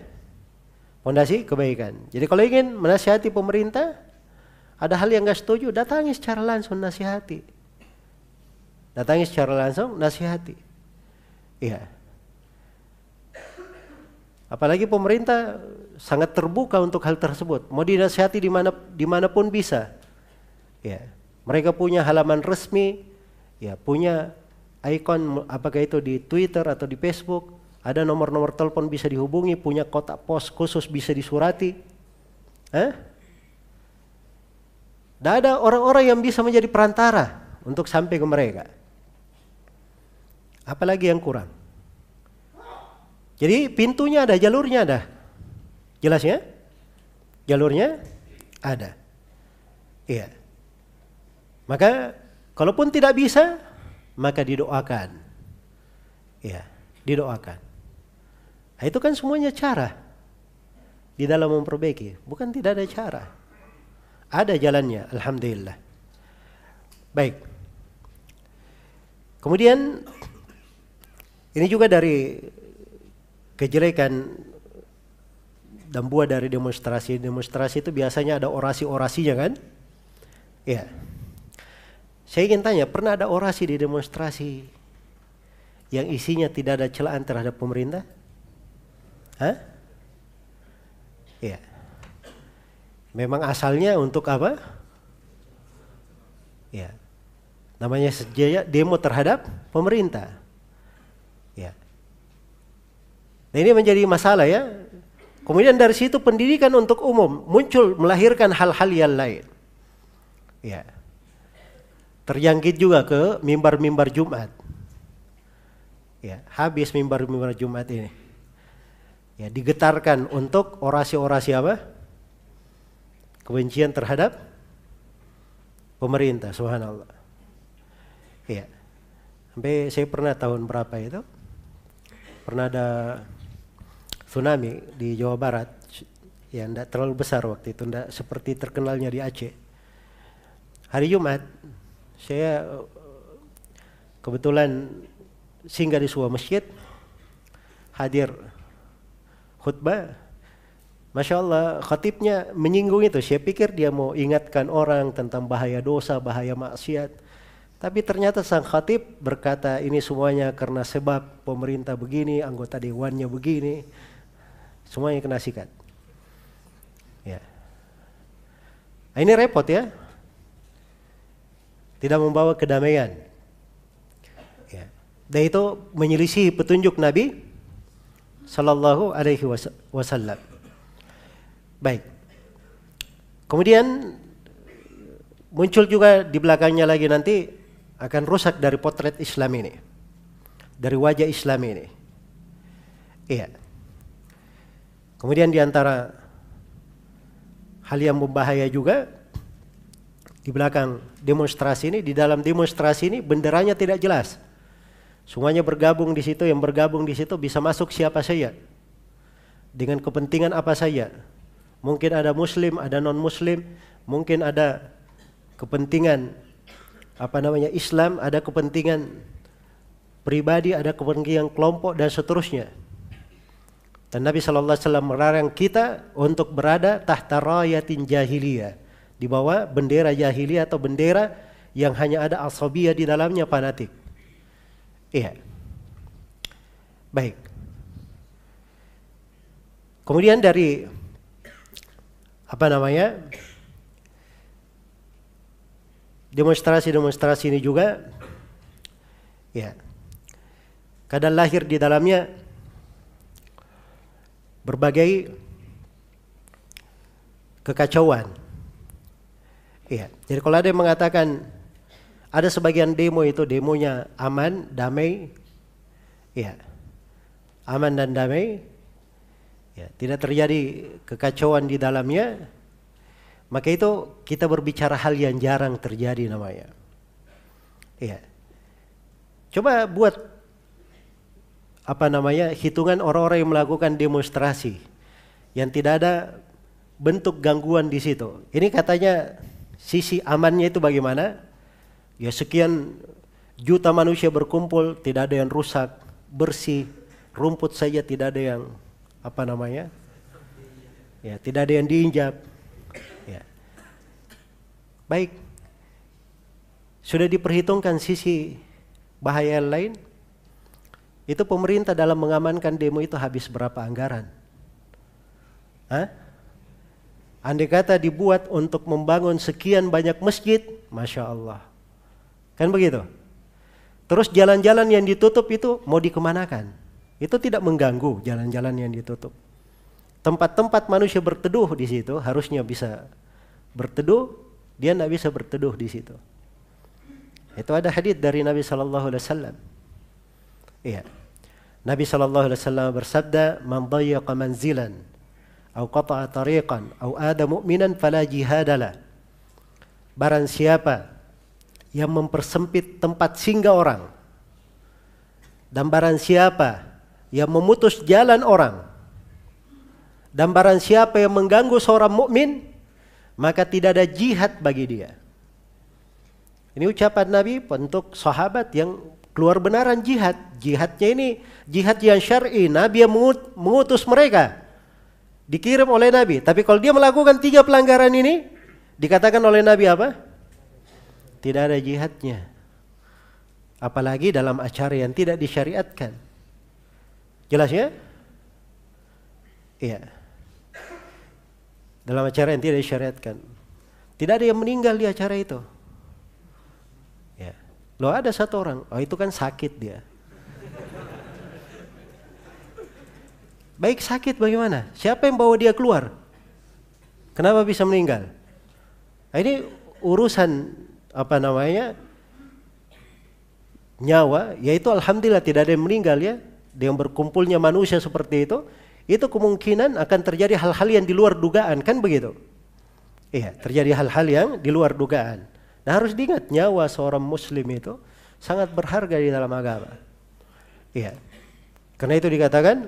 Pondasi kebaikan. Jadi kalau ingin menasihati pemerintah, ada hal yang nggak setuju, datangi secara langsung nasihati. Datangi secara langsung nasihati. Iya. Apalagi pemerintah sangat terbuka untuk hal tersebut. Mau dinasihati di mana di mana pun bisa. Ya, mereka punya halaman resmi, ya punya ikon apakah itu di Twitter atau di Facebook ada nomor-nomor telepon bisa dihubungi, punya kotak pos khusus bisa disurati. Eh? Tidak ada orang-orang yang bisa menjadi perantara untuk sampai ke mereka. Apalagi yang kurang. Jadi pintunya ada, jalurnya ada. Jelas ya? Jalurnya ada. Iya. Maka kalaupun tidak bisa, maka didoakan. Iya, didoakan. Nah, itu kan semuanya cara di dalam memperbaiki, bukan tidak ada cara. Ada jalannya, alhamdulillah. Baik. Kemudian ini juga dari kejelekan dan buah dari demonstrasi. Demonstrasi itu biasanya ada orasi-orasinya kan? Ya. Saya ingin tanya, pernah ada orasi di demonstrasi yang isinya tidak ada celaan terhadap pemerintah? Hah? Ya. Memang asalnya untuk apa? Ya. Namanya sejaya demo terhadap pemerintah. Ya. Nah ini menjadi masalah ya. Kemudian dari situ pendidikan untuk umum muncul melahirkan hal-hal yang lain. Ya. Terjangkit juga ke mimbar-mimbar Jumat. Ya, habis mimbar-mimbar Jumat ini ya digetarkan untuk orasi-orasi apa? Kebencian terhadap pemerintah, subhanallah. Ya. Sampai saya pernah tahun berapa itu? Pernah ada tsunami di Jawa Barat. Ya, tidak terlalu besar waktu itu, tidak seperti terkenalnya di Aceh. Hari Jumat, saya kebetulan singgah di sebuah masjid, hadir khutbah Masya Allah khatibnya menyinggung itu. Saya pikir dia mau ingatkan orang tentang bahaya dosa bahaya maksiat. Tapi ternyata sang khatib berkata ini semuanya karena sebab pemerintah begini anggota dewannya begini. Semuanya kena sikat. Ya. Nah, ini repot ya. Tidak membawa kedamaian. Ya. dan itu menyelisih petunjuk Nabi sallallahu alaihi wasallam. Baik. Kemudian muncul juga di belakangnya lagi nanti akan rusak dari potret Islam ini. Dari wajah Islam ini. Iya. Kemudian di antara hal yang berbahaya juga di belakang demonstrasi ini, di dalam demonstrasi ini benderanya tidak jelas. Semuanya bergabung di situ, yang bergabung di situ bisa masuk siapa saja. Dengan kepentingan apa saja. Mungkin ada muslim, ada non muslim, mungkin ada kepentingan apa namanya Islam, ada kepentingan pribadi, ada kepentingan kelompok dan seterusnya. Dan Nabi Shallallahu Alaihi Wasallam melarang kita untuk berada tahta rayatin jahiliyah di bawah bendera jahiliyah atau bendera yang hanya ada asabiyah di dalamnya fanatik. Iya. Baik. Kemudian dari apa namanya? Demonstrasi-demonstrasi ini juga ya. Kadang lahir di dalamnya berbagai kekacauan. Iya. Jadi kalau ada yang mengatakan Ada sebagian demo itu demonya aman, damai. Ya. Aman dan damai. Ya, tidak terjadi kekacauan di dalamnya. Maka itu kita berbicara hal yang jarang terjadi namanya. Ya. Coba buat apa namanya hitungan orang-orang yang melakukan demonstrasi yang tidak ada bentuk gangguan di situ. Ini katanya sisi amannya itu bagaimana? Ya sekian juta manusia berkumpul, tidak ada yang rusak, bersih, rumput saja tidak ada yang apa namanya? Ya, tidak ada yang diinjak. Ya. Baik. Sudah diperhitungkan sisi bahaya lain? Itu pemerintah dalam mengamankan demo itu habis berapa anggaran? Hah? Andai kata dibuat untuk membangun sekian banyak masjid, Masya Allah. Kan begitu? Terus jalan-jalan yang ditutup itu mau dikemanakan? Itu tidak mengganggu jalan-jalan yang ditutup. Tempat-tempat manusia berteduh di situ harusnya bisa berteduh, dia tidak bisa berteduh di situ. Itu ada hadis dari Nabi Shallallahu Alaihi Wasallam. Iya. Nabi Shallallahu Alaihi Wasallam bersabda, "Man dayyaqa manzilan, atau qata'a tariqan, atau ada mu'minan fala jihadalah." Barang siapa yang mempersempit tempat singgah orang dan barang siapa yang memutus jalan orang dan barang siapa yang mengganggu seorang mukmin maka tidak ada jihad bagi dia. Ini ucapan Nabi untuk sahabat yang keluar benaran jihad. Jihadnya ini jihad yang syar'i. Nabi yang mengutus mereka. Dikirim oleh Nabi. Tapi kalau dia melakukan tiga pelanggaran ini, dikatakan oleh Nabi apa? Tidak ada jihadnya. Apalagi dalam acara yang tidak disyariatkan. Jelas ya? Iya. Dalam acara yang tidak disyariatkan. Tidak ada yang meninggal di acara itu. Ya. Loh ada satu orang, oh itu kan sakit dia. Baik sakit bagaimana? Siapa yang bawa dia keluar? Kenapa bisa meninggal? Nah, ini urusan apa namanya nyawa yaitu alhamdulillah tidak ada yang meninggal ya dengan berkumpulnya manusia seperti itu itu kemungkinan akan terjadi hal-hal yang di luar dugaan kan begitu? Iya terjadi hal-hal yang di luar dugaan. Nah harus diingat nyawa seorang muslim itu sangat berharga di dalam agama. Iya. Karena itu dikatakan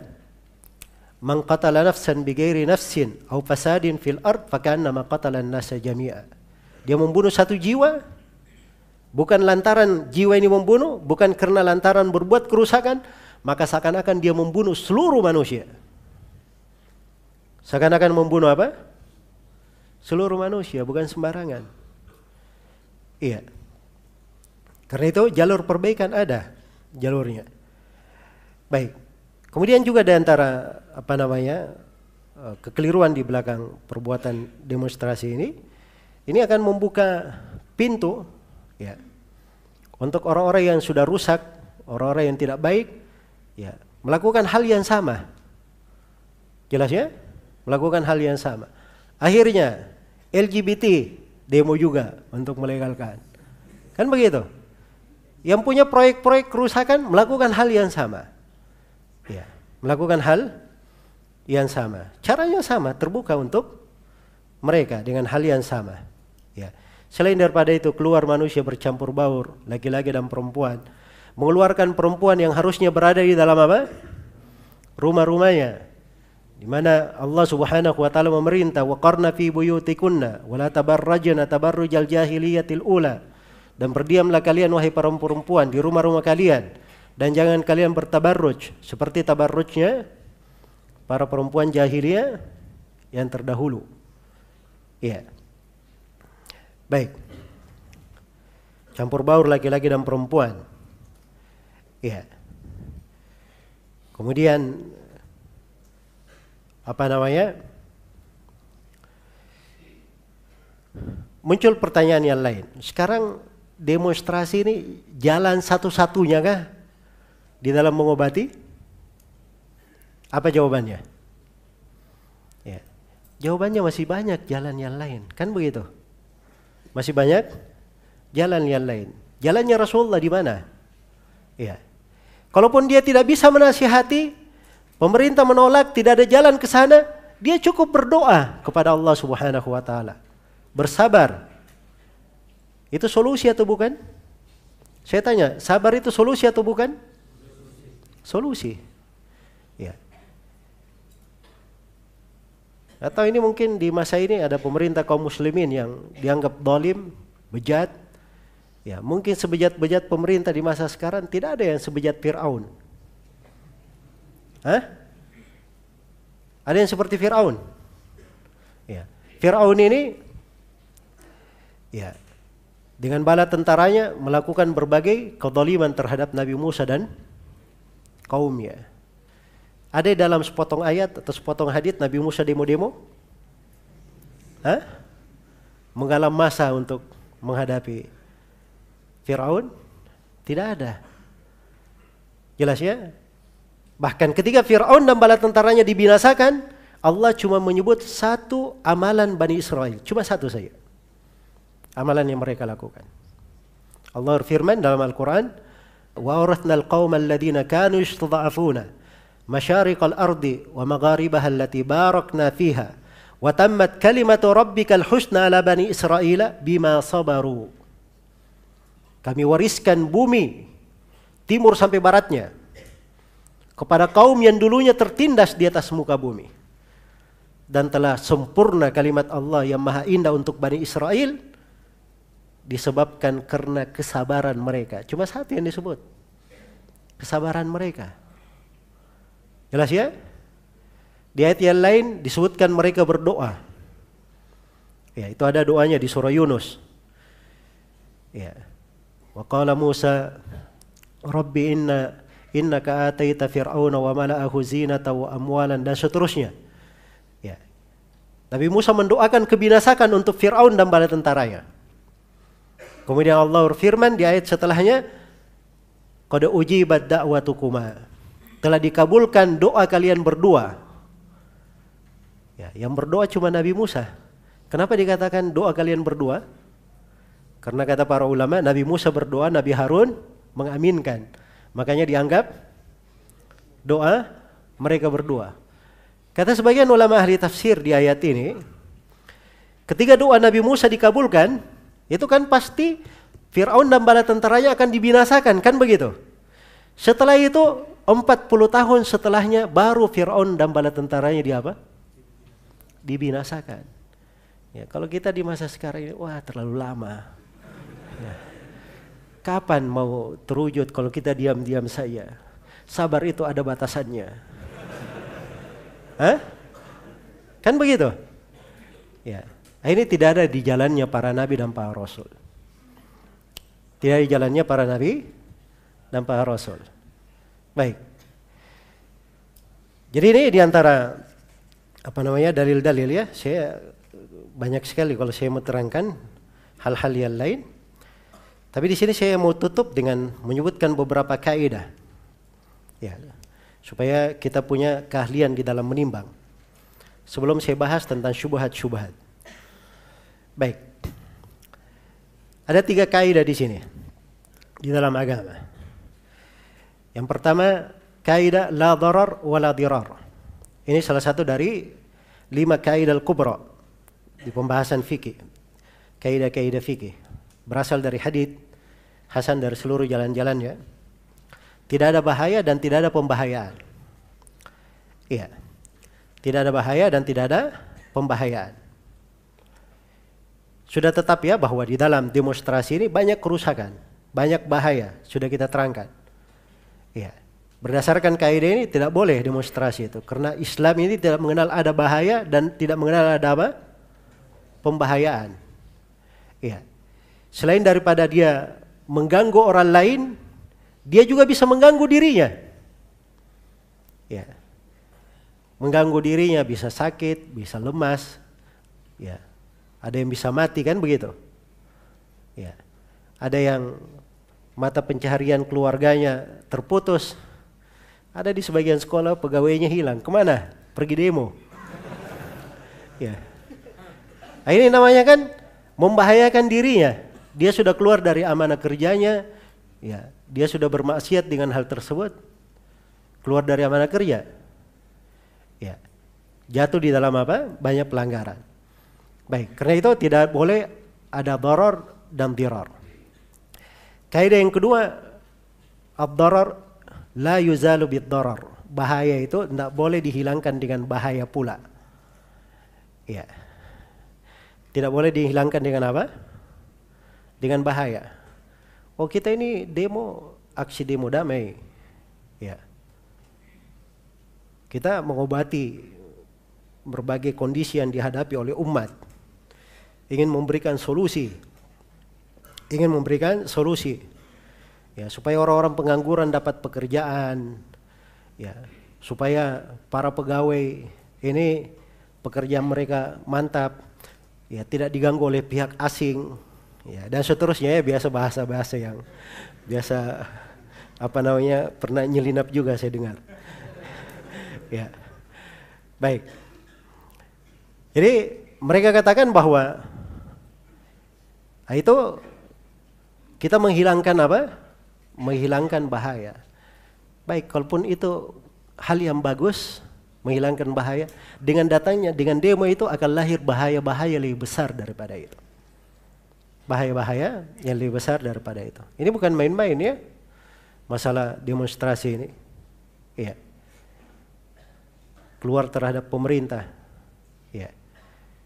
man qatala nafsan bighairi nafsin au fasadin fil ard fakannama qatala an-nasa jami'a. Dia membunuh satu jiwa bukan lantaran jiwa ini membunuh, bukan karena lantaran berbuat kerusakan, maka seakan-akan dia membunuh seluruh manusia. Seakan-akan membunuh apa? Seluruh manusia, bukan sembarangan. Iya. Karena itu jalur perbaikan ada jalurnya. Baik. Kemudian juga di antara apa namanya eh, kekeliruan di belakang perbuatan demonstrasi ini ini akan membuka pintu ya untuk orang-orang yang sudah rusak, orang-orang yang tidak baik ya melakukan hal yang sama. Jelas ya? Melakukan hal yang sama. Akhirnya LGBT demo juga untuk melegalkan. Kan begitu? Yang punya proyek-proyek kerusakan melakukan hal yang sama. Ya, melakukan hal yang sama. Caranya sama, terbuka untuk mereka dengan hal yang sama. Ya. Selain daripada itu keluar manusia bercampur baur, laki-laki dan perempuan. Mengeluarkan perempuan yang harusnya berada di dalam apa? Rumah-rumahnya. Di mana Allah Subhanahu wa taala memerintah waqarna fi buyutikunna wa la tabarrajna tabarrujal jahiliyatil ula. Dan berdiamlah kalian wahai para perempuan di rumah-rumah kalian dan jangan kalian bertabarruj seperti tabarrujnya para perempuan jahiliyah yang terdahulu. Iya. Baik. Campur baur laki-laki dan perempuan. Iya. Kemudian apa namanya? Muncul pertanyaan yang lain. Sekarang demonstrasi ini jalan satu-satunya kah di dalam mengobati? Apa jawabannya? Ya. Jawabannya masih banyak jalan yang lain, kan begitu? Masih banyak jalan yang lain. Jalannya Rasulullah di mana? Ya. Kalaupun dia tidak bisa menasihati, pemerintah menolak, tidak ada jalan ke sana, dia cukup berdoa kepada Allah Subhanahu wa taala. Bersabar. Itu solusi atau bukan? Saya tanya, sabar itu solusi atau bukan? Solusi. Ya. Atau ini mungkin di masa ini ada pemerintah kaum muslimin yang dianggap dolim, bejat. Ya, mungkin sebejat-bejat pemerintah di masa sekarang tidak ada yang sebejat Fir'aun. Hah? Ada yang seperti Fir'aun. Ya. Fir'aun ini ya dengan bala tentaranya melakukan berbagai kedoliman terhadap Nabi Musa dan kaumnya. Ada dalam sepotong ayat atau sepotong hadis Nabi Musa demo-demo? Hah? Menggalam masa untuk menghadapi Firaun? Tidak ada. Jelas ya? Bahkan ketika Firaun dan bala tentaranya dibinasakan, Allah cuma menyebut satu amalan Bani Israel, cuma satu saja. Amalan yang mereka lakukan. Allah firman dalam Al-Quran, وَأَوْرَثْنَا الْقَوْمَ الَّذِينَ كَانُوا يَسْتَضَعَفُونَ مشارق الأرض ومغاربها التي باركنا فيها وتمت كلمة ربك الحسنى على بني إسرائيل بما صبروا kami wariskan bumi timur sampai baratnya kepada kaum yang dulunya tertindas di atas muka bumi dan telah sempurna kalimat Allah yang maha indah untuk Bani Israel disebabkan karena kesabaran mereka cuma satu yang disebut kesabaran mereka Jelas ya? Di ayat yang lain disebutkan mereka berdoa. Ya, itu ada doanya di surah Yunus. Ya. "Rabbi inna innaka ataita fir'auna wa mala'ahu zinata wa amwalan" dan seterusnya. Ya. Nabi Musa mendoakan kebinasakan untuk Fir'aun dan bala tentaranya. Kemudian Allah berfirman di ayat setelahnya, "Qad ujibat da'watukuma." telah dikabulkan doa kalian berdua. Ya, yang berdoa cuma Nabi Musa. Kenapa dikatakan doa kalian berdua? Karena kata para ulama, Nabi Musa berdoa, Nabi Harun mengaminkan. Makanya dianggap doa mereka berdua. Kata sebagian ulama ahli tafsir di ayat ini, ketika doa Nabi Musa dikabulkan, itu kan pasti Fir'aun dan bala tentaranya akan dibinasakan, kan begitu? Setelah itu 40 tahun setelahnya baru Fir'aun dan bala tentaranya di apa? Dibinasakan. Ya, kalau kita di masa sekarang ini, wah terlalu lama. Kapan mau terwujud kalau kita diam-diam saja? Sabar itu ada batasannya. Hah? Kan begitu? Ya. Ini tidak ada di jalannya para nabi dan para rasul. Tidak di jalannya para nabi dan para rasul. Baik. Jadi ini di antara apa namanya dalil-dalil ya. Saya banyak sekali kalau saya mau terangkan hal-hal yang lain. Tapi di sini saya mau tutup dengan menyebutkan beberapa kaidah. Ya, supaya kita punya keahlian di dalam menimbang. Sebelum saya bahas tentang syubhat-syubhat. Baik. Ada tiga kaidah di sini di dalam agama. Yang pertama, kaidah la darar wa la dirar. Ini salah satu dari lima kaidah kubra di pembahasan fikih. Kaidah-kaidah fikih berasal dari hadith Hasan dari seluruh jalan-jalannya. Tidak ada bahaya dan tidak ada pembahayaan. Iya. Tidak ada bahaya dan tidak ada pembahayaan. Sudah tetap ya bahwa di dalam demonstrasi ini banyak kerusakan, banyak bahaya, sudah kita terangkan. Ya. Berdasarkan kaidah ini tidak boleh demonstrasi itu karena Islam ini tidak mengenal ada bahaya dan tidak mengenal ada apa? pembahayaan. Ya. Selain daripada dia mengganggu orang lain, dia juga bisa mengganggu dirinya. Ya. Mengganggu dirinya bisa sakit, bisa lemas. Ya. Ada yang bisa mati kan begitu? Ya. Ada yang mata pencaharian keluarganya terputus. Ada di sebagian sekolah pegawainya hilang. Ke mana? Pergi demo. ya. Nah, ini namanya kan membahayakan dirinya. Dia sudah keluar dari amanah kerjanya, ya, dia sudah bermaksiat dengan hal tersebut, keluar dari amanah kerja, ya, jatuh di dalam apa? Banyak pelanggaran. Baik, karena itu tidak boleh ada doror dan diror. Kaidah yang kedua, ad-darar la yuzalu bid-darar. Bahaya itu tidak boleh dihilangkan dengan bahaya pula. Ya. Tidak boleh dihilangkan dengan apa? Dengan bahaya. Oh kita ini demo, aksi demo damai. Ya. Kita mengobati berbagai kondisi yang dihadapi oleh umat. Ingin memberikan solusi ingin memberikan solusi ya supaya orang-orang pengangguran dapat pekerjaan ya supaya para pegawai ini pekerjaan mereka mantap ya tidak diganggu oleh pihak asing ya dan seterusnya ya biasa bahasa-bahasa yang biasa apa namanya pernah nyelinap juga saya dengar ya baik jadi mereka katakan bahwa nah itu kita menghilangkan apa? Menghilangkan bahaya. Baik, kalaupun itu hal yang bagus, menghilangkan bahaya, dengan datangnya, dengan demo itu akan lahir bahaya-bahaya lebih besar daripada itu. Bahaya-bahaya yang lebih besar daripada itu. Ini bukan main-main ya, masalah demonstrasi ini. Iya. Keluar terhadap pemerintah. Ya.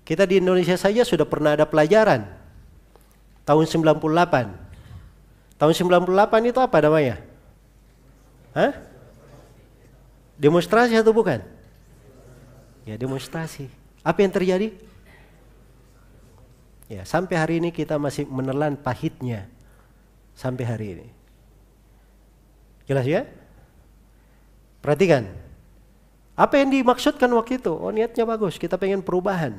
Kita di Indonesia saja sudah pernah ada pelajaran tahun 98 Tahun 98 itu apa namanya? Hah? Demonstrasi atau bukan? Ya demonstrasi. Apa yang terjadi? Ya sampai hari ini kita masih menelan pahitnya. Sampai hari ini. Jelas ya? Perhatikan. Apa yang dimaksudkan waktu itu? Oh niatnya bagus, kita pengen perubahan.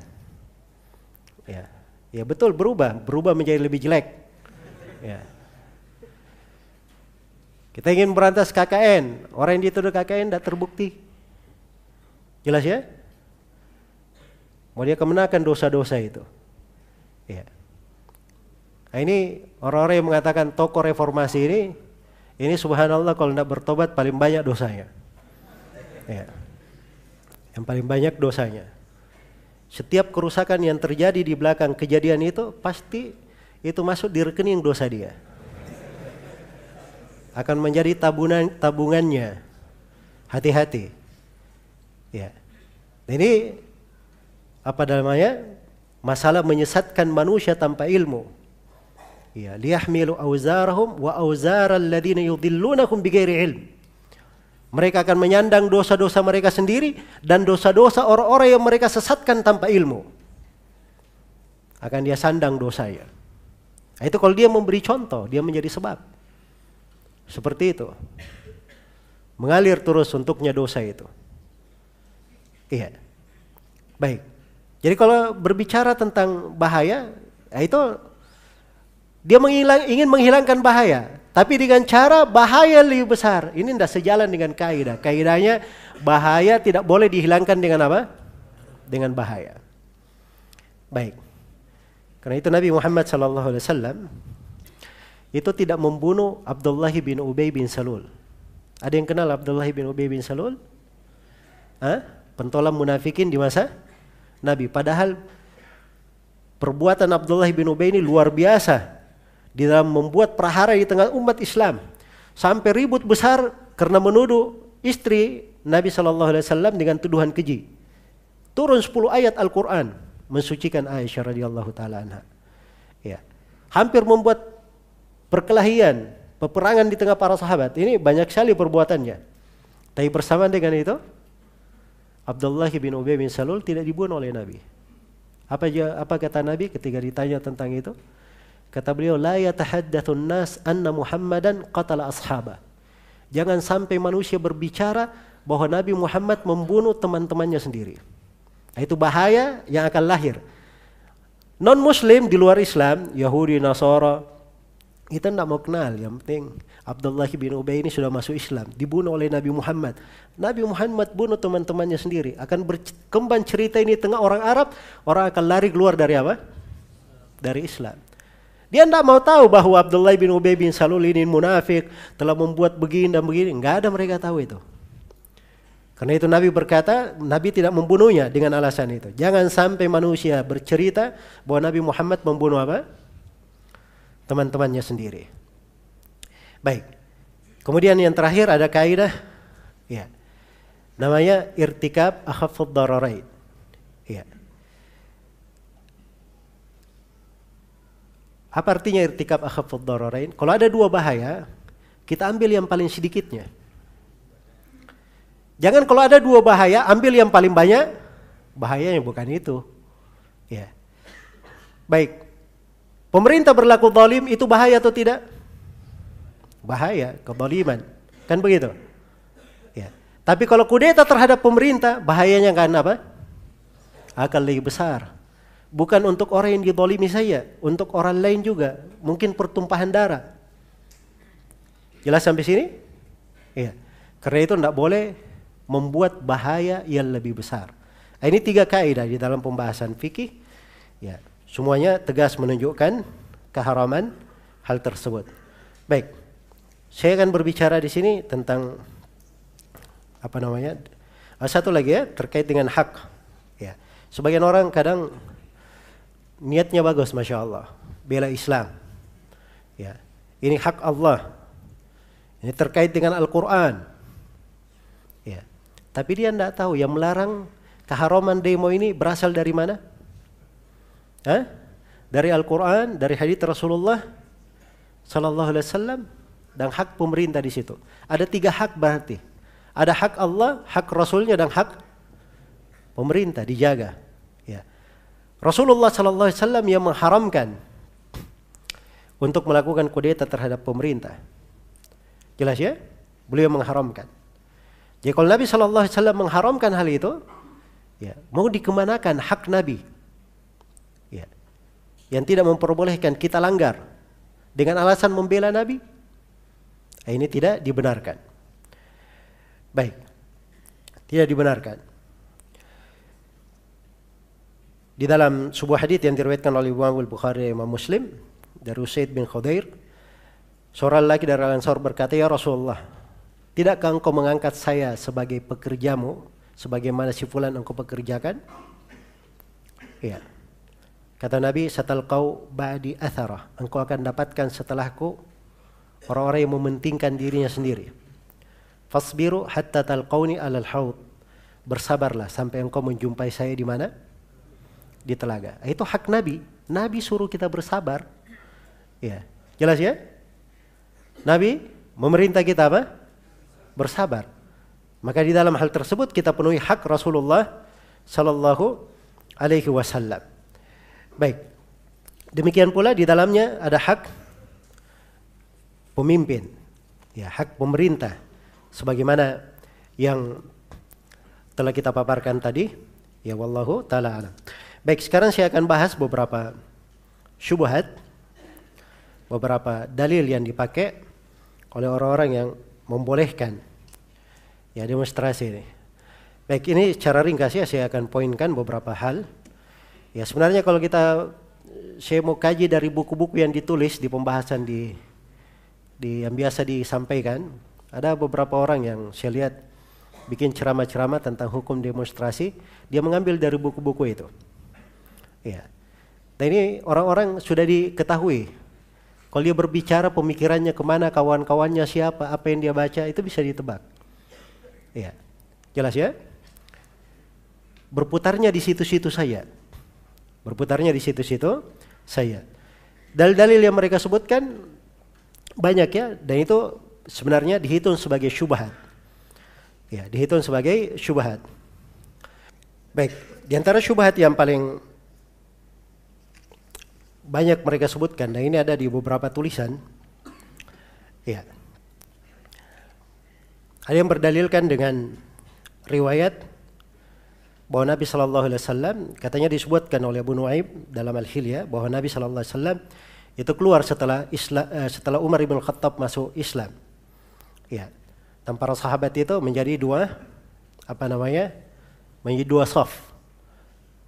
Ya, ya betul berubah, berubah menjadi lebih jelek. Ya. Kita ingin berantas KKN, orang yang dituduh KKN tidak terbukti. Jelas ya? Mau dia kemenakan dosa-dosa itu. Ya. Nah ini orang-orang yang mengatakan tokoh reformasi ini, ini subhanallah kalau tidak bertobat paling banyak dosanya. Ya. Yang paling banyak dosanya. Setiap kerusakan yang terjadi di belakang kejadian itu pasti itu masuk di rekening dosa dia akan menjadi tabungan tabungannya. Hati-hati. Ya. Ini apa namanya? Masalah menyesatkan manusia tanpa ilmu. Ya, liyahmilu auzarahum wa auzaral ladzina yudhillunahum bighairi ilm. Mereka akan menyandang dosa-dosa mereka sendiri dan dosa-dosa orang-orang yang mereka sesatkan tanpa ilmu. Akan dia sandang dosanya. Nah, itu kalau dia memberi contoh, dia menjadi sebab. Seperti itu. Mengalir terus untuknya dosa itu. Iya. Baik. Jadi kalau berbicara tentang bahaya, ya itu dia menghilang, ingin menghilangkan bahaya, tapi dengan cara bahaya lebih besar. Ini tidak sejalan dengan kaidah. Kaidahnya bahaya tidak boleh dihilangkan dengan apa? Dengan bahaya. Baik. Karena itu Nabi Muhammad wasallam itu tidak membunuh Abdullah bin Ubay bin Salul. Ada yang kenal Abdullah bin Ubay bin Salul? Hah? Pentolan munafikin di masa Nabi. Padahal perbuatan Abdullah bin Ubay ini luar biasa di dalam membuat prahara di tengah umat Islam. Sampai ribut besar karena menuduh istri Nabi Shallallahu Alaihi Wasallam dengan tuduhan keji. Turun 10 ayat Al-Quran mensucikan Aisyah radhiyallahu taala anha. Ya. Hampir membuat perkelahian, peperangan di tengah para sahabat. Ini banyak sekali perbuatannya. Tapi bersama dengan itu, Abdullah bin Ubay bin Salul tidak dibunuh oleh Nabi. Apa apa kata Nabi ketika ditanya tentang itu? Kata beliau, "La yatahaddatsun nas anna Muhammadan qatala ashaba." Jangan sampai manusia berbicara bahwa Nabi Muhammad membunuh teman-temannya sendiri. Nah, itu bahaya yang akan lahir. Non muslim di luar Islam, Yahudi, Nasara, kita tidak mau kenal, yang penting Abdullah bin Ubay ini sudah masuk Islam, dibunuh oleh Nabi Muhammad. Nabi Muhammad bunuh teman-temannya sendiri. Akan berkembang cerita ini tengah orang Arab, orang akan lari keluar dari apa? Dari Islam. Dia tidak mau tahu bahwa Abdullah bin Ubay bin Salul ini munafik, telah membuat begini dan begini. Enggak ada mereka tahu itu. Karena itu Nabi berkata, Nabi tidak membunuhnya dengan alasan itu. Jangan sampai manusia bercerita bahwa Nabi Muhammad membunuh apa? Teman-temannya sendiri. Baik. Kemudian yang terakhir ada kaidah ya. Namanya irtikab akhafud dararain. Ya. Apa artinya irtikab akhafud dararain? Kalau ada dua bahaya, kita ambil yang paling sedikitnya. Jangan kalau ada dua bahaya, ambil yang paling banyak. Bahayanya bukan itu. Ya. Baik. Pemerintah berlaku zalim itu bahaya atau tidak? Bahaya, kezaliman. Kan begitu? Ya. Tapi kalau kudeta terhadap pemerintah, bahayanya kan apa? Akan lebih besar. Bukan untuk orang yang didolimi saya, untuk orang lain juga. Mungkin pertumpahan darah. Jelas sampai sini? Iya. Karena itu tidak boleh membuat bahaya yang lebih besar. Ini tiga kaidah di dalam pembahasan fikih. Ya, semuanya tegas menunjukkan keharaman hal tersebut. Baik, saya akan berbicara di sini tentang apa namanya? Ah, satu lagi ya terkait dengan hak. Ya, sebagian orang kadang niatnya bagus, masya Allah, bela Islam. Ya, ini hak Allah. Ini terkait dengan Al-Quran. Ya, tapi dia tidak tahu yang melarang keharaman demo ini berasal dari mana? Hah? Dari Al-Quran, dari hadits Rasulullah Sallallahu Alaihi Wasallam dan hak pemerintah di situ. Ada tiga hak berarti. Ada hak Allah, hak Rasulnya dan hak pemerintah dijaga. Ya. Rasulullah Sallallahu Alaihi Wasallam yang mengharamkan untuk melakukan kudeta terhadap pemerintah. Jelas ya? Beliau mengharamkan. Jadi kalau Nabi Shallallahu Alaihi Wasallam mengharamkan hal itu, ya mau dikemanakan hak Nabi, yang tidak memperbolehkan kita langgar dengan alasan membela Nabi, nah, ini tidak dibenarkan. Baik, tidak dibenarkan. Di dalam sebuah hadis yang diriwayatkan oleh Imam Al-Bukhari Imam Muslim dari Usaid bin Khudair, seorang lagi dari Al-Ansar berkata, "Ya Rasulullah, Tidakkah engkau mengangkat saya sebagai pekerjamu sebagaimana si fulan engkau pekerjakan? Iya. Kata Nabi, "Satal kau ba'di athara." Engkau akan dapatkan setelahku orang-orang yang mementingkan dirinya sendiri. Fasbiru hatta talqauni alal haud. Bersabarlah sampai engkau menjumpai saya di mana? Di telaga. Itu hak Nabi. Nabi suruh kita bersabar. Ya. Jelas ya? Nabi memerintah kita apa? bersabar. Maka di dalam hal tersebut kita penuhi hak Rasulullah sallallahu alaihi wasallam. Baik. Demikian pula di dalamnya ada hak pemimpin. Ya, hak pemerintah sebagaimana yang telah kita paparkan tadi. Ya wallahu taala alam. Baik, sekarang saya akan bahas beberapa syubhat beberapa dalil yang dipakai oleh orang-orang yang membolehkan ya demonstrasi ini. Baik, ini secara ringkas ya saya akan poinkan beberapa hal. Ya sebenarnya kalau kita saya mau kaji dari buku-buku yang ditulis di pembahasan di di yang biasa disampaikan, ada beberapa orang yang saya lihat bikin ceramah-ceramah tentang hukum demonstrasi, dia mengambil dari buku-buku itu. Ya. Dan ini orang-orang sudah diketahui kalau dia berbicara pemikirannya ke mana, kawan-kawannya siapa, apa yang dia baca itu bisa ditebak. Ya, jelas ya? Berputarnya di situ-situ saya. Berputarnya di situ-situ saya. Dalil-dalil yang mereka sebutkan banyak ya, dan itu sebenarnya dihitung sebagai syubhat. Ya, dihitung sebagai syubhat. Baik, di antara syubhat yang paling banyak mereka sebutkan dan ini ada di beberapa tulisan. Ya. Ada yang berdalilkan dengan riwayat bahwa Nabi Shallallahu Alaihi Wasallam katanya disebutkan oleh Abu Nuaib dalam Al Hilya bahwa Nabi Shallallahu Alaihi Wasallam itu keluar setelah Islam, uh, setelah Umar bin Khattab masuk Islam. Ya, dan para sahabat itu menjadi dua apa namanya menjadi dua soft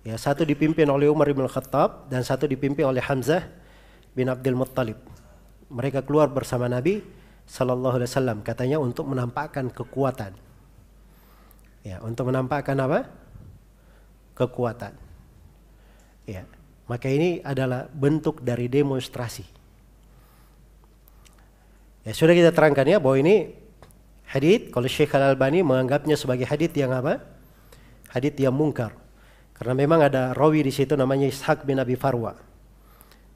Ya, satu dipimpin oleh Umar bin Khattab dan satu dipimpin oleh Hamzah bin Abdul Muttalib. Mereka keluar bersama Nabi Sallallahu Alaihi Wasallam katanya untuk menampakkan kekuatan. Ya, untuk menampakkan apa? Kekuatan. Ya, maka ini adalah bentuk dari demonstrasi. Ya, sudah kita terangkan ya bahwa ini hadith kalau Syekh Al Albani menganggapnya sebagai hadith yang apa? Hadith yang mungkar. Karena memang ada rawi di situ namanya Ishaq bin Abi Farwa.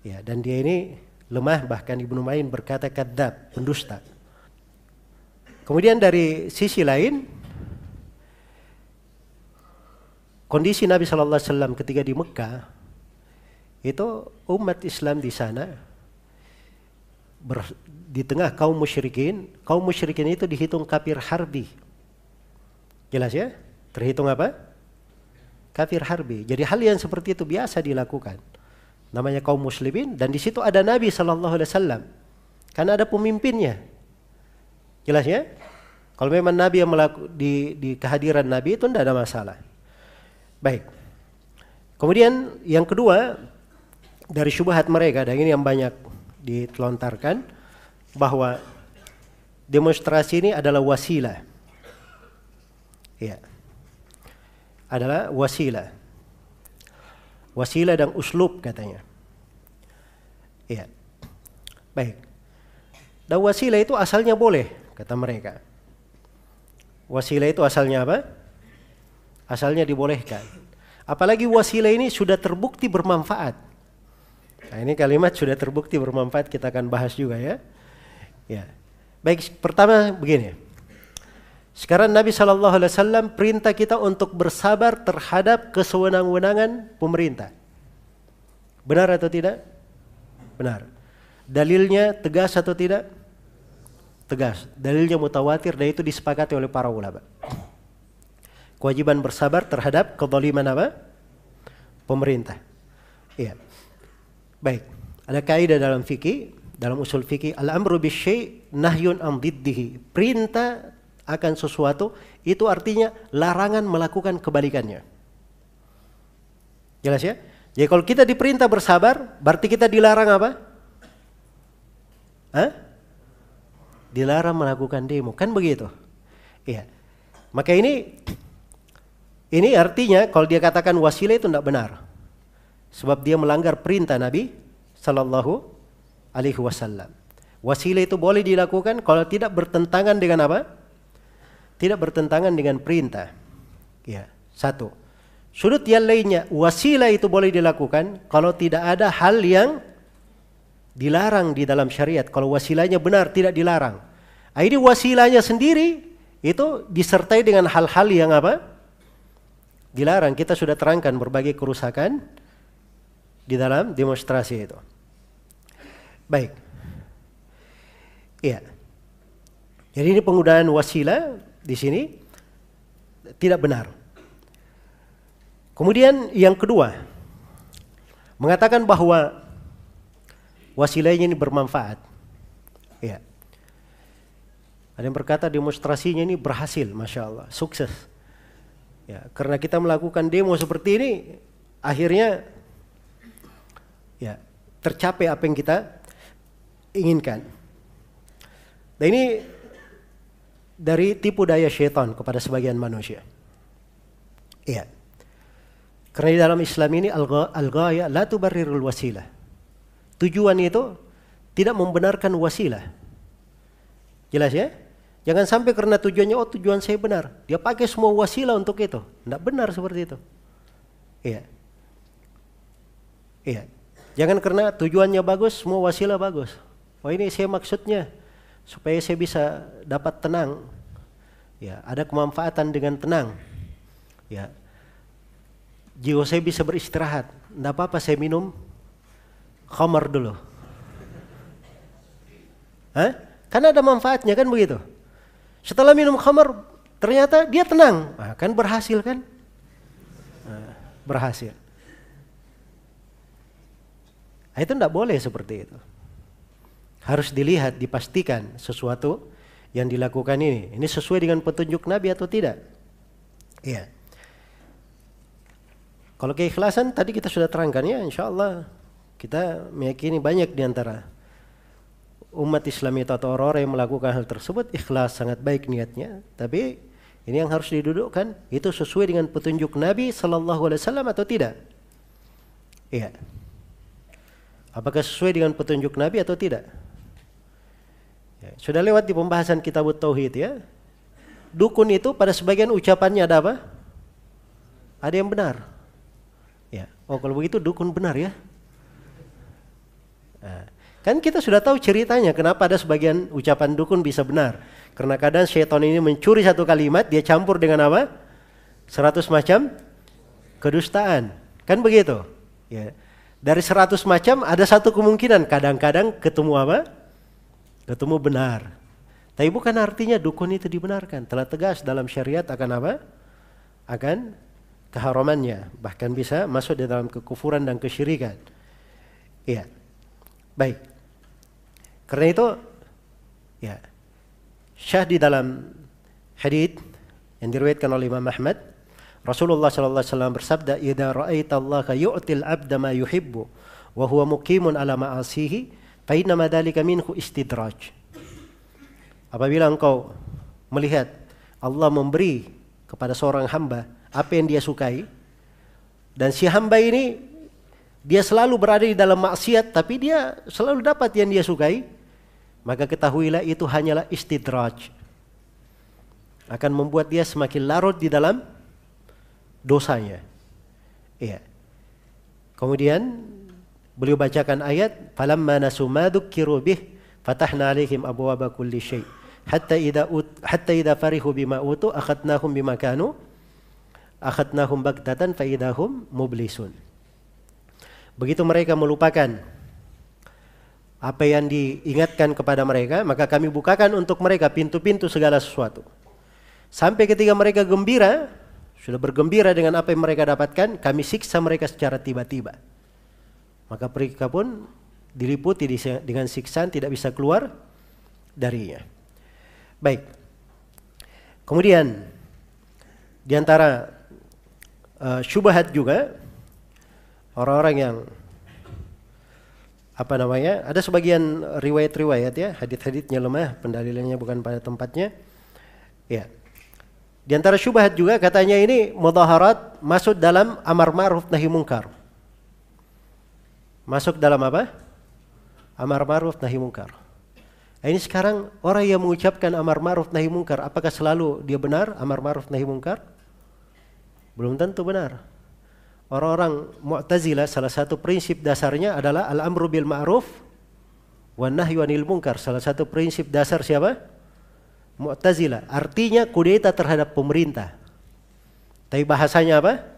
Ya, dan dia ini lemah bahkan Ibnu Ma'in berkata kadzab, pendusta. Kemudian dari sisi lain kondisi Nabi Shallallahu alaihi wasallam ketika di Mekah itu umat Islam di sana ber, di tengah kaum musyrikin, kaum musyrikin itu dihitung kafir harbi. Jelas ya? Terhitung apa? Kafir harbi. Jadi hal yang seperti itu biasa dilakukan. Namanya kaum muslimin dan di situ ada Nabi sallallahu alaihi wasallam. Karena ada pemimpinnya. Jelas ya? Kalau memang Nabi yang melaku, di, di kehadiran Nabi itu tidak ada masalah. Baik. Kemudian yang kedua, dari syubhat mereka dan ini yang banyak ditelontarkan bahwa demonstrasi ini adalah wasilah. Ya. Adalah wasilah. Wasilah dan uslub katanya. Ya. Baik. Dan wasilah itu asalnya boleh kata mereka. Wasilah itu asalnya apa? Asalnya dibolehkan. Apalagi wasilah ini sudah terbukti bermanfaat. Nah, ini kalimat sudah terbukti bermanfaat kita akan bahas juga ya. Ya. Baik, pertama begini. Sekarang Nabi Shallallahu Alaihi Wasallam perintah kita untuk bersabar terhadap kesewenang-wenangan pemerintah. Benar atau tidak? Benar. Dalilnya tegas atau tidak? Tegas. Dalilnya mutawatir dan itu disepakati oleh para ulama. Kewajiban bersabar terhadap kezaliman apa? Pemerintah. Iya. Baik, ada kaidah dalam fikih, dalam usul fikih, al-amru bisyai nahyun an. Perintah akan sesuatu itu artinya larangan melakukan kebalikannya. Jelas ya? Jadi kalau kita diperintah bersabar, berarti kita dilarang apa? Hah? Dilarang melakukan demo, kan begitu? Iya. Maka ini ini artinya kalau dia katakan wasilah itu tidak benar. Sebab dia melanggar perintah Nabi Sallallahu Alaihi Wasallam. Wasilah itu boleh dilakukan kalau tidak bertentangan dengan apa? Tidak bertentangan dengan perintah. Ya, satu. Sudut yang lainnya, wasilah itu boleh dilakukan kalau tidak ada hal yang dilarang di dalam syariat. Kalau wasilahnya benar tidak dilarang. Nah, ini wasilahnya sendiri itu disertai dengan hal-hal yang apa? Dilarang. Kita sudah terangkan berbagai kerusakan di dalam demonstrasi itu. Baik. Iya. Jadi ini penggunaan wasilah di sini tidak benar. Kemudian yang kedua, mengatakan bahwa wasilahnya ini bermanfaat. Iya. Ada yang berkata demonstrasinya ini berhasil, masya Allah, sukses. Ya, karena kita melakukan demo seperti ini, akhirnya ya tercapai apa yang kita inginkan. Dan ini dari tipu daya syaitan kepada sebagian manusia. Iya. Karena di dalam Islam ini al-ghaya la tubarrirul wasilah. Tujuan itu tidak membenarkan wasilah. Jelas ya? Jangan sampai karena tujuannya oh tujuan saya benar, dia pakai semua wasilah untuk itu. Tidak benar seperti itu. Iya. Iya. Jangan karena tujuannya bagus, semua wasilah bagus. Oh ini saya maksudnya supaya saya bisa dapat tenang. Ya, ada kemanfaatan dengan tenang. Ya. Jiwa saya bisa beristirahat. Tidak apa-apa saya minum khamar dulu. Hah? Karena ada manfaatnya kan begitu. Setelah minum khamar ternyata dia tenang. Nah, kan berhasil kan? Nah, berhasil. Nah, itu tidak boleh seperti itu. Harus dilihat, dipastikan sesuatu yang dilakukan ini. Ini sesuai dengan petunjuk Nabi atau tidak? Iya. Kalau keikhlasan tadi kita sudah terangkan ya, insya Allah Kita meyakini banyak di antara umat Islam atau orang-orang yang melakukan hal tersebut ikhlas sangat baik niatnya, tapi ini yang harus didudukkan itu sesuai dengan petunjuk Nabi Sallallahu Alaihi Wasallam atau tidak? Iya. Apakah sesuai dengan petunjuk Nabi atau tidak? Ya, sudah lewat di pembahasan kitab Tauhid ya. Dukun itu pada sebagian ucapannya ada apa? Ada yang benar. Ya. Oh kalau begitu dukun benar ya. Nah, kan kita sudah tahu ceritanya kenapa ada sebagian ucapan dukun bisa benar. Karena kadang syaitan ini mencuri satu kalimat, dia campur dengan apa? Seratus macam kedustaan. Kan begitu? Ya. Dari seratus macam ada satu kemungkinan kadang-kadang ketemu apa? ketemu benar. Tapi bukan artinya dukun itu dibenarkan. Telah tegas dalam syariat akan apa? Akan keharamannya. Bahkan bisa masuk di dalam kekufuran dan kesyirikan. Iya. Baik. Karena itu, ya, syah di dalam hadith yang diriwayatkan oleh Imam Ahmad, Rasulullah sallallahu alaihi wasallam bersabda, "Idza ra'aita Allah yu'til 'abda ma yuhibbu wa huwa muqimun ala ma'asihi, Fainama dalika minhu istidraj. Apabila engkau melihat Allah memberi kepada seorang hamba apa yang dia sukai dan si hamba ini dia selalu berada di dalam maksiat tapi dia selalu dapat yang dia sukai maka ketahuilah itu hanyalah istidraj akan membuat dia semakin larut di dalam dosanya iya kemudian Beliau bacakan ayat, "Falamma nasu ma dzukiru bih, fatahna 'alaihim abwaaba kulli syai." Hatta idza hatta idza farihu bima utu akhadnahum bima kanu akhadnahum baghtatan fa idahum mublisun. Begitu mereka melupakan apa yang diingatkan kepada mereka, maka kami bukakan untuk mereka pintu-pintu segala sesuatu. Sampai ketika mereka gembira, sudah bergembira dengan apa yang mereka dapatkan, kami siksa mereka secara tiba-tiba. Maka mereka pun diliputi dengan siksaan tidak bisa keluar darinya. Baik. Kemudian di antara uh, syubhat juga orang-orang yang apa namanya? Ada sebagian riwayat-riwayat ya, hadit-haditnya lemah, pendalilannya bukan pada tempatnya. Ya. Di antara syubhat juga katanya ini mudaharat masuk dalam amar ma'ruf nahi mungkar. Masuk dalam apa? Amar ma'ruf nahi mungkar. Nah, ini sekarang orang yang mengucapkan amar ma'ruf nahi mungkar, apakah selalu dia benar amar ma'ruf nahi mungkar? Belum tentu benar. Orang-orang Mu'tazilah salah satu prinsip dasarnya adalah al-amru bil ma'ruf wa nahyu anil munkar. Salah satu prinsip dasar siapa? Mu'tazilah. Artinya kudeta terhadap pemerintah. Tapi bahasanya apa?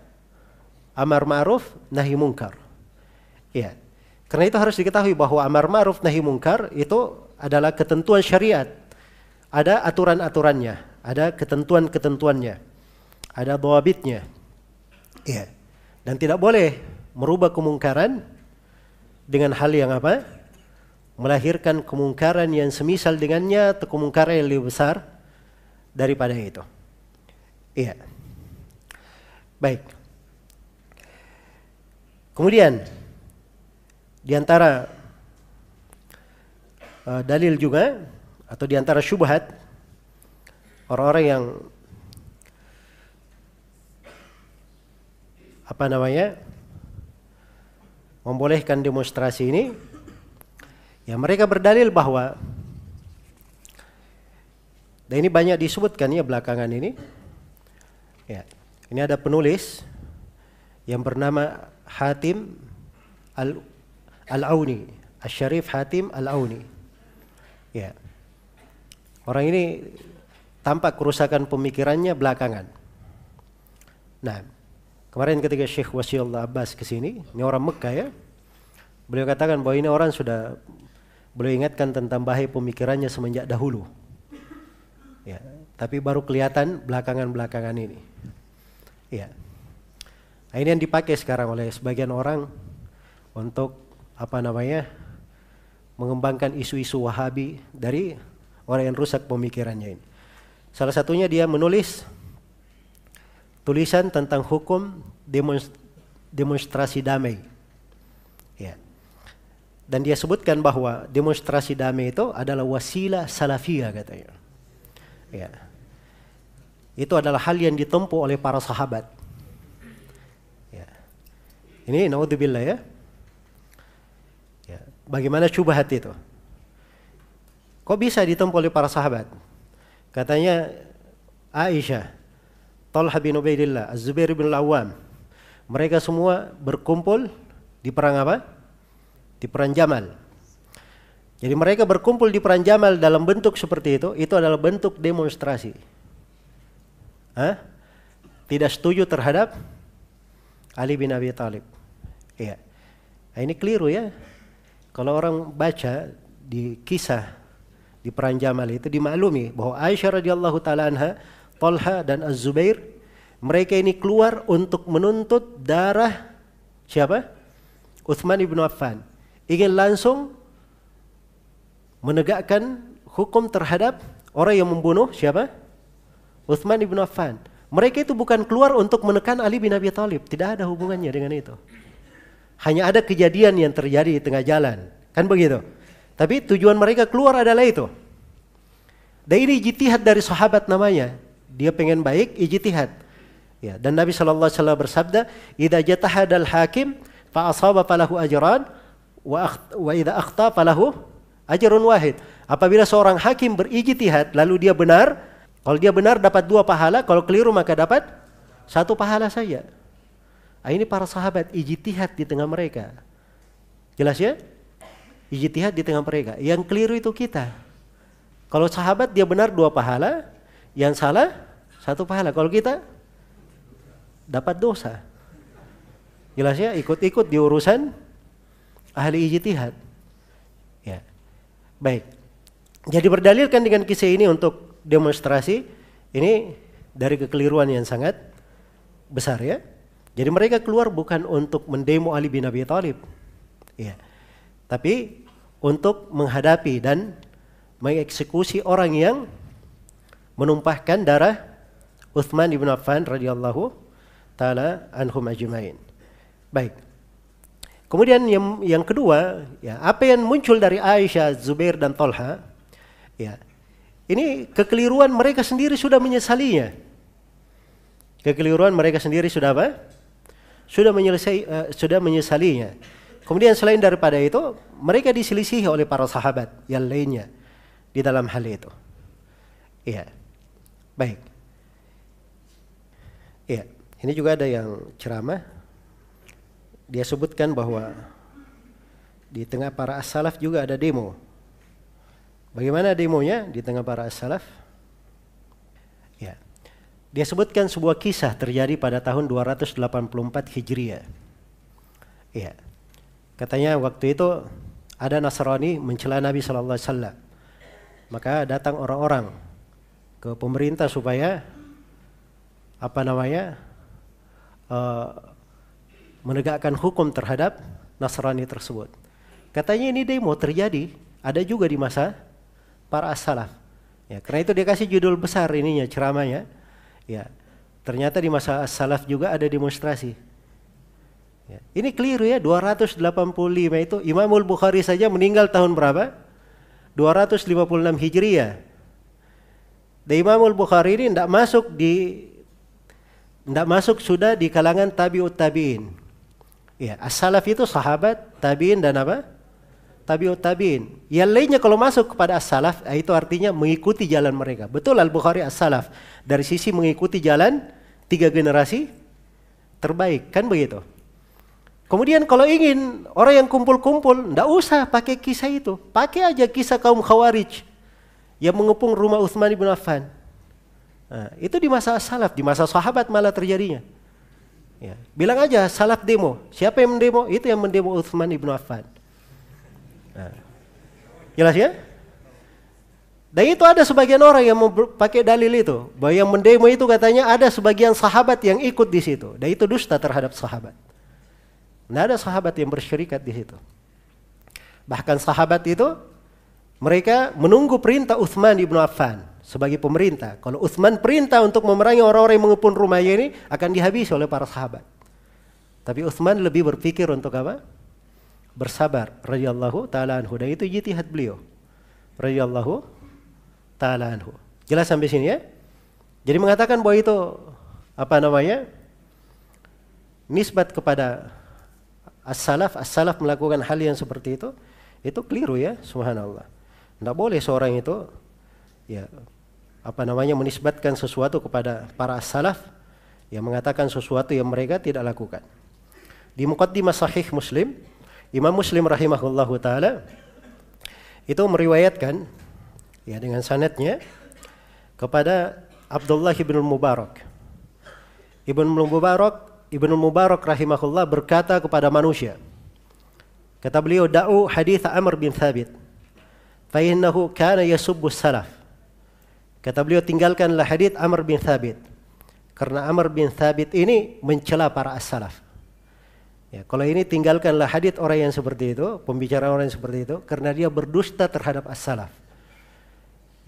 Amar ma'ruf nahi mungkar. Ya. Karena itu harus diketahui bahwa amar ma'ruf nahi mungkar itu adalah ketentuan syariat. Ada aturan-aturannya, ada ketentuan-ketentuannya, ada dawabitnya. Ya. Dan tidak boleh merubah kemungkaran dengan hal yang apa? Melahirkan kemungkaran yang semisal dengannya atau kemungkaran yang lebih besar daripada itu. Iya. Baik. Kemudian di antara uh, dalil juga atau di antara syubhat orang-orang yang apa namanya membolehkan demonstrasi ini ya mereka berdalil bahwa dan ini banyak disebutkan ya belakangan ini ya ini ada penulis yang bernama Hatim al Al-Auni, Al-Syarif Hatim Al-Auni. Ya. Orang ini tampak kerusakan pemikirannya belakangan. Nah, kemarin ketika Syekh Wasiullah Abbas ke sini, ini orang Mekah ya. Beliau katakan bahwa ini orang sudah beliau ingatkan tentang bahaya pemikirannya semenjak dahulu. Ya, tapi baru kelihatan belakangan-belakangan ini. Ya. Nah, ini yang dipakai sekarang oleh sebagian orang untuk apa namanya mengembangkan isu-isu Wahabi dari orang yang rusak pemikirannya ini. Salah satunya dia menulis tulisan tentang hukum demonstrasi damai. Ya. Dan dia sebutkan bahwa demonstrasi damai itu adalah wasilah salafiyah katanya. Ya. Itu adalah hal yang ditempuh oleh para sahabat. Ya. Ini naudzubillah ya. ya. Bagaimana syubhat itu? Kok bisa ditempuh oleh para sahabat? Katanya Aisyah, Talha bin Ubaidillah, Az-Zubair bin Al-Awwam. Mereka semua berkumpul di perang apa? di Perang Jamal. Jadi mereka berkumpul di Perang Jamal dalam bentuk seperti itu, itu adalah bentuk demonstrasi. Hah? Tidak setuju terhadap Ali bin Abi Thalib. Iya. Nah, ini keliru ya. Kalau orang baca di kisah di Perang Jamal itu dimaklumi bahwa Aisyah radhiyallahu taala anha, Talha dan Az-Zubair mereka ini keluar untuk menuntut darah siapa? Utsman ibn Affan ingin langsung menegakkan hukum terhadap orang yang membunuh siapa? Uthman ibn Affan. Mereka itu bukan keluar untuk menekan Ali bin Abi Thalib, tidak ada hubungannya dengan itu. Hanya ada kejadian yang terjadi di tengah jalan, kan begitu. Tapi tujuan mereka keluar adalah itu. Dan ini ijtihad dari sahabat namanya. Dia pengen baik, ijtihad. Ya, dan Nabi sallallahu alaihi wasallam bersabda, "Idza jatahadal hakim fa asaba falahu ajran wa idza akhta falahu ajrun wahid. Apabila seorang hakim berijtihad lalu dia benar, kalau dia benar dapat dua pahala, kalau keliru maka dapat satu pahala saja. Nah, ini para sahabat ijtihad di tengah mereka. Jelas ya? Ijtihad di tengah mereka. Yang keliru itu kita. Kalau sahabat dia benar dua pahala, yang salah satu pahala. Kalau kita dapat dosa. Jelas ya? Ikut-ikut di urusan ahli ijtihad. Ya. Baik. Jadi berdalilkan dengan kisah ini untuk demonstrasi ini dari kekeliruan yang sangat besar ya. Jadi mereka keluar bukan untuk mendemo Ali bin Abi Thalib. Ya. Tapi untuk menghadapi dan mengeksekusi orang yang menumpahkan darah Uthman ibn Affan radhiyallahu taala anhum ajmain. Baik. Kemudian yang yang kedua, ya, apa yang muncul dari Aisyah, Zubair dan Tolha, ya, ini kekeliruan mereka sendiri sudah menyesalinya. Kekeliruan mereka sendiri sudah apa? Sudah menyelesai, uh, sudah menyesalinya. Kemudian selain daripada itu, mereka diselisihi oleh para sahabat yang lainnya di dalam hal itu. Iya. Baik. Iya. Ini juga ada yang ceramah dia sebutkan bahwa di tengah para as-salaf juga ada demo. Bagaimana demonya di tengah para as-salaf? Ya. Dia sebutkan sebuah kisah terjadi pada tahun 284 Hijriah. Ya. Katanya waktu itu ada Nasrani mencela Nabi sallallahu alaihi wasallam. Maka datang orang-orang ke pemerintah supaya apa namanya? Uh, menegakkan hukum terhadap Nasrani tersebut. Katanya ini demo terjadi, ada juga di masa para as-salaf. Ya, karena itu dia kasih judul besar ininya ceramahnya. Ya, ternyata di masa as-salaf juga ada demonstrasi. Ya, ini keliru ya, 285 itu Imamul Bukhari saja meninggal tahun berapa? 256 Hijriah. Dan Imamul Bukhari ini tidak masuk di tidak masuk sudah di kalangan tabiut tabiin. Ya, as-salaf itu sahabat, tabiin dan apa? Tabiut tabiin. Yang lainnya kalau masuk kepada as-salaf, eh, itu artinya mengikuti jalan mereka. Betul Al-Bukhari as-salaf. Dari sisi mengikuti jalan tiga generasi terbaik, kan begitu? Kemudian kalau ingin orang yang kumpul-kumpul, ndak usah pakai kisah itu. Pakai aja kisah kaum Khawarij yang mengepung rumah Utsman bin Affan. Nah, itu di masa salaf, di masa sahabat malah terjadinya. Ya. Bilang aja salaf demo. Siapa yang mendemo? Itu yang mendemo Uthman ibnu Affan. Nah. Jelas ya? Dan itu ada sebagian orang yang pakai dalil itu. Bahwa yang mendemo itu katanya ada sebagian sahabat yang ikut di situ. Dan itu dusta terhadap sahabat. Tidak ada sahabat yang bersyirikat di situ. Bahkan sahabat itu mereka menunggu perintah Uthman ibnu Affan sebagai pemerintah. Kalau Utsman perintah untuk memerangi orang-orang yang mengepung rumahnya ini akan dihabisi oleh para sahabat. Tapi Utsman lebih berpikir untuk apa? bersabar radhiyallahu taala anhu dan itu jitihad beliau radhiyallahu taala anhu. Jelas sampai sini ya? Jadi mengatakan bahwa itu apa namanya? nisbat kepada as-salaf, as-salaf melakukan hal yang seperti itu, itu keliru ya, subhanallah. Tidak boleh seorang itu ya apa namanya menisbatkan sesuatu kepada para as-salaf yang mengatakan sesuatu yang mereka tidak lakukan. Di muqaddimah sahih Muslim, Imam Muslim rahimahullahu taala itu meriwayatkan ya dengan sanatnya kepada Abdullah ibn Mubarak. Ibn Mubarak Ibnu Mubarak rahimahullah berkata kepada manusia. Kata beliau, "Da'u hadis Amr bin Thabit. Fa innahu kana yasubbu salaf." Kata beliau, tinggalkanlah hadis Amr bin Thabit. Karena Amr bin Thabit ini mencela para as-salaf. Ya, kalau ini tinggalkanlah hadis orang yang seperti itu, pembicaraan orang yang seperti itu, karena dia berdusta terhadap as-salaf.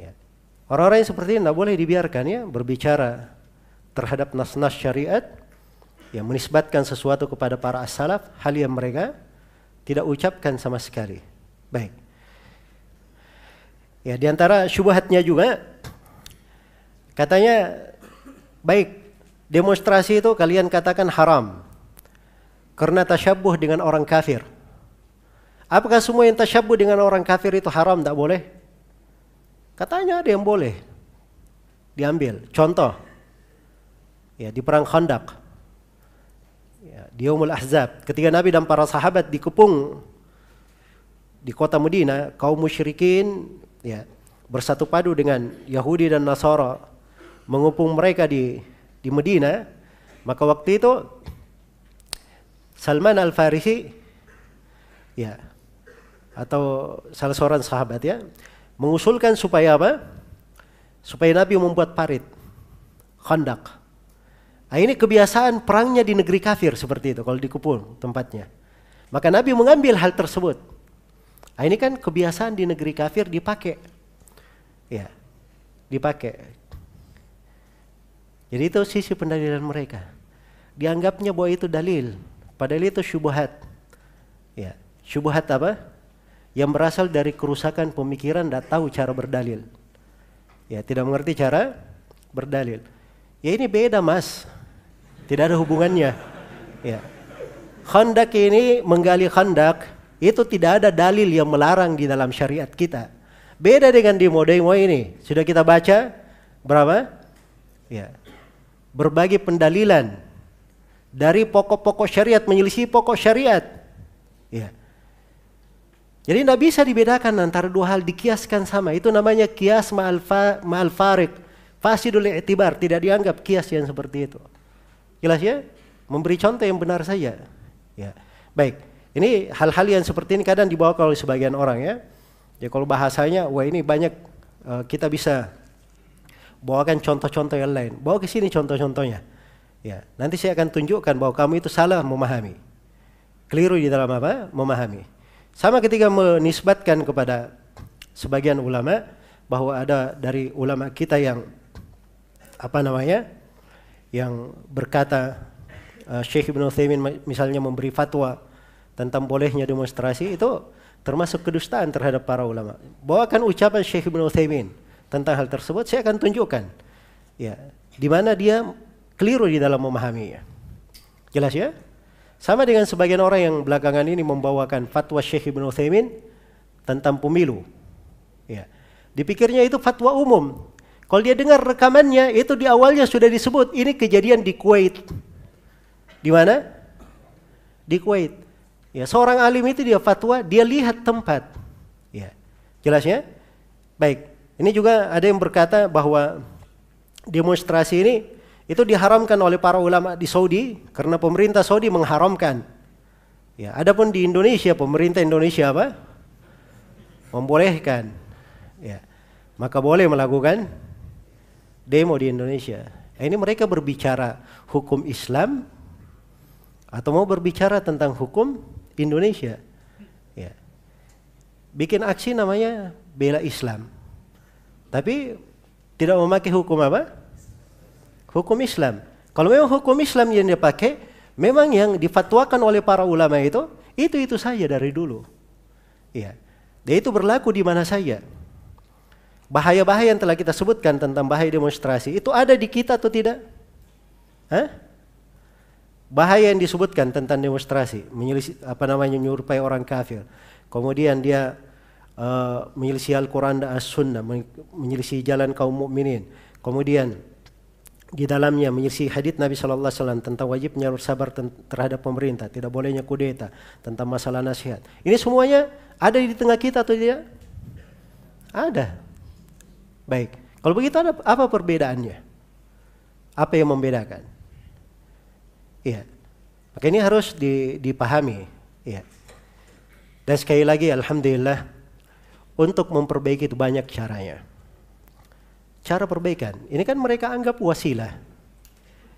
Ya. Orang-orang yang seperti ini tidak boleh dibiarkan ya berbicara terhadap nas-nas syariat yang menisbatkan sesuatu kepada para as-salaf hal yang mereka tidak ucapkan sama sekali. Baik. Ya, di antara syubhatnya juga katanya baik demonstrasi itu kalian katakan haram karena tasyabuh dengan orang kafir. Apakah semua yang tasyabuh dengan orang kafir itu haram tidak boleh? Katanya ada yang boleh diambil. Contoh, ya di perang Khandaq di Yaumul Ahzab ketika Nabi dan para sahabat dikepung di kota Medina kaum musyrikin ya bersatu padu dengan Yahudi dan Nasara mengepung mereka di di Medina maka waktu itu Salman Al-Farisi ya atau salah seorang sahabat ya mengusulkan supaya apa? Supaya Nabi membuat parit khandak Nah, ini kebiasaan perangnya di negeri kafir seperti itu kalau dikepung tempatnya. Maka Nabi mengambil hal tersebut. Nah, ini kan kebiasaan di negeri kafir dipakai. Ya. Dipakai. Jadi itu sisi pendalilan mereka. Dianggapnya bahwa itu dalil, padahal itu syubhat. Ya, syubhat apa? Yang berasal dari kerusakan pemikiran dan tahu cara berdalil. Ya, tidak mengerti cara berdalil. Ya ini beda mas. Tidak ada hubungannya. Ya. Khandak ini menggali khandak itu tidak ada dalil yang melarang di dalam syariat kita. Beda dengan di demo ini. Sudah kita baca berapa? Ya. Berbagai pendalilan dari pokok-pokok syariat menyelisih pokok syariat. Ya. Jadi tidak bisa dibedakan antara dua hal dikiaskan sama. Itu namanya kias ma'al fa, ma. Fasidul i'tibar. Tidak dianggap kias yang seperti itu. Jelas ya? Memberi contoh yang benar saja. Ya. Baik. Ini hal-hal yang seperti ini kadang dibawa oleh sebagian orang ya. Ya kalau bahasanya, wah ini banyak uh, kita bisa bawakan contoh-contoh yang lain. Bawa ke sini contoh-contohnya. Ya, nanti saya akan tunjukkan bahwa kamu itu salah memahami. Keliru di dalam apa? Memahami. Sama ketika menisbatkan kepada sebagian ulama bahwa ada dari ulama kita yang apa namanya? yang berkata uh, Syekh Ibn Uthaymin misalnya memberi fatwa tentang bolehnya demonstrasi itu termasuk kedustaan terhadap para ulama. Bawakan ucapan Syekh Ibn Uthaymin tentang hal tersebut saya akan tunjukkan ya di mana dia keliru di dalam memahaminya. Jelas ya? Sama dengan sebagian orang yang belakangan ini membawakan fatwa Syekh Ibn Uthaymin tentang pemilu. Ya. Dipikirnya itu fatwa umum, kalau dia dengar rekamannya, itu di awalnya sudah disebut ini kejadian di Kuwait. Di mana? Di Kuwait. Ya, seorang alim itu dia fatwa, dia lihat tempat. Ya. Jelasnya? Baik. Ini juga ada yang berkata bahwa demonstrasi ini itu diharamkan oleh para ulama di Saudi karena pemerintah Saudi mengharamkan. Ya, adapun di Indonesia pemerintah Indonesia apa? Membolehkan. Ya. Maka boleh melakukan demo di Indonesia. Ini mereka berbicara hukum Islam atau mau berbicara tentang hukum Indonesia. Ya. Bikin aksi namanya bela Islam. Tapi tidak memakai hukum apa? Hukum Islam. Kalau memang hukum Islam yang dipakai, memang yang difatwakan oleh para ulama itu, Itu-itu saja dari dulu. Iya. Dan itu berlaku di mana saja. Bahaya-bahaya yang telah kita sebutkan tentang bahaya demonstrasi itu ada di kita atau tidak? Hah? Bahaya yang disebutkan tentang demonstrasi, menyelisih, apa namanya menyerupai orang kafir. Kemudian dia uh, menyelisih Al-Quran dan As-Sunnah, menyelisih jalan kaum mukminin. Kemudian di dalamnya menyisi hadits Nabi Shallallahu Alaihi Wasallam tentang wajibnya bersabar terhadap pemerintah, tidak bolehnya kudeta, tentang masalah nasihat. Ini semuanya ada di tengah kita atau tidak? Ada. Baik. Kalau begitu ada apa perbedaannya? Apa yang membedakan? Iya. Maka ini harus dipahami. Iya. Dan sekali lagi, alhamdulillah, untuk memperbaiki itu banyak caranya cara perbaikan. Ini kan mereka anggap wasilah.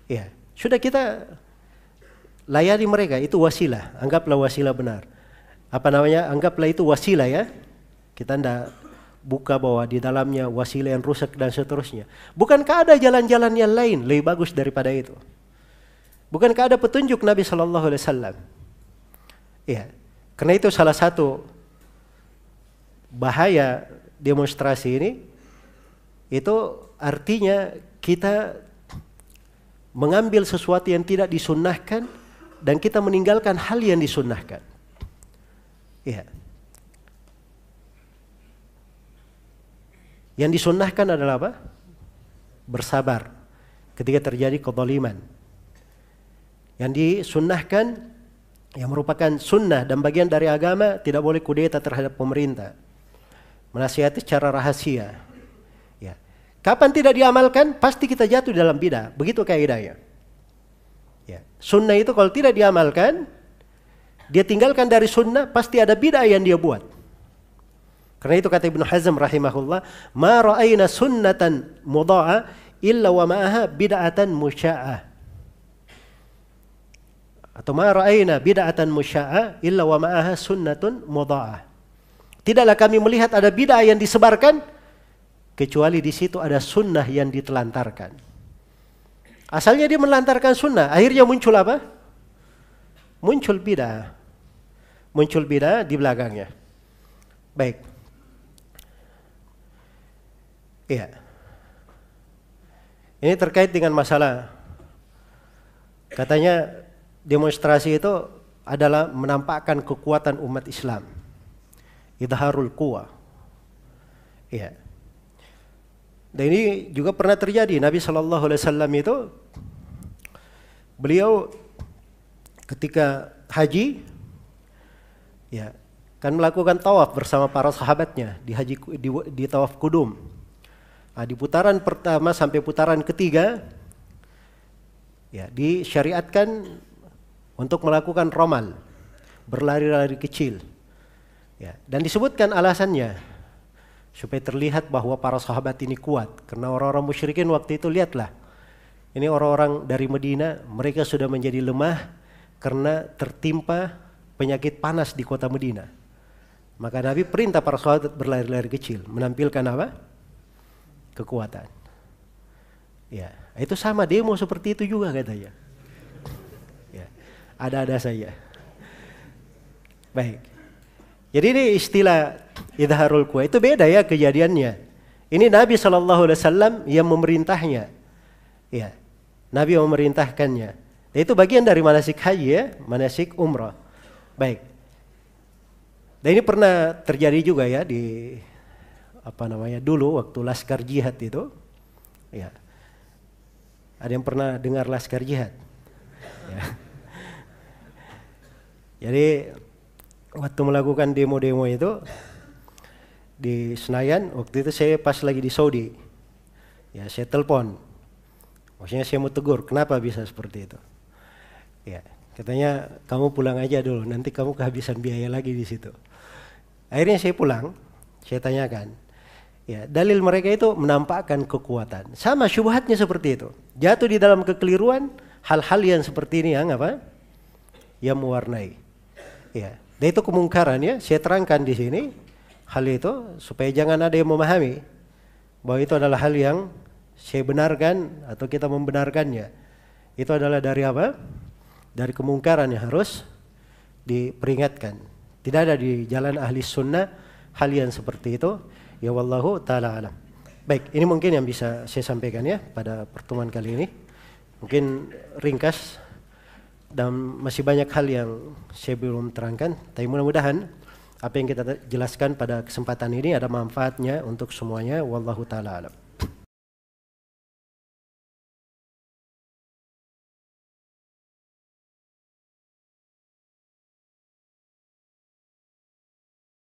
Ya, sudah kita layani mereka itu wasilah, anggaplah wasilah benar. Apa namanya? Anggaplah itu wasilah ya. Kita ndak buka bahwa di dalamnya wasilah yang rusak dan seterusnya. Bukankah ada jalan-jalan yang lain lebih bagus daripada itu? Bukankah ada petunjuk Nabi Shallallahu Alaihi Wasallam? Iya, karena itu salah satu bahaya demonstrasi ini itu artinya kita mengambil sesuatu yang tidak disunnahkan dan kita meninggalkan hal yang disunnahkan. Ya. Yang disunnahkan adalah apa? Bersabar ketika terjadi kezaliman. Yang disunnahkan yang merupakan sunnah dan bagian dari agama tidak boleh kudeta terhadap pemerintah. Menasihati secara rahasia, Kapan tidak diamalkan, pasti kita jatuh dalam bidah. Begitu kaidahnya. Ya. Sunnah itu kalau tidak diamalkan, dia tinggalkan dari sunnah, pasti ada bidah yang dia buat. Karena itu kata Ibnu Hazm rahimahullah, "Ma ra'ayna sunnatan mudha'a illa wa ma'aha bid'atan musya'ah." Atau ma ra'ayna bid'atan musya'ah illa wa ma'aha sunnatun mudha'ah. Tidaklah kami melihat ada bid'ah yang disebarkan kecuali di situ ada sunnah yang ditelantarkan. Asalnya dia melantarkan sunnah, akhirnya muncul apa? Muncul bidah. Muncul bidah di belakangnya. Baik. Iya. Ini terkait dengan masalah katanya demonstrasi itu adalah menampakkan kekuatan umat Islam. Idharul kuwa. Iya. Dan ini juga pernah terjadi. Nabi Shallallahu Alaihi Wasallam itu beliau ketika haji, ya kan melakukan tawaf bersama para sahabatnya di haji di, di tawaf kudum. Nah, di putaran pertama sampai putaran ketiga, ya disyariatkan untuk melakukan romal, berlari-lari kecil. Ya, dan disebutkan alasannya supaya terlihat bahwa para sahabat ini kuat. Karena orang-orang musyrikin waktu itu lihatlah ini orang-orang dari Medina mereka sudah menjadi lemah karena tertimpa penyakit panas di kota Medina maka Nabi perintah para sahabat berlari-lari kecil menampilkan apa? Kekuatan. Ya itu sama demo seperti itu juga katanya. Ya ada-ada saja. Baik jadi ini istilah idharul kuwa itu beda ya kejadiannya. Ini Nabi Shallallahu Alaihi Wasallam yang memerintahnya. Ya, Nabi memerintahkannya. Dan itu bagian dari manasik haji ya, manasik umrah. Baik. Dan ini pernah terjadi juga ya di apa namanya dulu waktu laskar jihad itu. Ya. Ada yang pernah dengar laskar jihad? Ya. Jadi waktu melakukan demo-demo itu di Senayan waktu itu saya pas lagi di Saudi. Ya saya telepon. Maksudnya saya mau tegur kenapa bisa seperti itu? Ya katanya kamu pulang aja dulu nanti kamu kehabisan biaya lagi di situ. Akhirnya saya pulang saya tanyakan. Ya dalil mereka itu menampakkan kekuatan. Sama syubhatnya seperti itu. Jatuh di dalam kekeliruan hal-hal yang seperti ini yang apa? Yang mewarnai. Ya dan itu kemungkaran ya saya terangkan di sini hal itu supaya jangan ada yang memahami bahwa itu adalah hal yang saya benarkan atau kita membenarkannya. Itu adalah dari apa? Dari kemungkaran yang harus diperingatkan. Tidak ada di jalan ahli sunnah hal yang seperti itu. Ya wallahu taala alam. Baik, ini mungkin yang bisa saya sampaikan ya pada pertemuan kali ini. Mungkin ringkas dan masih banyak hal yang saya belum terangkan. Tapi mudah-mudahan apa yang kita jelaskan pada kesempatan ini ada manfaatnya untuk semuanya. Wallahu taala alam.